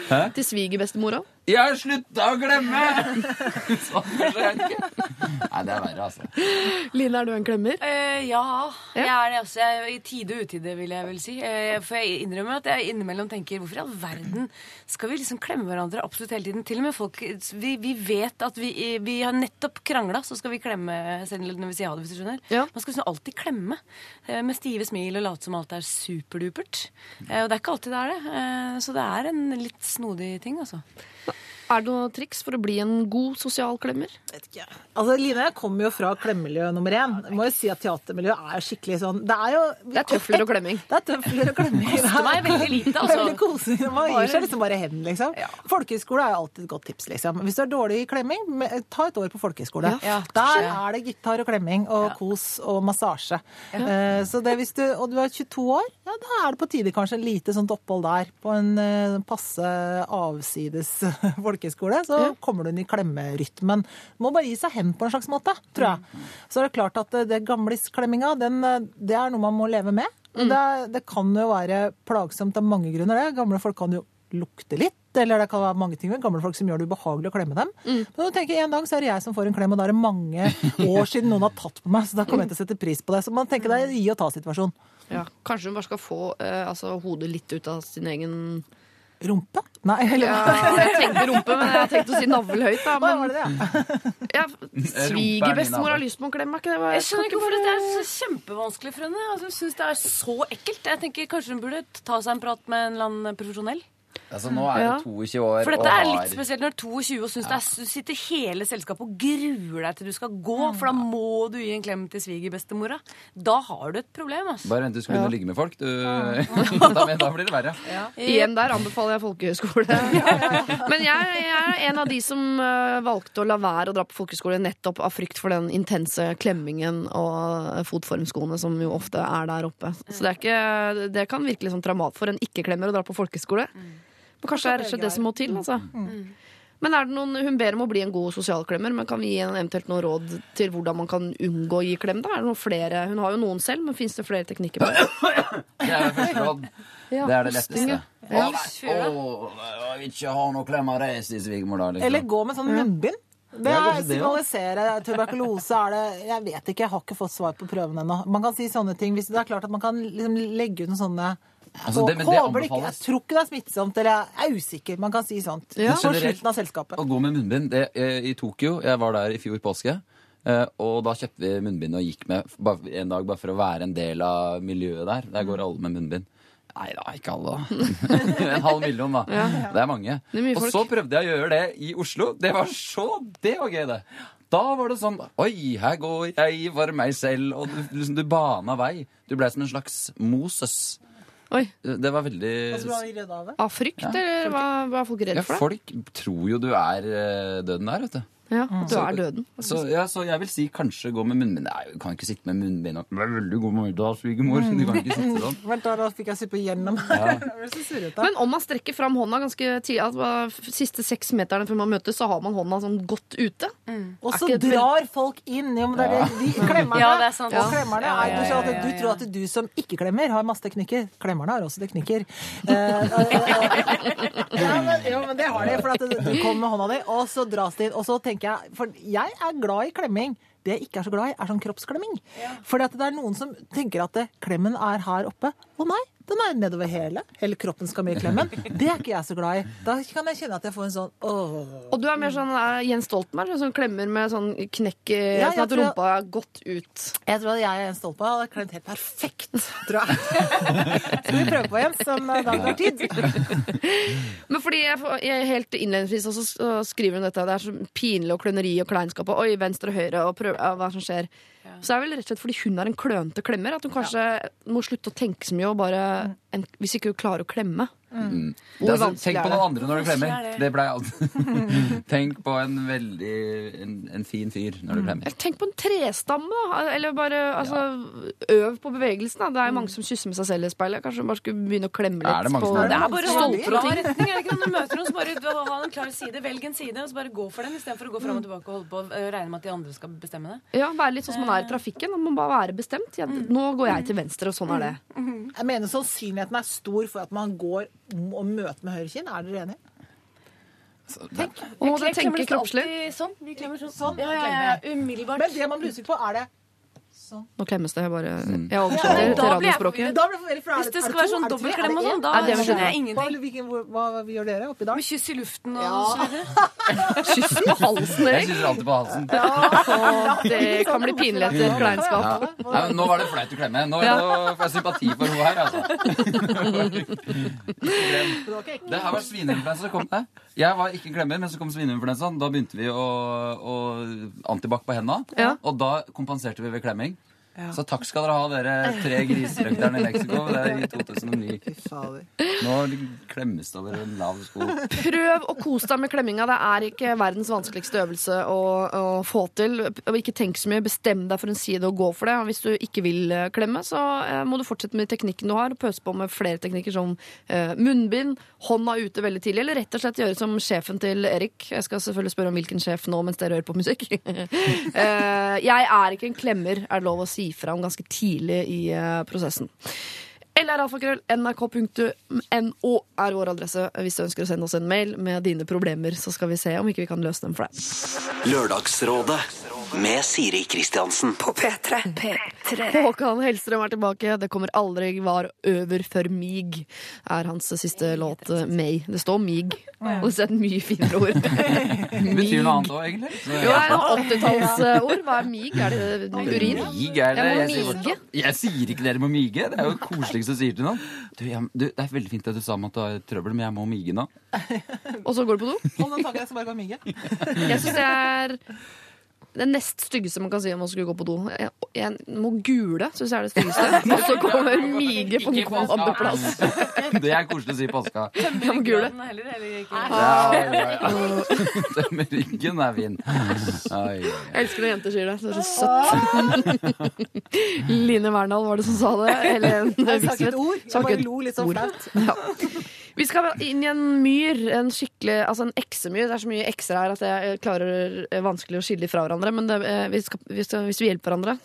Hæ? Til svigerbestemora? Jeg har slutta å glemme! Sånn kanskje jeg ikke. Nei, det er verre, altså. Line, er du en klemmer? Uh, ja, Ja. jeg er det også. Jeg, I tide og utide, vil jeg vel si. Uh, for jeg innrømmer at jeg innimellom tenker hvorfor i all verden skal vi liksom klemme hverandre absolutt hele tiden? Til og med folk Vi, vi vet at vi, vi har nettopp krangla, så skal vi klemme selv når vi sier ha det, hvis du skjønner. Ja. Man skal liksom alltid klemme. uh, Med stive smil og late som alt er superdupert. Og det er ikke alltid det er det. Eh, Så det er en litt snodig ting, altså. Er det noe triks for å bli en god sosial klemmer? vet ikke. Altså, Line jeg kommer jo fra klemmemiljø nummer én. Jeg må jo si at teatermiljøet er skikkelig sånn Det er jo Det er tøfler og klemming. Det er tøfler og klemming. Det Koster meg veldig lite, altså. Veldig koselig. Man gir seg liksom bare hen, liksom. Folkehøyskole er jo alltid et godt tips, liksom. Hvis du er dårlig i klemming, ta et år på folkehøyskole. Ja, Der er det gitar og klemming og kos og massasje. Uh, Så det hvis du, og du er 22 år, ja, da er det på tide kanskje en lite sånt opphold der. På en uh, passe avsides folkehøyskole. Så kommer du inn i klemmerytmen. Må bare gi seg hen på en slags måte, tror jeg. Så er det klart at eh, det gamlisklemminga, den, eh, det er noe man må leve med. Det, det kan jo være plagsomt av mange grunner, det. Gamle folk kan jo lukte litt. Eller det kan være mange ting med gamle folk som gjør det ubehagelig å klemme dem. Men du tenker, en dag så er det jeg som får en klem, og da er det mange år siden noen har tatt på meg. Så da kommer jeg til å sette pris på det. Så man tenker det er en gi og ta-situasjon. Ja. Kanskje hun bare skal få eh, altså, hodet litt ut av sin egen Rumpe? Nei, eller ja, Jeg tenkte rumpe, men jeg tenkte å si navl høyt. Da, Hva var men det det? ja? ja, svigerbestemor har lyst på en klem, er ikke det? Jeg skjønner ikke hvorfor dette er så kjempevanskelig for henne. Altså, jeg synes det er så ekkelt. Jeg tenker Kanskje hun burde ta seg en prat med en eller annen profesjonell. Altså, nå er Ja. du 22 år For dette er litt spesielt når du er 22 og det er, du sitter hele selskapet og gruer deg til du skal gå, for da må du gi en klem til svigerbestemora. Da har du et problem, altså. Bare vent du skal begynne å ligge med folk. Du, da, da blir det verre. Igjen der anbefaler jeg folkehøyskole. Men jeg, jeg er en av de som eh, valgte å la være å dra på folkehøyskole nettopp av frykt for den intense klemmingen og fotformskoene som jo ofte er der oppe. Så det, er ikke, det kan virke litt sånn traumat for en ikke-klemmer å dra på folkehøyskole. Men kanskje det er rett og slett det som må til. Altså. Men er det noen, Hun ber om å bli en god sosialklemmer, men kan vi gi en eventuelt noen råd til hvordan man kan unngå å gi klem? Da? Er det noen flere? Hun har jo noen selv, men fins det flere teknikker? på det? Det er første råd. Det er det letteste. ja. Å, ikke ha noe klem av det, sier svigermor da. Eller Liksom. gå med sånn munnbind. Det er signalisere tuberkulose er det Jeg vet ikke, jeg har ikke fått svar på prøven ennå. Man kan si sånne ting. Hvis det er klart at man kan liksom legge ut noen sånne Altså, det- men det Håper det ikke. Jeg tror ikke det er smittsomt, eller jeg er usikker. Man kan si sånt. Ja. På slutten av selskapet. Å gå med munnbind det, eh, I Tokyo, jeg var der i fjor påske, eh, og da kjøpte vi munnbind og gikk med en dag bare for å være en del av miljøet der. Der går alle med munnbind. Nei da, ikke alle. da. en halv million, da. Det er mange. Det er og så prøvde jeg å gjøre det i Oslo. Det var så Det var gøy, det. Da var det sånn Oi, her går jeg for meg selv. Og du, liksom, du bana vei. Du ble som en slags Moses. Oi. Det var veldig altså, var redde av det. Frykt, eller var, var folk folk ja, for? Folk tror jo du er eh, døden der, vet du. Ja, du er døden. Så, ja, så jeg vil si kanskje gå med munnbind. Nei, du kan ikke sitte med munnbind og er veldig god middag, svigermor. Du kan ikke sitte sånn. Vent, da, da fikk jeg sitte gjennom. her. Ja. så surrete. Men om man strekker fram hånda ganske tidlig, altså, siste seks meterne før man møtes, så har man hånda sånn godt ute. Og så det drar folk inn. Jo, men det er det, de klemmerne. Ja, det er sant. Og klemmerne er jo du, sånn at du tror at du som ikke klemmer, har masse teknikker. Klemmerne har også teknikker. Eh, ja, men, jo, men det har de. For at du du kommer med hånda di, og så dras det inn. Og så tenker jeg For jeg er glad i klemming. Det jeg ikke er så glad i, er sånn kroppsklemming. Ja. For det er noen som tenker at det, klemmen er her oppe. Å nei, Den er nedover hele. Hele kroppen skal med i klemmen. Det er ikke jeg så glad i. Da kan jeg kjenne at jeg får en sånn åh. Og du er mer sånn uh, Jens Stoltenberg, sånn klemmer med sånn knekk Ja, Sånn at rumpa er godt ut. Jeg tror at jeg er Jens Stoltenberg hadde klemt helt perfekt, tror jeg. Skal vi prøve på, Jens, om eh, dagen har tid? Men fordi jeg, jeg helt innledningsvis også så skriver hun dette, det er så pinlig og kløneri og kleinskap og oi, venstre og høyre og prøv, hva som skjer. Så det er vel rett og slett fordi hun er en klønete klemmer, at hun kanskje må slutte å tenke så mye og bare en, Hvis ikke hun klarer å klemme. Det er altså, tenk på noen andre når du klemmer. er det. Det alt. Tenk på en veldig en, en fin fyr når du klemmer. Tenk på en trestamme, da. Eller bare altså, øv på bevegelsen. Da. Det er jo mange som kysser med seg selv i speilet. Kanskje hun bare skulle begynne å klemme litt Er det mange på som gjør Det er bare å ha en klar retning. Er det ikke når du møter noen, så bare ha en klar side. Velg en side, og så bare gå for den istedenfor å gå fram og tilbake og holde på og regne med at de andre skal bestemme det. Ja, Være litt sånn som man er i trafikken. Man må bare være bestemt. Ja, nå går jeg til venstre, og sånn er det. Jeg mener sannsynligheten er stor for at man går og møte med høyre kinn. Er dere enige? Og må dere Jeg klemmer tenke kroppslig. Sånn. Vi klemmer sånn. Sånn, Ja, ja, ja, umiddelbart. Men det man blir usikker på, er det Nå klemmes det. Jeg bare Jeg oversetter ja, til radiospråket. Da blir jeg forvirret, Hvis det, det skal være sånn dobbeltklem og sånn, da skjønner jeg Hva, ingenting. hva, gjør dere oppi der? Med kyss i luften og Ja. så videre. Kyss på halsen, Jeg kysser alltid på halsen. Ja. det kan bli pinlig etter Ja. kleinskap. Nei, men nå var det flaut å klemme. Nå, får jeg sympati for henne her, altså. Det her var svineinfluensa som kom det. Jeg var ikke en klemmer, men så kom svineinfluensaen. Da begynte vi å, å antibac på henda, Ja. og da kompenserte vi ved klemming. Så takk skal dere ha, dere tre griserøkterne i Mexico. Det er i 2009. Nå klemmes det over en lav sko. Prøv å kose deg med klemminga. Det er ikke verdens vanskeligste øvelse å, å få til. Ikke tenk så mye. Bestem deg for en side og gå for det. Hvis du ikke vil eh, klemme, så eh, må du fortsette med teknikken du har. Og pøse på med flere teknikker som eh, munnbind, hånda ute veldig tidlig, eller rett og slett gjøre som sjefen til Erik. Jeg skal selvfølgelig spørre om hvilken sjef nå mens dere hører på musikk. Eh, jeg er ikke en klemmer, er det lov å si fra om ganske tidlig i eh, prosessen. LRalfakrøll.nrk.no alfakrøll, nrk.no er vår adresse hvis du ønsker å sende oss en mail med dine problemer. Så skal vi se om ikke vi kan løse dem for deg. Lørdagsrådet med Siri Kristiansen. På P3. P3. Håkan Hellstrøm er tilbake. Det kommer aldri var over for mig, er hans siste låt. May. Det står mig. Og det er et mye finere ord. Betyr noe annet òg, egentlig. Jo, det er et 80-tallsord. Hva er mig? Er det urin? Mig er det. Jeg må Jeg sier, jeg sier ikke dere må mige. Det er jo det koseligste du sier til noen. Du, jeg, du, det er veldig fint at du sa at du har trøbbel, men jeg må mige nå. Og så går du på do? Hold den tanken, jeg skal bare gå og mige. Jeg syns det er det nest styggeste man kan si om man skulle gå på do. Jeg, jeg må gule, syns jeg er det styggeste. Og så kommer mige på andreplass. Det er koselig å si på påska. Jeg må gule. Graden heller, ikke. Ja, ja, ja. Ryggen er fin. Jeg elsker når jenter sier det. Det er så søtt. Line Verndal var det som sa det. Helen Jeg sa ikke et ord. Jeg bare lo litt sånn flaut. Ja. Vi skal inn i en myr, en skikkelig, altså en eksemyr. Det er så mye ekser her at jeg klarer eh, vanskelig å skille fra hverandre. Men det, eh, vi skal, hvis, vi hjelper hverandre,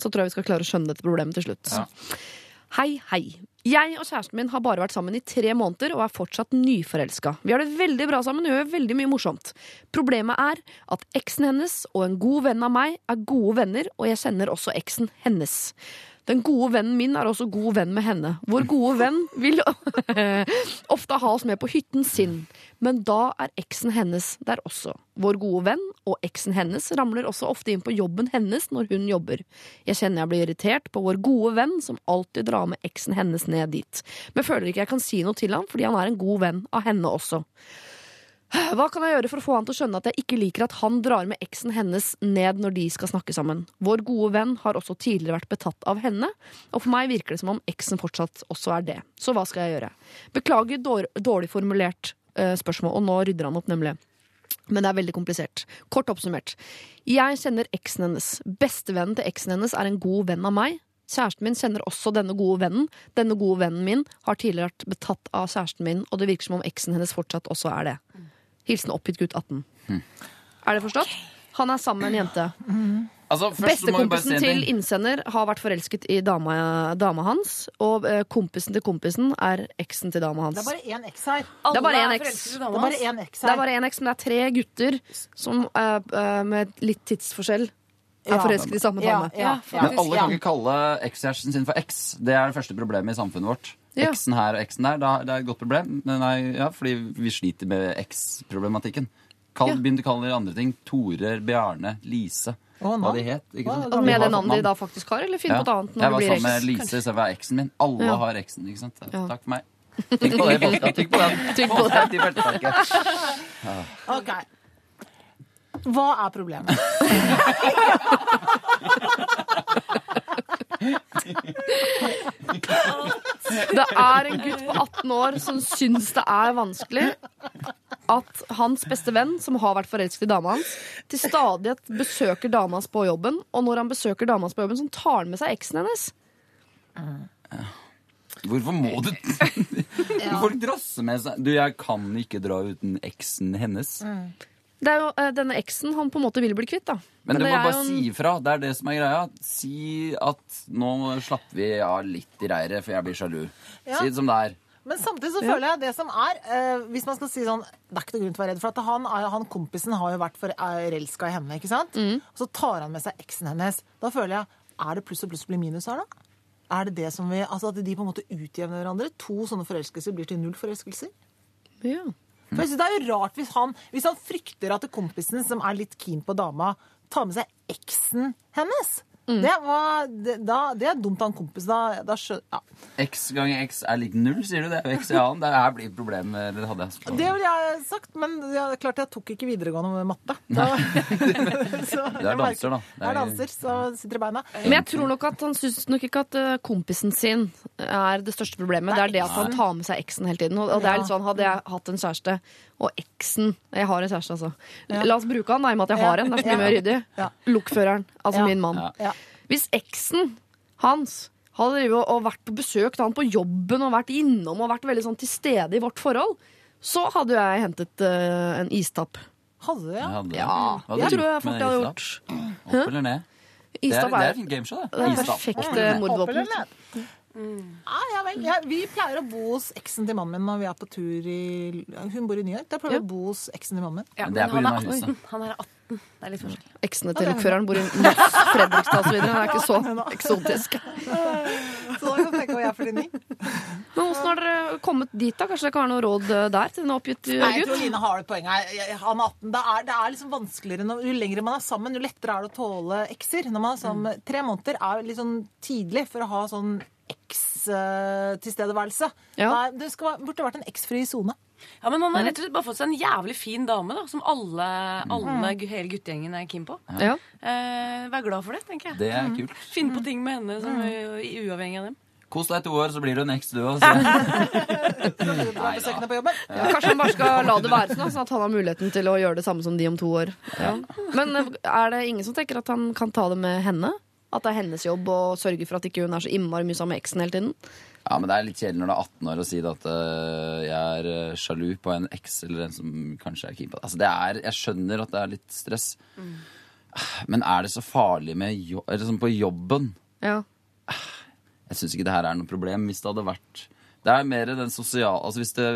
så tror jeg vi skal klare å skjønne dette problemet til slutt. Ja. Hei, hei. Jeg og kjæresten min har bare vært sammen i tre måneder og er fortsatt nyforelska. Vi har det veldig bra sammen og gjør veldig mye morsomt. Problemet er at eksen hennes og en god venn av meg er gode venner, og jeg kjenner også eksen hennes. Den gode vennen min er også god venn med henne. Vår gode venn vil ofte ha oss med på hytten sin, men da er eksen hennes der også. Vår gode venn og eksen hennes ramler også ofte inn på jobben hennes når hun jobber. Jeg kjenner jeg blir irritert på vår gode venn som alltid drar med eksen hennes ned dit, men føler ikke jeg kan si noe til ham fordi han er en god venn av henne også. Hva kan jeg gjøre for å få han til å skjønne at jeg ikke liker at han drar med eksen hennes ned når de skal snakke sammen? Vår gode venn har også tidligere vært betatt av henne, og for meg virker det som om eksen fortsatt også er det. Så hva skal jeg gjøre? Beklager dårlig formulert eh, spørsmål, og nå rydder han opp, nemlig. Men det er veldig komplisert. Kort oppsummert. Jeg kjenner eksen hennes. Bestevennen til eksen hennes er en god venn av meg. Kjæresten min kjenner også denne gode vennen. Denne gode vennen min har tidligere vært betatt av kjæresten min, og det virker som om eksen hennes fortsatt også er det. Hilsen oppgitt gutt 18. Er det forstått? Han er sammen med en jente. Altså, først så må vi bare si Bestekompisen til innsender har vært forelsket i dama, dama hans, og eh, kompisen til kompisen er eksen til dama hans. Det er bare én eks her. Det er bare Alle én X. Det er bare én X Det er bare én X, men det er tre gutter som eh, eh, med litt tidsforskjell er Ja. forelsket i samme Ja, dame. ja, Ja, ja. Men alle kan ikke kalle ekskjæresten sin for eks. Det er det første problemet i samfunnet vårt. Ja. Eksen her og eksen der, da, det er et godt problem. Nei, ja, fordi vi sliter med X-problematikken. Kall, Ja. Begynn å kalle dere andre ting. Tore, Bjarne, Lise. Å, Hva de het. Ikke sant? Altså, Med det navnet de da faktisk har, eller finne Ja. på et annet Jeg var sammen med? Lise istedenfor eksen min. Alle Ja. har eksen, ikke sant? Ja. Takk for meg. Tygg på det, Bolstad. Tygg på den. Tygg på feltetaket. Ok. Hva er problemet? Det er en gutt på 18 år som syns det er vanskelig at hans beste venn, som har vært forelsket i dama hans, til stadighet besøker dama hans på jobben. Og når han besøker dama hans på jobben, så tar han med seg eksen hennes. Hvorfor må du Folk drasser med seg Du, jeg kan ikke dra uten eksen hennes. Det er jo eh, denne eksen han på en måte vil bli kvitt, da. Men du må bare en- si ifra. Det er det som er greia. Si at nå slapper vi av litt i reiret, for jeg blir sjalu. Ja. Si det som det er. Men samtidig så føler jeg det som er uh, Hvis man skal si sånn Det er ikke noe grunn til å være redd. For at han, han kompisen har jo vært forelska i henne. ikke sant? Og så tar han med seg eksen hennes. Da føler jeg Er det pluss og pluss blir minus her, da? Er det det som vi, altså At de på en måte utjevner hverandre? To sånne forelskelser blir til null forelskelser? Ja. For jeg synes Det er jo rart hvis han, hvis han frykter at kompisen som er litt keen på dama, tar med seg eksen hennes. Det, var, det, da, det er dumt av en kompis. Da, da skjø, ja. X ganger X er lik null, sier du? Det er X er annen. Det her blir et problem. Det hadde jeg Det ville jeg sagt, men det er klart jeg tok ikke videregående med matte. Da, så, Du er danser, da. Jeg er danser, så sitter i beina. Men jeg tror nok at han syns nok ikke at eh, kompisen sin er det største problemet. Det er det at han tar med seg eksen hele tiden. Og det er litt sånn, Hadde jeg hatt en kjæreste, og eksen Jeg har en kjæreste, altså. La oss bruke han i og med at jeg har en. Det er så mye mer ryddig. Ja. Lokføreren. Altså Ja. min mann. Ja. Ja. Hvis eksen hans hadde og- vært på besøk til han på jobben og vært innom og vært veldig sånn til stede i vårt forhold, så hadde jeg hentet uh, en istapp. Hadde du, ja? hadde, Ja, Hva hadde det du tror jeg gjort med fort jeg hadde gjort. Opp eller ned? Det er, Istapp det er er, gameshow, det. det er Istapp. perfekte Opp mordvåpen. Eller Ah, Ja, ja vel. Ja, vi pleier å bo hos eksen til mannen min når vi er på tur i Hun bor i New York. Da pleier vi Ja. å bo hos eksen til mannen min. Ja, Men det er på han grunn av 18. huset. Han er 18. Det er litt forskjell. Eksene til lokføreren bor i Moss, Fredrikstad osv. Det er ikke så eksotisk. Så da kan tenke hva jeg er for de ni. Men hvordan har dere kommet dit, da? Kanskje dere kan har noe råd eh, der til den oppgitt gutt? Nei, jeg tror? Line har et poeng her. Han er 18. Det er, det er liksom vanskeligere når, Jo lengre man er sammen, jo lettere er det å tåle ekser. Når man er sammen, Tre måneder er litt sånn tidlig for å ha sånn eks-tilstedeværelse. Ja. Det skal, burde vært en eks-fri sone. Ja, men han har rett og slett bare fått seg en jævlig fin dame, da, som alle, alle hele guttegjengen er keen på. Ja. Eh, vær glad for det, tenker jeg. Det er kult. Finn på ting med henne som er uavhengig av dem. Kos deg i to år, så blir du en eks, du òg. Besøkende på jobben. Ja, kanskje han bare skal la det være sånn, sånn at han har muligheten til å gjøre det samme som de om to år. Ja. Men eh, er det ingen som tenker at han kan ta det med henne? At det er hennes jobb å sørge for at ikke hun er så innmari mye sammen med eksen hele tiden? Ja, men det er litt kjedelig når du er 18 år og sier at uh, jeg er øh, sjalu på en eks eller en som kanskje er keen på det. Altså, det er, jeg skjønner at det er litt stress. Men er det så farlig med jo sånn på jobben? Ja. Jeg syns ikke det her er noe problem. Hvis det hadde vært Det er mer den sosiale Altså hvis det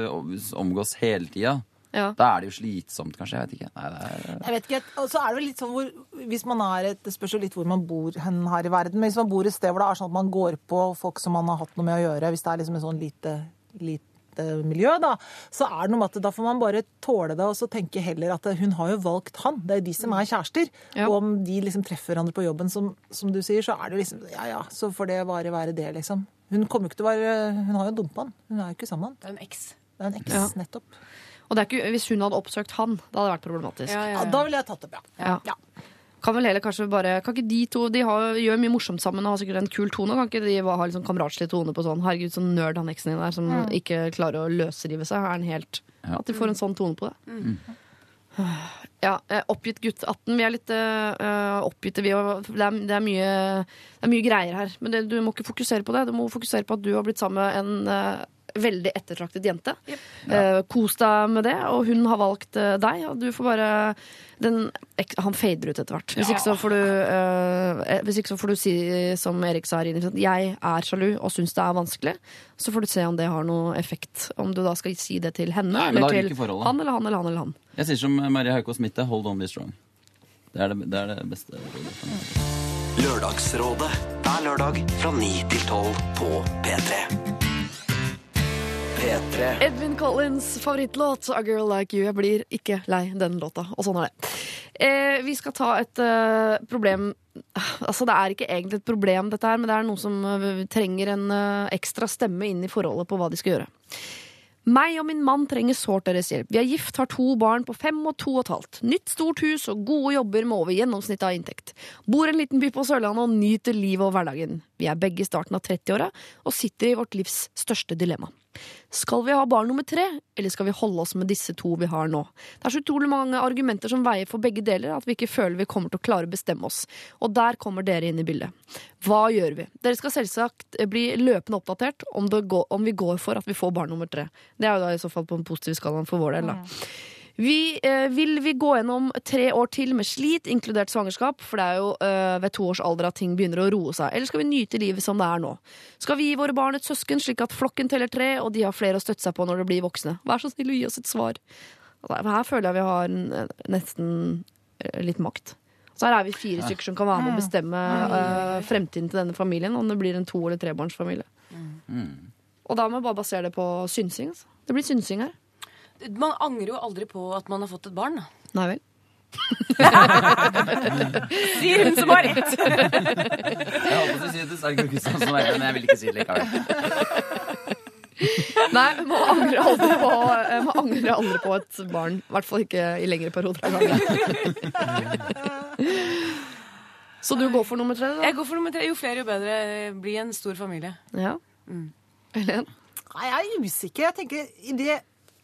omgås hele tida, ja. da er det jo slitsomt, kanskje. Jeg vet ikke. Nei, det er, Jeg vet ikke, og så er det jo litt sånn hvor, hvis man er et, Det spørs jo litt hvor man bor hen her i verden. Men hvis man bor et sted hvor det er sånn at man går på folk som man har hatt noe med å gjøre, hvis det er liksom en sånn lite, lite miljø, da, så er det noe med at da får man bare tåle det og så tenke heller at hun har jo valgt han. Det er jo de som er kjærester. Ja. Og om de liksom treffer hverandre på jobben, som, som du sier, så er det jo liksom Ja ja, så får det bare være det, liksom. Hun kommer jo ikke til å være Hun har jo dumpa han. Hun er jo ikke sammen med han. Det er en eks. Det er en eks, Ja. nettopp. Og det er ikke, hvis hun hadde oppsøkt han, da hadde det vært problematisk. Ja, ja, Ja, ja. da ville jeg tatt det bra. ja. Ja. Kan vel heller kanskje bare Kan ikke de to De har, gjør mye morsomt sammen og har sikkert en kul tone. Kan ikke de ha litt sånn kameratslig tone på sånn Herregud, sånn nerd han eksen din er som ikke klarer å løsrive seg. Er han helt At de får en sånn tone på det. Ja, eh, oppgitt gutt 18. Vi er litt uh, oppgitte, vi. Det, er, det, er mye, det er mye greier her. Men det, du må ikke fokusere på det. Du må fokusere på at du har blitt sammen med en eh, veldig ettertraktet jente. Eh, kos deg med det, og hun har valgt eh, deg. Og du får bare den, ek, Han fader ut etter hvert. Hvis, ikke så får du, eh, hvis ikke så får du si som Erik sa her, at jeg er sjalu og syns det er vanskelig. Så får du se om det har noe effekt. Om du da skal si det til henne, Nei, eller til forholdet. han eller han eller han eller han. Jeg sier som Marie Haukås Mitte, hold on, be strong. Det er det, det, er det beste. rådet. Lørdagsrådet hver lørdag fra 9 til 12 på P3. P3. Edvin Collins' favorittlåt 'A Girl Like You'. Jeg blir ikke lei den låta, og sånn er det. Eh, vi skal ta et eh, problem Altså, det er ikke egentlig et problem, dette her, men det er noe som uh, trenger en uh, ekstra stemme inn i forholdet på hva de skal gjøre. Meg og min mann trenger sårt deres hjelp. Vi er gift, har to barn på fem og to og et halvt. Nytt stort hus og gode jobber med over gjennomsnittet av inntekt. Bor i en liten by på Sørlandet og nyter livet og hverdagen. Vi er begge i starten av 30-åra og sitter i vårt livs største dilemma. Skal vi ha barn nummer tre, eller skal vi holde oss med disse to vi har nå? Det er så utrolig mange argumenter som veier for begge deler, at vi ikke føler vi kommer til å klare å bestemme oss. Og der kommer dere inn i bildet. Hva gjør vi? Dere skal selvsagt bli løpende oppdatert om, går, om vi går for at vi får barn nummer tre. Det er jo da i så fall på den positive skalaen for vår del, da. Vi, eh, vil vi gå gjennom tre år til med slit, inkludert svangerskap? For det er jo eh, ved to års alder at ting begynner å roe seg. Eller skal vi nyte livet som det er nå? Skal vi gi våre barn et søsken, slik at flokken teller tre, og de har flere å støtte seg på når de blir voksne? Vær så snill å gi oss et svar. Her føler jeg vi har nesten eh, litt makt. Så her er vi fire stykker som kan være med å bestemme eh, fremtiden til denne familien, om det blir en to- eller trebarnsfamilie. Og da må vi bare basere det på synsing. Altså. Det blir synsing her. Man angrer jo aldri på at man har fått et barn. Nei vel. Sier hun som har rett. Jeg holdt på å si det, så er det ikke sånn som er, men jeg vil ikke si det likevel. Nei, man angrer aldri på, eh, man angrer aldri på et barn. I hvert fall ikke i lengre perioder av gangen. Så du går for nummer tre, da? Jeg går for nummer tre. Jo flere, jo bedre. Bli en stor familie. Ja. Helen? Nei, jeg er usikker. Jeg tenker i det,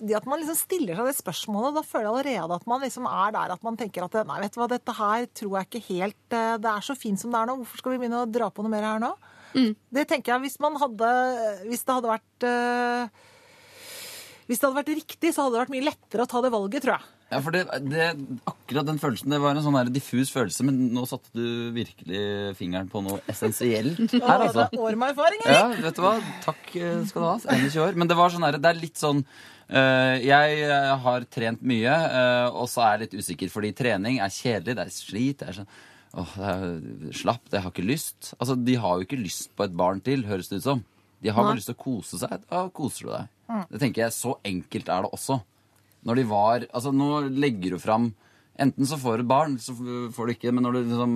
det at man liksom stiller seg det spørsmålet, da føler jeg allerede at man liksom er der at man tenker at nei, vet du hva, dette her tror jeg ikke helt eh, Det er så fint som det er nå. Hvorfor skal vi begynne å dra på noe mer her nå? Det tenker jeg hvis man hadde Hvis det hadde vært eh, Hvis det hadde vært riktig, så hadde det vært mye lettere å ta det valget, tror jeg. Ja, for det, det, akkurat den følelsen, det var en sånn diffus følelse, men nå satte du virkelig fingeren på noe essensielt her, altså. Det er år med erfaring, eller? Ja, vet du hva? Takk skal du ha. 21 år. Men det var sånn her, det er litt sånn Jeg eh, har trent mye, eh, og så er jeg litt usikker, fordi trening er kjedelig, det er slit. det er sånn Åh, det er slapp, jeg har ikke lyst. Altså, De har jo ikke lyst på et barn til, høres det ut som. De har bare lyst til å kose seg. Da koser du deg. Det tenker jeg, Så enkelt er det også. Når de var Altså, nå legger du fram Enten så får du et barn, så får du ikke, men når du liksom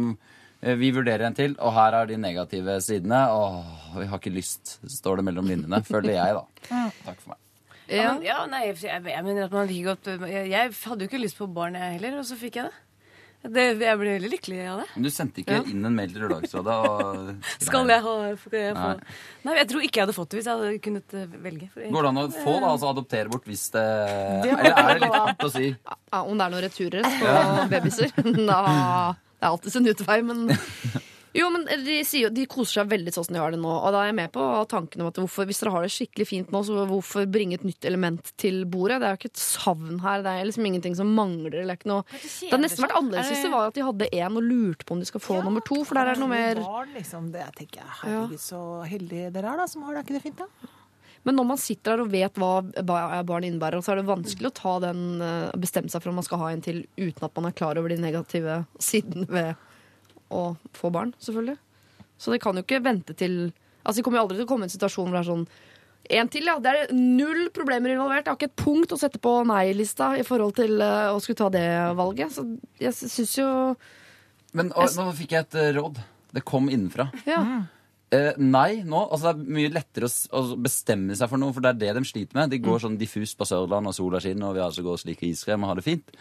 eh, vi vurderer en til, og her er de negative sidene. Åh, vi har ikke lyst, står det mellom linjene. Føler jeg, da. Takk for meg. Ja, men, ja nei, jeg, jeg mener at man like godt jeg, jeg hadde jo ikke lyst på barn, jeg heller, og så fikk jeg det. det jeg ble veldig lykkelig av det. Men du sendte ikke Ja. inn en mail til Lørdagsrådet? Og... Skal jeg ha skal jeg få? Nei. Nei, jeg tror ikke jeg hadde fått det hvis jeg hadde kunnet eh, velge. For Går det an å få, da? Altså adoptere bort hvis det Eller er det litt hardt å si? Ja, om det er noen returer på babyer, da Det er alltid sin utvei, men Jo, men de, sier, de koser seg veldig sånn som de har det nå. Og da er jeg med på tanken om at hvorfor, hvis dere har det skikkelig fint nå, så hvorfor bringe et nytt element til bordet? Det er jo ikke et savn her. Det er liksom ingenting som mangler. Eller ikke noe. Det har nesten vært annerledes hvis det var at de hadde én og lurte på om de skal få nummer to, for der er det noe mer var liksom, det tenker. Herregud, så heldige dere er, da, som har det. Er ikke det fint, da? Men når man sitter der og vet hva ba- barn innebærer, så er det vanskelig å ta den, eh, bestemme seg for om man skal ha en til uten at man er klar over de negative sidene ved å få barn, selvfølgelig. Så det kan jo ikke vente til Altså, Det kommer jo aldri til å komme en situasjon hvor det er sånn en til, ja. Det er null problemer involvert. Jeg har ikke et punkt å sette på nei-lista i forhold til eh, å skulle ta det valget. Så jeg syns jo Men å, nå fikk jeg et eh, råd. Det kom innenfra. Ja. Eh, nei, nå. Altså, det er mye lettere å, å bestemme seg for noe, for det er det de sliter med. De går sånn diffust på Sørlandet, og sola skinner, og vi altså går og sliker iskrem og har det fint.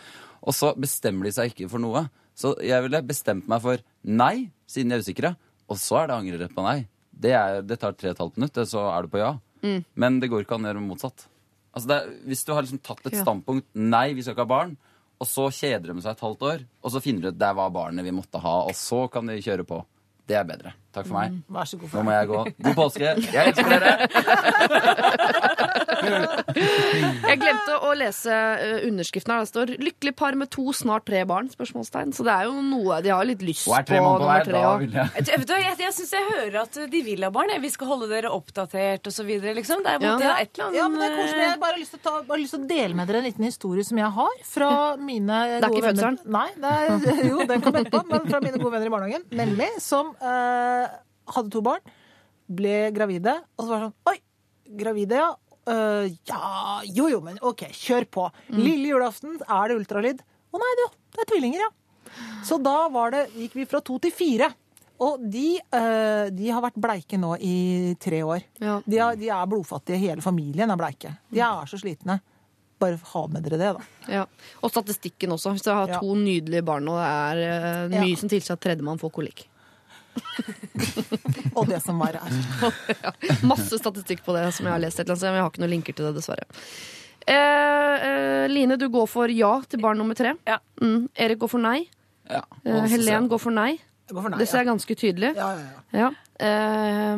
Og så bestemmer de seg ikke for noe. Så jeg ville bestemt meg for nei, siden de er usikre. Og så er det angrerett på nei. Det, er, det tar tre og et halvt minutt, så er du på ja. Men det går ikke an å gjøre motsatt. Altså det hvis du har liksom tatt et Ja. standpunkt nei, vi skal ikke ha barn, og så kjeder de seg et halvt år, og så finner du ut det var barnet vi måtte ha, og så kan de kjøre på. Det er bedre. Takk for meg. Vær så god Nå må jeg gå. God påske. Jeg elsker dere. Jeg glemte å lese eh, underskriften her. Det står 'Lykkelig par med to, snart tre barn'. spørsmålstegn. Så det er jo noe De har litt lyst er på tre på vei, tre. da vil jeg Jeg, jeg, jeg syns jeg hører at de vil ha barn. Vi skal holde dere oppdatert osv. Liksom. Det er Ja. ja. et eller annet Ja, men det er koselig. Jeg har bare lyst til å, ta, bare lyst til å dele med dere en liten historie som jeg har fra mine Det er ikke fødselen? Nei, det er, jo, den kom etterpå, men fra mine gode venner i barnehagen. Nemlig som eh, hadde to barn, ble gravide, og så var det sånn Oi! Gravide, ja. Uh, ja, jo jo, men OK, kjør på. Mm. Lille julaften, er det ultralyd? Å nei, du, det er tvillinger, ja. Så da var det, gikk vi fra to til fire. Og de, uh, de har vært bleike nå i tre år. Ja. De, er, de er blodfattige, hele familien er bleike. De er så slitne. Bare ha med dere det, da. Ja. Og statistikken også. Hvis dere har Ja. to nydelige barn, og det er Ja. mye som tilsier at tredjemann får kolikk. Og det som var er. ja. Masse statistikk på det som jeg har lest et eller annet men jeg har ikke noen linker til det, dessverre. Eh, eh, Line, du går for ja til barn nummer tre. Ja. Mm. Erik går for nei. Ja. Eh, Helen jeg- går for nei. Går for nei, Det ser ja. jeg ganske tydelig. Ja, ja, ja. Ja.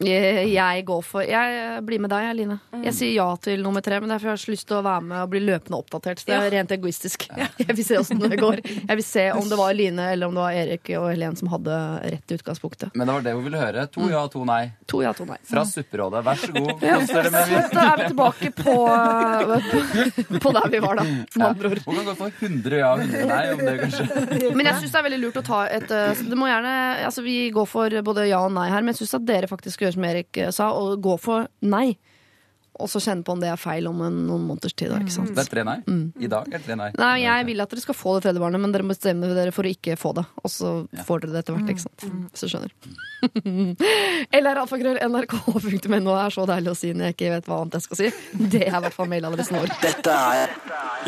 Ehm, jeg, går for Jeg blir med deg, Line. Jeg sier ja til nummer tre, men derfor har jeg så lyst til å være med og bli løpende oppdatert. Så det er rent egoistisk. Jeg vil se åssen det går. Jeg vil se om det var Line eller om det var Erik og Helen som hadde rett i utgangspunktet. Men det var det hun ville høre. To ja, to nei. To ja, to nei. Fra Supperådet. Vær så god. Kos dere med Så da er vi tilbake på, på, der vi var, da. Med andre ord. Hun kan gå for 100 ja, 100 nei, om det kanskje Men jeg syns det er veldig lurt å ta et eh, Det må gjerne Altså, vi går for både ja og nei her, men jeg syns at dere faktisk å gjøre som Erik eh, sa, og gå for nei. Og så kjenne på om det er feil om en, noen måneders tid. Ikke sant? Det er tre nei. I dag er det tre nei. Nei, Jeg vil at dere skal få det tredje barnet, men dere må bestemme dere for å ikke få det. Og så får dere det etter hvert, ikke sant. Hvis du skjønner. Eller alfakrøll nrk.no er så deilig å si når jeg ikke vet hva annet jeg skal si. Det er i hvert fall mailadressen vår. Dette er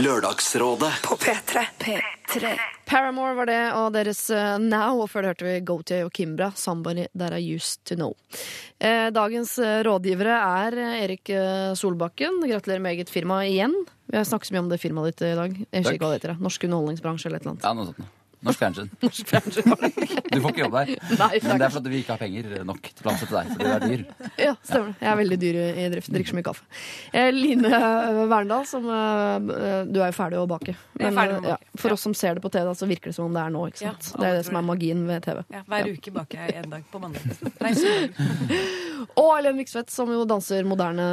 Lørdagsrådet På P3. P3. Paramore var det, og deres eh, Now. Og før det hørte vi Goatee og Kimbra, 'Somebody That I Used To Know'. Eh, dagens eh, rådgivere er Erik Solbakken. Gratulerer med eget firma igjen. Vi har snakket så mye om det firmaet ditt i dag. Jeg husker ikke hva det heter. Norsk underholdningsbransje eller et eller annet. Ja, noe sånt. Norsk fjernsyn. Norsk fjernsyn. Du får ikke jobbe der. Nei, Men det er fordi vi ikke har penger nok til å ansette deg. Så du er dyr. Ja, stemmer det. Jeg er veldig dyr i driften. Drikker så mye kaffe. Eh, Line Verndal, som eh, Du er jo ferdig å bake. Er ferdig med å bake, ja, for ja. oss som ser det på TV, så virker det som om det er nå. ikke sant? Ja, det er det som er magien ved TV. Ja, hver uke baker jeg en dag på mandag. Nei. Og Eileen Viksvedt, som jo danser moderne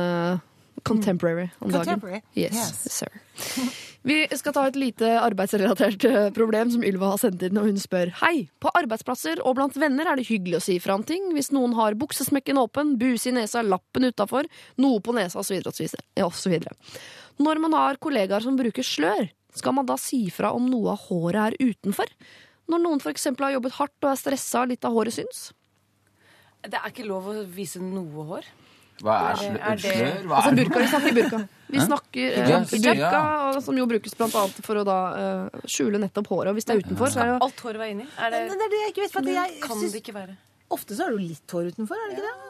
contemporary om dagen. Contemporary, Yes, yes. sir. Vi skal ta et lite arbeidsrelatert eh, problem som Ylva har sendt inn, og hun spør Hei, på arbeidsplasser og blant venner er det hyggelig å si fra om ting hvis noen har buksesmekken åpen, buse i nesa, lappen utafor, noe på nesa osv. Når man har kollegaer som bruker slør, skal man da si fra om noe av håret er utenfor? Når noen f.eks. har jobbet hardt og er stressa og litt av håret syns? Det er ikke lov å vise noe hår. Hva er Er slør? er det- slør? Hva Altså burka, vi snakker burka. Vi snakker eh, burka, som jo brukes blant annet for å da uh, skjule nettopp håret. Og hvis det er utenfor, så er det jo Alt håret var inni. Er det, det, det er det jeg ikke vet, for jeg kan synes- det ikke være. Ofte så er det jo litt hår utenfor, er det ikke det?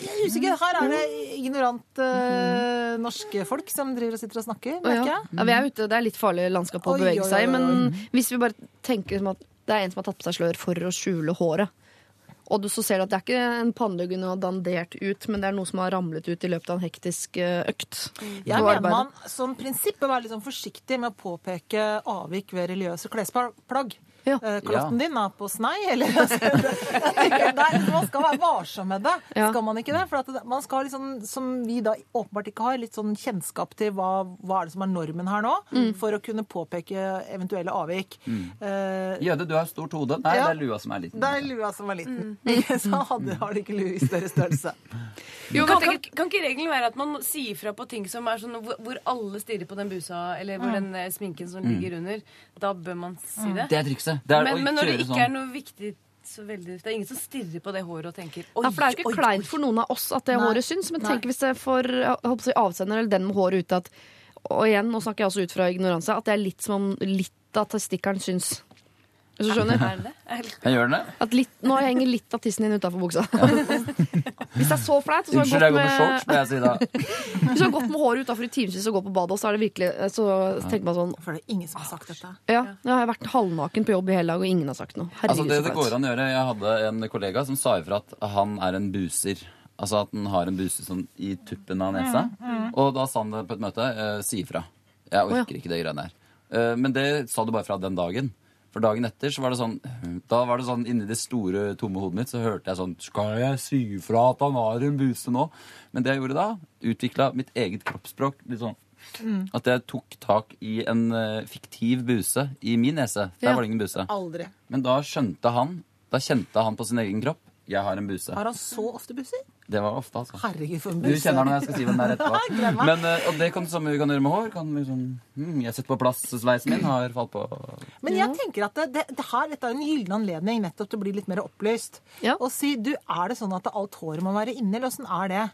Jeg er usikker. Her er det ignorante eh, norske folk som driver og sitter og snakker, merker jeg. ja, vi er ute, Det er litt farlig landskap å bevege seg i, men hvis vi bare tenker som at det er en som har tatt på seg slør for å skjule håret, og du så ser du at det er ikke en pannelugg hun har dandert ut, men det er noe som har ramlet ut i løpet av en hektisk eh, økt. Jeg mener man som prinsipp bør være litt sånn forsiktig med å påpeke avvik ved religiøse klesplagg. Ja. Eh, Ja. din er på snei, eller altså, Man skal være varsom med det. Ja. Skal man ikke det? For at man skal sånn, som vi da åpenbart ikke har, litt sånn kjennskap til hva, hva er det som er normen her nå, Mm. for å kunne påpeke eventuelle avvik. Eh, Jøde, du har stort hode. Nei, Ja. det er lua som er liten. det er lua som er liten. Mm. Så hadde, har de ikke lue i større størrelse. Jo, Kan, kan, kan ikke regelen være at man sier fra på ting som er sånn hvor, hvor alle stirrer på den busa, eller hvor den eh, sminken som ligger under? Da bør man si det. Det er trikset. Det er Men, å men når det ikke ikke er sånn. noe viktig så veldig, Det er ingen som stirrer på det håret og tenker Oi, Ja, for det er jo ikke oi, kleint for noen av oss at det Nei. håret syns, men Nei. tenk hvis det får jeg holdt på å si, avsender eller den med håret ute at Og igjen, nå snakker jeg også ut fra ignoranse, at det er litt som om litt av testikkelen syns. Hvis du skjønner? Er det det? Er det- Jeg gjør den det? At litt, nå henger litt av tissen din utafor buksa. Hvis det er så flaut, Unnskyld, jeg går med shorts, må jeg si da. hvis du har gått med håret utafor i timevis og går på badet, så er det virkelig Så tenker man sånn For det er ingen som har sagt dette. Ja, jeg har vært halvnaken på jobb i hele dag, og ingen har sagt noe. Altså, det det går an å gjøre Jeg hadde en kollega som sa ifra at han er en buser. Altså at han har en buse sånn i tuppen av nesa. Og da sa han det på et møte. Eh, si ifra. Jeg orker ikke det greiene der. Eh, men det sa du bare fra den dagen. For dagen etter så var det sånn Da var det sånn inni det store, tomme hodet mitt så hørte jeg sånn Skal jeg si fra at han har en buse nå? Men det jeg gjorde da, utvikla mitt eget kroppsspråk litt sånn. At jeg tok tak i en uh, fiktiv buse i min nese. Der Ja. var det ingen buse. Aldri. Men da skjønte han Da kjente han på sin egen kropp Jeg har en buse. Har han så ofte busser? Det var ofte, altså. Herregud, for en Du buse. kjenner når jeg skal si hvem det er etterpå. Men, eh, og det kan det samme vi kan gjøre med hår. Kan liksom, mm, jeg setter på plass sveisen min, har falt på Men jeg tenker at det, det, det her, dette er en gyllen anledning nettopp til å bli litt mer opplyst. Ja. Og si du, er det sånn at alt håret må være inne, eller åssen er det?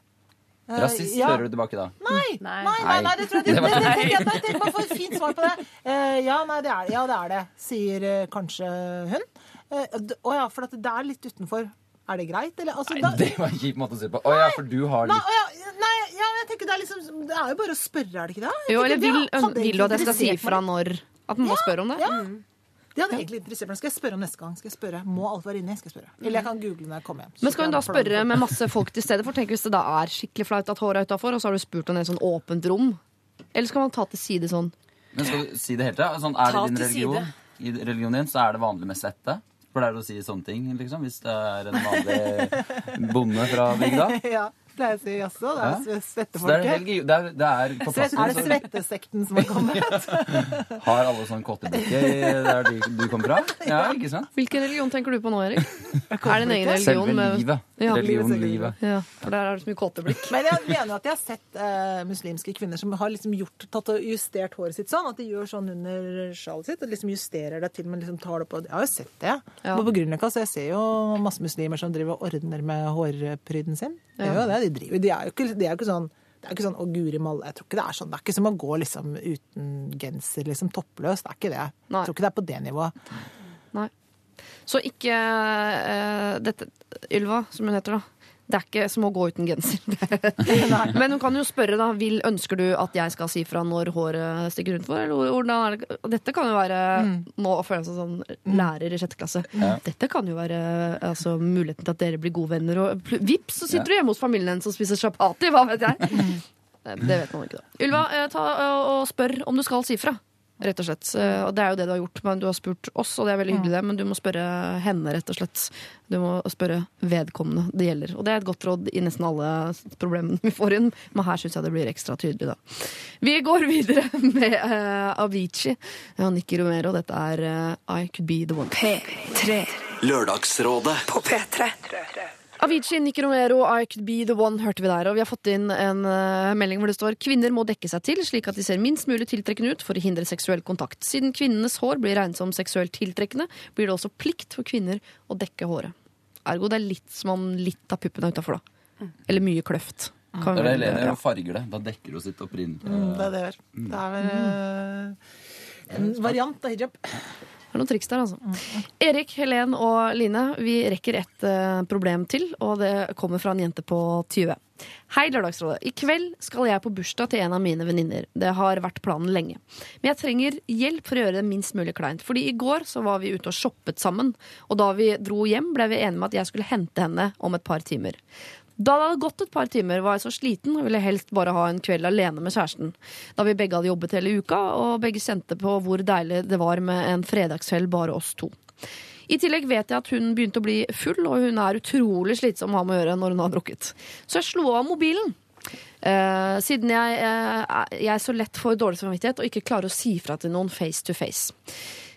Eh, Rasist ja. hører du tilbake da. Nei, Nei. nei, nei, det tror jeg ikke. Jeg, nei, bare et fint svar på det. Eh, ja, nei, det er, ja, det er det, sier kanskje hun. Å ja, for at det er litt utenfor. Er det greit, eller? Altså, da, Det var en kjip måte å si på. Å ja, for du har litt nei, ja, nei, ja, jeg tenker det er liksom Det er jo bare å spørre, er det ikke det? Jo, eller vil, vil du at jeg skal si fra når At man må spørre om det? Ja. Det hadde egentlig interessert meg. Skal jeg spørre om neste gang? Skal jeg spørre? Må alt være inni? Skal jeg spørre? Eller jeg kan google når jeg kommer hjem. Så Men skal hun da spørre med masse folk til stede? For tenk hvis det da er skikkelig flaut at håret er utafor, og så har du spurt om det i et sånn åpent rom. Eller skal man ta til side sånn? Men skal du si det hele tida? Sånn, er det din religion? religion? I religionen din så er det vanlig med svette. Pleier du å si sånne ting, liksom? Hvis det er en vanlig bonde fra bygda? Ja, pleier å si jaså. Det er Ja. Det er, svettefolket. det er, det er plassen. Er det svettesekten som har kommet? Har alle sånn kottebrikke der du, du kommer fra? Ja, ikke sant? Hvilken religion tenker du på nå, Erik? Er det en egen religion? Selve med- livet. Ja. Religion, Livet. Ja, for der er det så mye kåteblikk. Men jeg mener at jeg har sett eh, muslimske kvinner som har liksom gjort, tatt og justert håret sitt sånn. At de gjør sånn under sjalet sitt og liksom justerer det til, men liksom tar det på Jeg har jo sett det. Ja. På Grünerløkka så jeg ser jo masse muslimer som driver og ordner med hårpryden sin. Det er jo det, de driver. De er jo ikke, de er jo ikke sånn det er ikke sånn 'Å, guri malla'. Jeg tror ikke det er sånn. Det er ikke som å gå liksom uten genser, liksom toppløs. Det er ikke det. Nei. Jeg tror ikke det er på det nivået. Så ikke uh, dette Ylva, som hun heter, da. Det er ikke som å gå uten genser. Men hun kan jo spørre, da. Vil, ønsker du at jeg skal si fra når håret stikker utenfor? Eller hvordan er det? Dette kan jo være Nå føler jeg meg som sånn lærer i sjette klasse. Dette kan jo være altså, muligheten til at dere blir gode venner, og vips, så sitter du hjemme hos familien hennes og spiser chapati. Hva vet jeg? Det vet man ikke, da. Ylva, eh, ta og spør om du skal si fra. Rett og slett. Eh, Og det er jo det du har gjort. Men du har spurt oss, og det er veldig hyggelig, det, men du må spørre henne, rett og slett. Du må spørre vedkommende det gjelder. Og det er et godt råd i nesten alle problemene vi får inn, men her syns jeg det blir ekstra tydelig, da. Vi går videre med uh, Avicii og Nikki Romero. Dette er uh, I Could Be The One. P3 Lørdagsrådet på P3. Avicii, Nick Romero, I Could Be The One hørte vi der. Og vi har fått inn en uh, melding hvor det står kvinner må dekke seg til slik at de ser minst mulig tiltrekkende ut for å hindre seksuell kontakt. Siden kvinnenes hår blir regnet som seksuelt tiltrekkende, blir det også plikt for kvinner å dekke håret. Ergo det er litt som om litt av puppen er utafor, da. Eller mye kløft. Kan Det er det Helene gjør, farger det. Da dekker hun sitt opprinnelige Mm, det er det gjør. Det er vel uh, en variant av hijab. Det er noen triks der, altså. Erik, Helen og Line, vi rekker et eh, problem til, og det kommer fra en jente på 20. Hei, Lørdagsrådet. I kveld skal jeg på bursdag til en av mine venninner. Det har vært planen lenge. Men jeg trenger hjelp for å gjøre det minst mulig kleint. Fordi i går så var vi ute og shoppet sammen, og da vi dro hjem, ble vi enige med at jeg skulle hente henne om et par timer. Da det hadde gått et par timer, var jeg så sliten og ville helst bare ha en kveld alene med kjæresten. Da vi begge hadde jobbet hele uka, og begge kjente på hvor deilig det var med en fredagskveld bare oss to. I tillegg vet jeg at hun begynte å bli full, og hun er utrolig slitsom å ha med å gjøre når hun har drukket. Så jeg slo av mobilen. Eh, siden jeg, eh, jeg så lett får dårlig samvittighet og ikke klarer å si fra til noen face to face.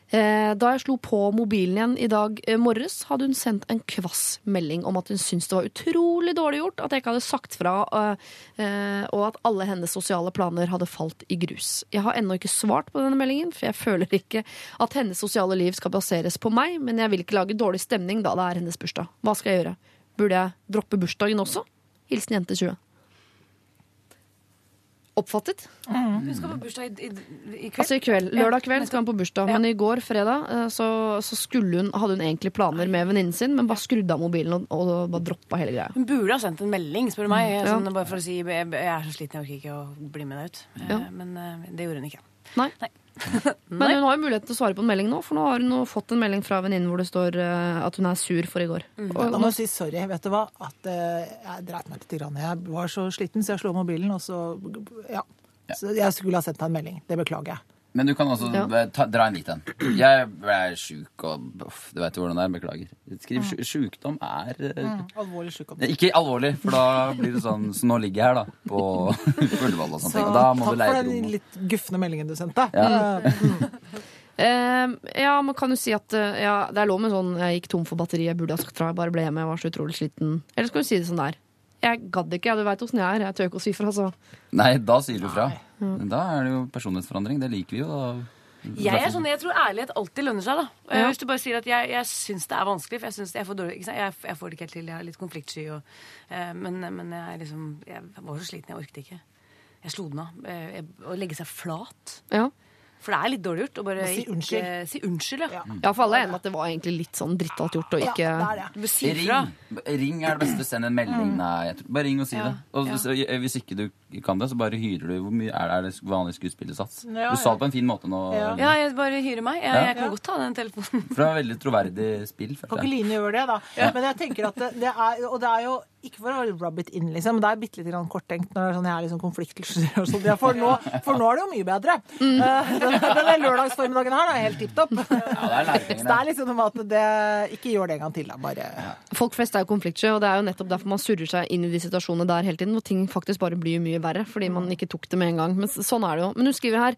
Eh, Da jeg slo på mobilen igjen i dag eh, morges, hadde hun sendt en kvass melding om at hun syntes det var utrolig dårlig gjort at jeg ikke hadde sagt fra, eh, og at alle hennes sosiale planer hadde falt i grus. Jeg har ennå ikke svart på denne meldingen, for jeg føler ikke at hennes sosiale liv skal baseres på meg, men jeg vil ikke lage dårlig stemning da det er hennes bursdag. Hva skal jeg gjøre? Burde jeg droppe bursdagen også? Hilsen jente 20. Oppfattet? Hun skal på bursdag i, i, i kveld. Altså i kveld, Lørdag kveld skal hun på bursdag, Ja. men i går fredag eh, så, så skulle hun, hadde hun egentlig planer med venninnen sin, men bare skrudde av mobilen og, og bare droppa hele greia. Hun burde ha sendt en melding, spør du meg. Ja. Sånn, bare for å si jeg, jeg er så sliten, jeg orker ikke å bli med deg ut. Eh, Ja. Men eh, det gjorde hun ikke. Nei. Nei. Men hun har jo mulighet til å svare på en melding nå, for nå har hun fått en melding fra venninnen hvor det står eh, at hun er sur for i går. Mm. Og, Da må jeg si sorry. Vet du hva? At eh, jeg dreit meg litt. Grann. Jeg var så sliten, så jeg slo mobilen, og så Ja. Så jeg skulle ha sendt deg en melding. Det beklager jeg. Men du kan også Ja. ta, dra en dit en. Jeg er sjuk og uff, Du vet jo hvordan det er. Beklager. Skriv sju- sjukdom er mm, Alvorlig sjuk om det er Ikke alvorlig, for da blir det sånn Så nå ligger jeg her, da, på Ullevål og sånne Så ting. Og da må takk du leie for den litt gufne meldingen du sendte. Ja. Eh, Eh, ja, man kan jo si at uh, ja, det er lov med sånn jeg gikk tom for batteri, jeg burde ha sagt fra, jeg bare ble hjemme, jeg var så utrolig sliten. Eller skal du si det sånn der? Jeg gadd ikke, ja, du veit åssen jeg er. Jeg tør ikke å si fra, så. Nei, da sier du fra. Da er det jo personlighetsforandring. Det liker vi jo. Da. Jeg er sånn, jeg tror ærlighet alltid lønner seg. da Eh, Ja. Hvis du bare sier at jeg, jeg syns det er vanskelig, for jeg, synes jeg, får dårlig, ikke sant? Jeg, jeg får det ikke helt til. Jeg er litt konfliktsky. Og, eh, men, men jeg, er liksom, jeg var så sliten, jeg orket ikke. Jeg slo den av. Eh, Å legge seg flat. Ja. For det er litt dårlig gjort å bare si si ikke unnskyld. si unnskyld. Ja. ja, for alle er enige om at det var egentlig litt sånn drittalt gjort å Ja, det er det. Ring. Ring er det beste. Send en melding. Nei, jeg tror, bare ring og si Ja, det. Og ja. hvis, hvis ikke du kan det, så bare hyrer du. Hvor mye er det, er det vanlig skuespillersats? Ja, Du sa det på en fin måte nå. Ja. Ja, jeg bare hyrer meg. Jeg, Ja. jeg kan godt ta den telefonen. For det var veldig troverdig spill. Kan ikke. Line gjøre det, da? Men jeg tenker at det, det er Og det er jo ikke for å rub it in, liksom, men det er bitte litt korttenkt når det er sånn, jeg er liksom konfliktløs og sånn. For, for nå er det jo mye bedre. Mm. Uh, denne lørdagsformiddagen her er helt tipp topp. Ja, er det er liksom noe med at det Ikke gjør det en gang til, da. Bare Folk flest er jo konfliktsky, og det er jo nettopp derfor man surrer seg inn i de situasjonene der hele tiden, hvor ting faktisk bare blir mye verre, fordi man ikke tok det med en gang. Men sånn er det jo. Men hun skriver her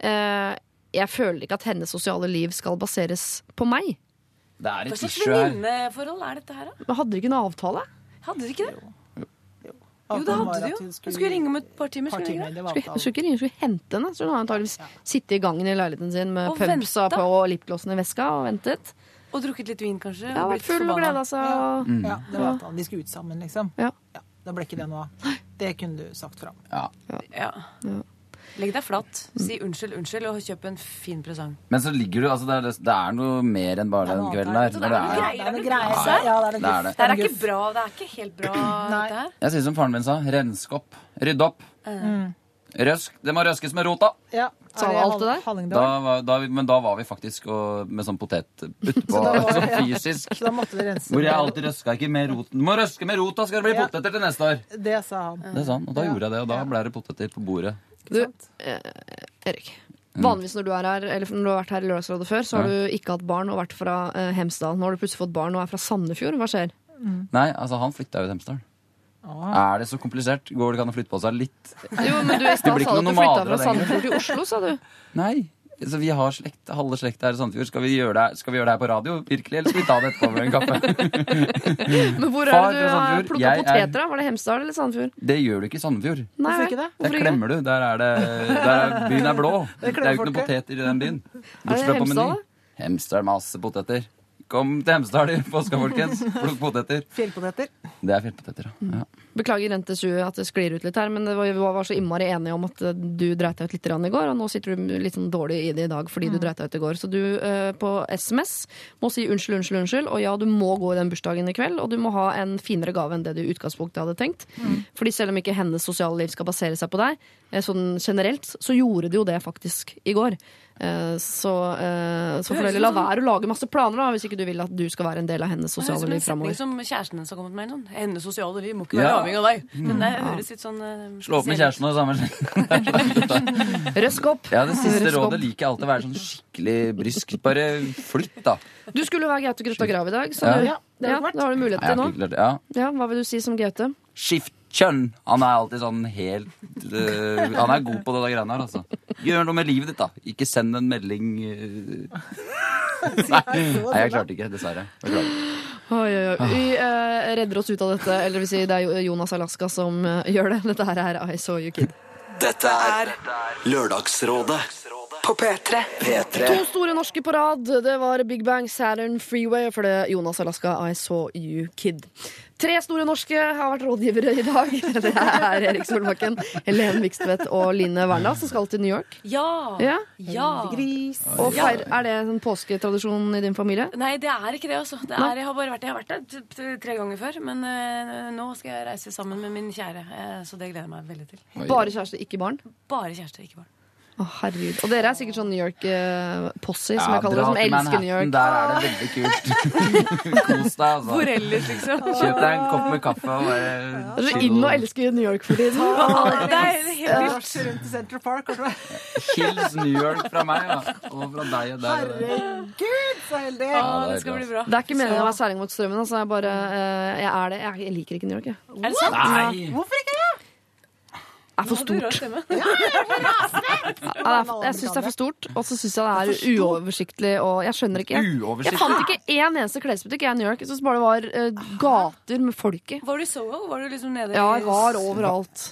eh, jeg føler ikke at hennes sosiale liv skal baseres på meg. Det er Hva et slags venninneforhold er dette her, da? Men Hadde dere ikke en avtale? Hadde dere ikke det? Jo, Jo, det hadde de jo. hun skulle- skulle ringe om et par timer. par Skulle ringe timer. Skulle, avtalen. skulle ikke ringe, skulle hente henne. Så hun har antageligvis sittet i gangen i leiligheten sin med Og pumpsa på og lipglossen i veska og ventet. Og drukket litt vin, kanskje? Ja, vært full og gleda seg. og- Ja, det var avtalen. De skulle ut sammen, liksom. Ja. Ja, da ble ikke det noe av. Det kunne du sagt fra om. Ja. Ja. Legg deg flatt. Si unnskyld, unnskyld, og kjøp en fin presang. Men så ligger du altså det, er, det er noe mer enn bare den kvelden der. Det er noe det er, greier. Det er noe greier. Ja, det er Det det. Det er ikke bra. Det er ikke helt bra, dette her. jeg sier som faren min sa. Rensk opp. Rydd opp. Røsk. Det må røskes med rota. Ja, Sa du alt det der? Hallingdal? Da var, da, men da var vi faktisk og, med sånn potet utpå. Så da var- Sånn fysisk. Så da måtte vi rense. Hvor jeg alltid røska ikke med roten. Du må røske med rota, skal det bli Ja. poteter til neste år. Det sa han. Det sa han, og da gjorde jeg det, og da ble det poteter på bordet. Du, eh, Erik. Vanligvis når du er her, eller når du har vært her i Lørdagsrådet før, så har Ja. du ikke hatt barn og vært fra eh, Hemsedal. Nå har du plutselig fått barn og er fra Sandefjord. Hva skjer? Nei, altså han flytta jo til Hemsedal. Er det så komplisert? Går det ikke an å flytte på seg litt? Jo, men du i stad sa du at du flytta fra Sandefjord til Oslo, sa du. Nei. Så vi har slekt, halve slekta her i Sandefjord. Skal vi, gjøre det, skal vi gjøre det her på radio, virkelig, eller skal vi ta det etterpå med en kaffe? Men hvor Far er det du har plukka er- poteter? da? Var det Hemsedal eller Sandefjord? Det gjør du ikke i Sandefjord. Nei, Hvorfor ikke det? Der Hvorfor klemmer du. Der er det der er, Byen er blå. Det er jo ikke noen poteter i den byen. Bortsett fra på Meny. Hemsedal, masse poteter. Kom til Hemsedal i påska, folkens. Plukk poteter. Fjellpoteter. Det er fjellpoteter, ja. ja. Beklager Rente7 at det sklir ut litt her, men vi var så innmari enige om at eh, du dreit deg ut litt i går, og nå sitter du litt sånn dårlig i det i dag fordi du dreit deg ut i går. Så du eh, på SMS må si unnskyld, unnskyld, unnskyld, og ja, du må gå i den bursdagen i kveld, og du må ha en finere gave enn det du i utgangspunktet hadde tenkt. Fordi selv om ikke hennes sosiale liv skal basere seg på deg, eh, sånn generelt, så gjorde det jo det faktisk i går. Eh, Så, eh, så foreldre, la være å lage masse planer da, hvis ikke du vil at du skal være en del av hennes sosiale liv framover. som kjæresten hennes har kommet med. Sånn. Hennes sosiale liv må ikke være Ja. avhengig av deg. Men det høres litt sånn eh, Slå opp med kjæresten og sammen. Røsk opp! Ja, det siste Røsk opp. rådet liker jeg alltid å være sånn skikkelig brysk. Bare flytt, da. Du skulle være Gaute Grøtta Grav i dag, så Ja. du, Ja, det har du du mulighet til nå. Ja, hva vil du si som Gaute? Skift kjønn. Han er alltid sånn helt uh, Han er god på det der greiene her, altså. Gjør noe med livet ditt, da. Ikke send en melding uh. Nei, jeg klarte ikke, dessverre. Beklager. Oi, oi, oi. Vi eh, redder oss ut av dette. Eller det vil si, det er Jonas Alaska som eh, gjør det. Dette her er I Saw You Kid. Dette er Lørdagsrådet På P3. P3. To store norske på rad. Det var Big Bang, Saturn, Freeway for det Jonas Alaska, I Saw You Kid. Tre store norske har vært rådgivere i dag. Det er Erik Solbakken, Helen Vikstvedt og Line Verndal som skal til New York. Ja! Ja. ja. Gris. Og feir, Er det en påsketradisjon i din familie? Nei, det er ikke det, altså. Det er, jeg, har bare vært, jeg har vært der tre ganger før. Men uh, nå skal jeg reise sammen med min kjære, uh, så det gleder jeg meg veldig til. Bare kjæreste, ikke barn? Bare kjæreste, ikke barn. Å, herregud. Og dere er sikkert sånn New York-possi, som Ja, jeg kaller det, som elsker New York. Der er det veldig kult. Kos deg, altså. Hvor ellers, liksom? Kjøp deg en kopp med kaffe og bare Dere er chill. inn og elsker New York for tiden. Det er helt vilt. Rundt i Central Park. Hils New York fra meg, da. Og fra deg og der. Herregud, så heldig! Det det skal bli bra. Det er ikke meningen å være særing mot strømmen. Altså. Jeg, bare, eh, jeg er det. Jeg liker ikke New York. Jeg. Er det sant? Nei! Hvorfor ikke det? Er for stort. Ja, det jeg syns det er for stort, og så syns jeg det er uoversiktlig. Og jeg skjønner ikke Jeg, jeg fant ikke én eneste klesbutikk i New York. Jeg syns bare det var eh, gater med folk i. Var du i Soho? Var du liksom nede Ja, jeg var overalt.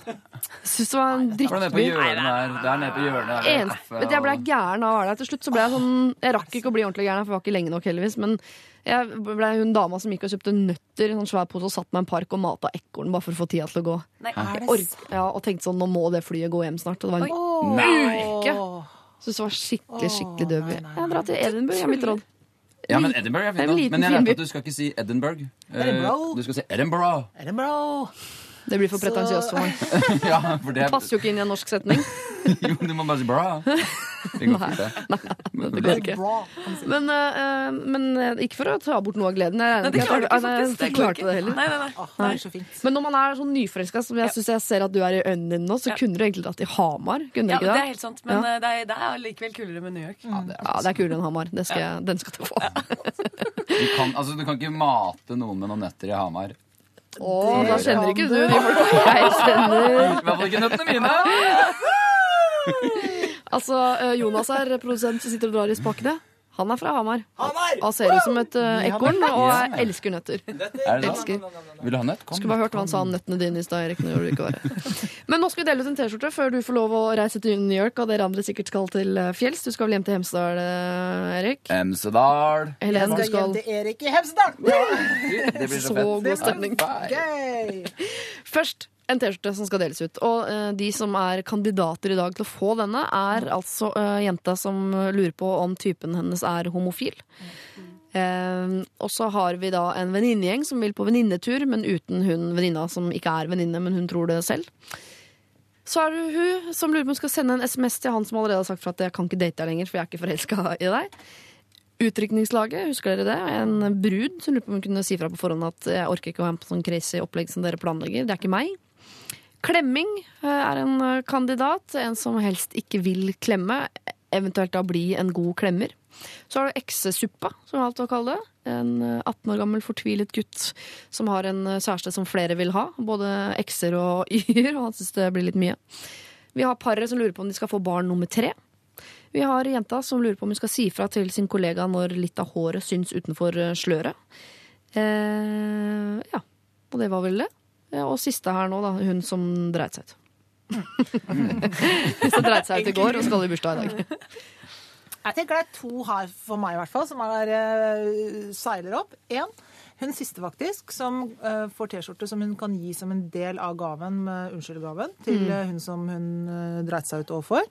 Syns det var en drittby. Det er nede på hjørnet der. Jeg ble gæren av å være der. Til slutt så ble jeg sånn Jeg rakk ikke å bli ordentlig gæren, for jeg var ikke lenge nok, heldigvis. Men jeg ble hun dama som gikk og kjøpte nøtter i en sånn svær pose og satt meg i en park og mata ekorn bare for å få tida til å gå. Nei, Jeg ork, ja, og tenkte sånn, nå må det flyet gå hjem snart. Og det var en uke. Syns det var skikkelig, skikkelig døv. Jeg drar til Edinburgh, er mitt råd. Ja, men Edinburgh er Det er fint. da. Men jeg lærte at du skal ikke si Edinburgh. Eh, Edinburgh. Du skal si Edinburgh. Er det blir for pretensiøst for meg. Ja, for det Det passer jo ikke inn i en norsk setning. Jo, du må bare si bra. Det går fint, det. Det går ikke. Men, uh, men eh, ikke for å ta bort noe av gleden. Jeg nei, det klarer du ikke, nei, faktisk. Det jeg klarte det heller. Nei, nei, nei. Oh, det er så fint. Men når man er sånn nyforelska, som jeg syns jeg ser at du er i øynene dine nå, så Ja. kunne du egentlig dratt til Hamar. Kunne du Ja, ikke det det? er helt sant, men Ja. det, er, det er likevel kulere med New York. Ja, det er kulere enn Hamar. Det skal jeg, den skal du få. Du kan, altså, du kan ikke mate noen med noen nøtter i Hamar. Å, da kjenner ikke du de folka jeg kjenner. I hvert fall ikke nøttene mine! Altså, eh, Jonas er produsent som sitter og drar i spakene. Han er fra Hamar. Han ser ut som et uh, ekorn og jeg elsker nøtter. Er det sant? Elsker. Vil du ha nøtt? Kom. Skulle bare hørt hva han sa om nøttene dine i stad, Erik. Nå du ikke. Men nå skal vi dele ut en T-skjorte før du får lov å reise til New York, og dere andre sikkert skal til eh, fjells. Du skal vel hjem til Hemsedal, eh, Erik? Hemsedal. Helen, du Jeg skal hjem til Erik i Hemsedal! Det blir så Så fett. god stemning. Først en T-skjorte som skal deles ut. Og uh, de som er kandidater i dag til å få denne, er altså uh, jenta som lurer på om typen hennes er homofil. Eh, og så har vi da en venninnegjeng som vil på venninnetur, men uten hun venninna som ikke er venninne, men hun tror det selv. Så er det hun som lurer på om hun skal sende en SMS til han som allerede har sagt fra at jeg kan ikke date deg lenger, for jeg er ikke forelska i deg. Utrykningslaget, husker dere det? En brud som lurer på om hun kunne si fra på forhånd at jeg orker ikke å være med på sånn crazy opplegg som dere planlegger. Det er ikke meg. Klemming eh, er en eh, kandidat. En som helst ikke vil klemme. Eventuelt da bli en god klemmer. Så har du eksesuppa, som vi har valgt å kalle det. En eh, 18 år gammel fortvilet gutt som har en eh, kjæreste som flere vil ha. Både ekser og y-er, og han syns det blir litt mye. Vi har paret som lurer på om de skal få barn nummer tre. Vi har jenta som lurer på om hun skal si fra til sin kollega når litt av håret syns utenfor eh, sløret. Eh, ja, og det var vel det. Ja, og siste her nå, da. Hun som dreit seg ut. som dreit seg ut i går og skal i bursdag i dag. Jeg tenker det er to her for meg, i hvert fall, som er, uh, seiler opp. Én, hun siste faktisk, som uh, får T-skjorte som hun kan gi som en del av gaven, med unnskyldgaven, til Mm. eh, hun som hun uh, dreit seg ut overfor.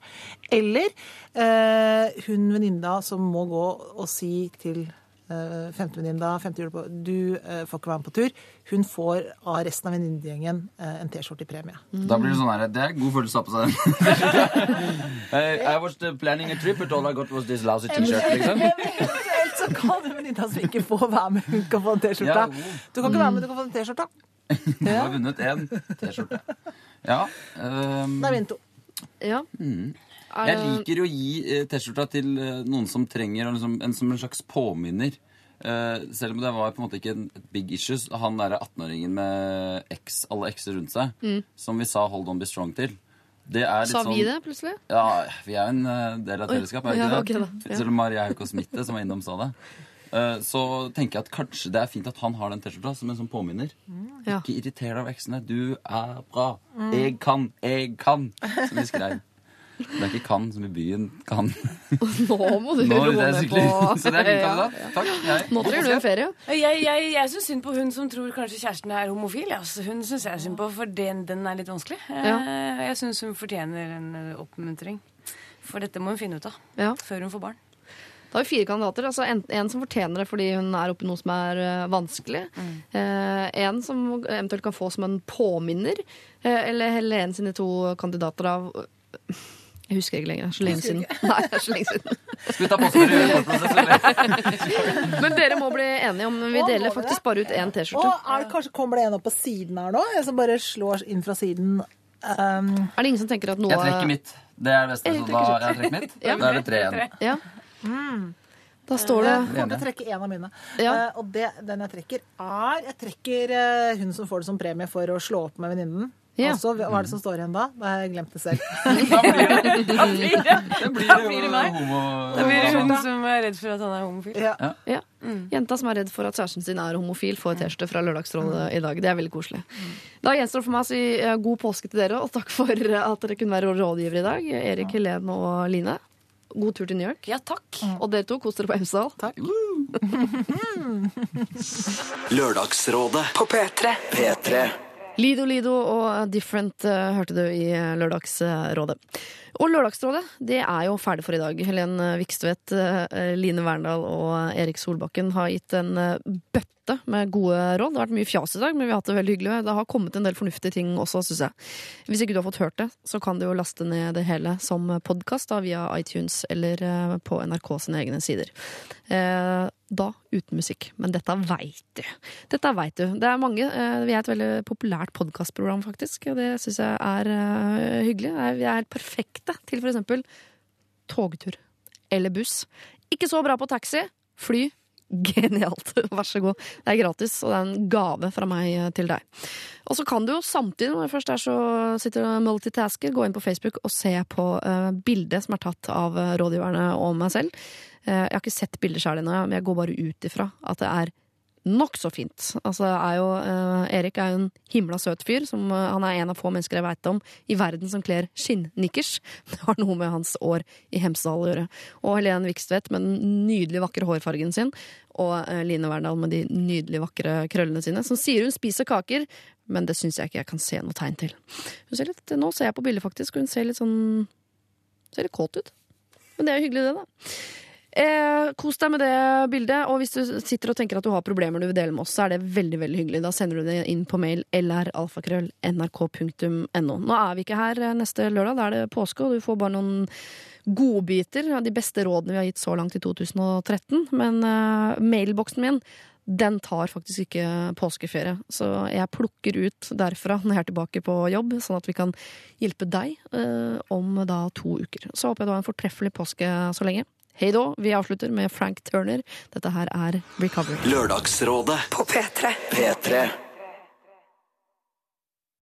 Eller eh, hun venninna som må gå og si til uh, da, femte jul på, du eh, får ikke være med på tur. Hun får av resten av venninnegjengen eh, en T-skjorte i premie. Da blir det sånn her, det er god følelse å ha på seg den. I was planning a trip, but all I got was this lousy t-shirt, liksom. Så kan den venninna som ikke får være med, hun kan få en T-skjorte. Ja. Du kan ikke være med, du kan få en T-skjorte. Du har vunnet én T-skjorte. Ja. Um... Det er min to. Ja. Er jeg det- liker å gi eh, T-skjorta til eh, noen som trenger en, liksom, en, som en slags påminner. Uh, selv om det var på en måte ikke en big issues. Han derre 18-åringen med ex, alle X-er rundt seg, som vi sa 'Hold on, be strong' til. Det er litt Sa sånn, vi det plutselig? Ja, vi er en eh, del av et fellesskapet, er ja, ikke ok det? da, ja. Selv om Maria Hauk og Smitte, som var innom, sa det. Uh, Så tenker jeg at kanskje det er fint at han har den T-skjorta som en sånn påminner. Ja. Ikke irriter deg over eksene. Du er bra. Jeg kan, jeg kan, som vi skrev. Det er ikke kan som i byen kan. Nå må du roe er det ned på Så det er min Ja. kandidat. Takk. Jeg. Nå trenger du en ferie. Jeg, jeg, jeg syns synd på hun som tror kanskje kjæresten er homofil. ja. Altså, hun syns jeg er synd på, for den, den er litt vanskelig. Ja. Eh, Jeg syns hun fortjener en eh, oppmuntring. For dette må hun finne ut av Ja. før hun får barn. Da har vi fire kandidater. altså En, en som fortjener det fordi hun er oppi noe som er uh, vanskelig. Eh, en som eventuelt kan få som en påminner. Eh, eller en sine to kandidater av Jeg husker ikke lenger. Det er så lenge siden. Nei, det er så lenge siden. For å forprosess, eller? Men dere må bli enige om Vi deler faktisk bare ut én T-skjorte. er kanskje kommer det en opp på siden her nå? En som bare slår inn fra siden. Um, Er det ingen som tenker at noe Jeg trekker mitt. Det er det beste. Jeg Så trekker da jeg trekker mitt. Ja. Da er det tre igjen. Ja. Da står det jeg kommer til å trekke en av mine. Ja. Uh, og det, den jeg trekker, er Jeg trekker uh, hun som får det som premie for å slå opp med venninnen. Ja. Altså, hva er det som står igjen da? Da har jeg glemt det selv. Da blir det, Det blir da jo blir det meg. homo... Da blir det hun som er redd for at han er homofil. Ja. Ja. Jenta som er redd for at kjæresten sin er homofil, får T-skjorte fra Lørdagsrådet i dag. Det er veldig koselig. Da gjenstår det for meg å si eh, god påske til dere, og takk for at dere kunne være rådgivere i dag. Erik, Helene og Line. God tur til New York. Ja, takk. Og dere to, kos dere på Hemsedal. Lørdagsrådet på P3. P3. Lido Lido og Different eh, hørte du i eh, Lørdagsrådet. Og Lørdagsrådet det er jo ferdig for i dag. Helen Vikstvedt, eh, Line Verndal og Erik Solbakken har gitt en eh, bøtte med gode råd. Det har vært mye fjas i dag, men vi har hatt det veldig hyggelig. Det har kommet en del fornuftige ting også, syns jeg. Hvis ikke du har fått hørt det, så kan du jo laste ned det hele som podkast via iTunes eller eh, på NRK sine egne sider. Da uten musikk. Men dette veit du. Dette vet du. Det er mange. Vi er et veldig populært podkastprogram, faktisk. Det syns jeg er hyggelig. Vi er helt perfekte til eksempel togtur eller buss. Ikke så bra på taxi. Fly. Genialt. Vær så god. Det er gratis, og det er en gave fra meg eh, til deg. Og så kan du jo samtidig, når du først er så sitter og multitasker, gå inn på Facebook og se på eh, bildet som er tatt av eh, rådgiverne og meg selv. Jeg har ikke sett bildet sjøl ennå, men jeg går bare ut ifra at det er nokså fint. Altså, er jo, eh, Erik er jo en himla søt fyr. Som, eh, han er en av få mennesker jeg veit om i verden som kler skinnnikkers. Det har noe med hans år i Hemsedal å gjøre. Og Helene Vikstvedt med den nydelig vakre hårfargen sin. Og eh, Line Verndal med de nydelig vakre krøllene sine. Som sier hun spiser kaker, men det syns jeg ikke jeg kan se noe tegn til. Ser litt, nå ser jeg på bildet, faktisk, hun ser litt sånn Ser litt kåt ut. Men det er jo hyggelig, det, da. Eh, kos deg med det bildet, og hvis du sitter og tenker at du har problemer du vil dele med oss, så er det veldig veldig hyggelig. Da sender du det inn på mail lralfakrøll.nrk.no. Nå er vi ikke her eh, neste lørdag, da er det påske, og du får bare noen godbiter av de beste rådene vi har gitt så langt i 2013. Men eh, mailboksen min den tar faktisk ikke påskeferie, så jeg plukker ut derfra når jeg er tilbake på jobb, sånn at vi kan hjelpe deg eh, om da to uker. Så håper jeg du har en fortreffelig påske så lenge. Hei då, vi avslutter med Frank Turner. Dette her er Recovery. Lørdagsrådet På P3. P3.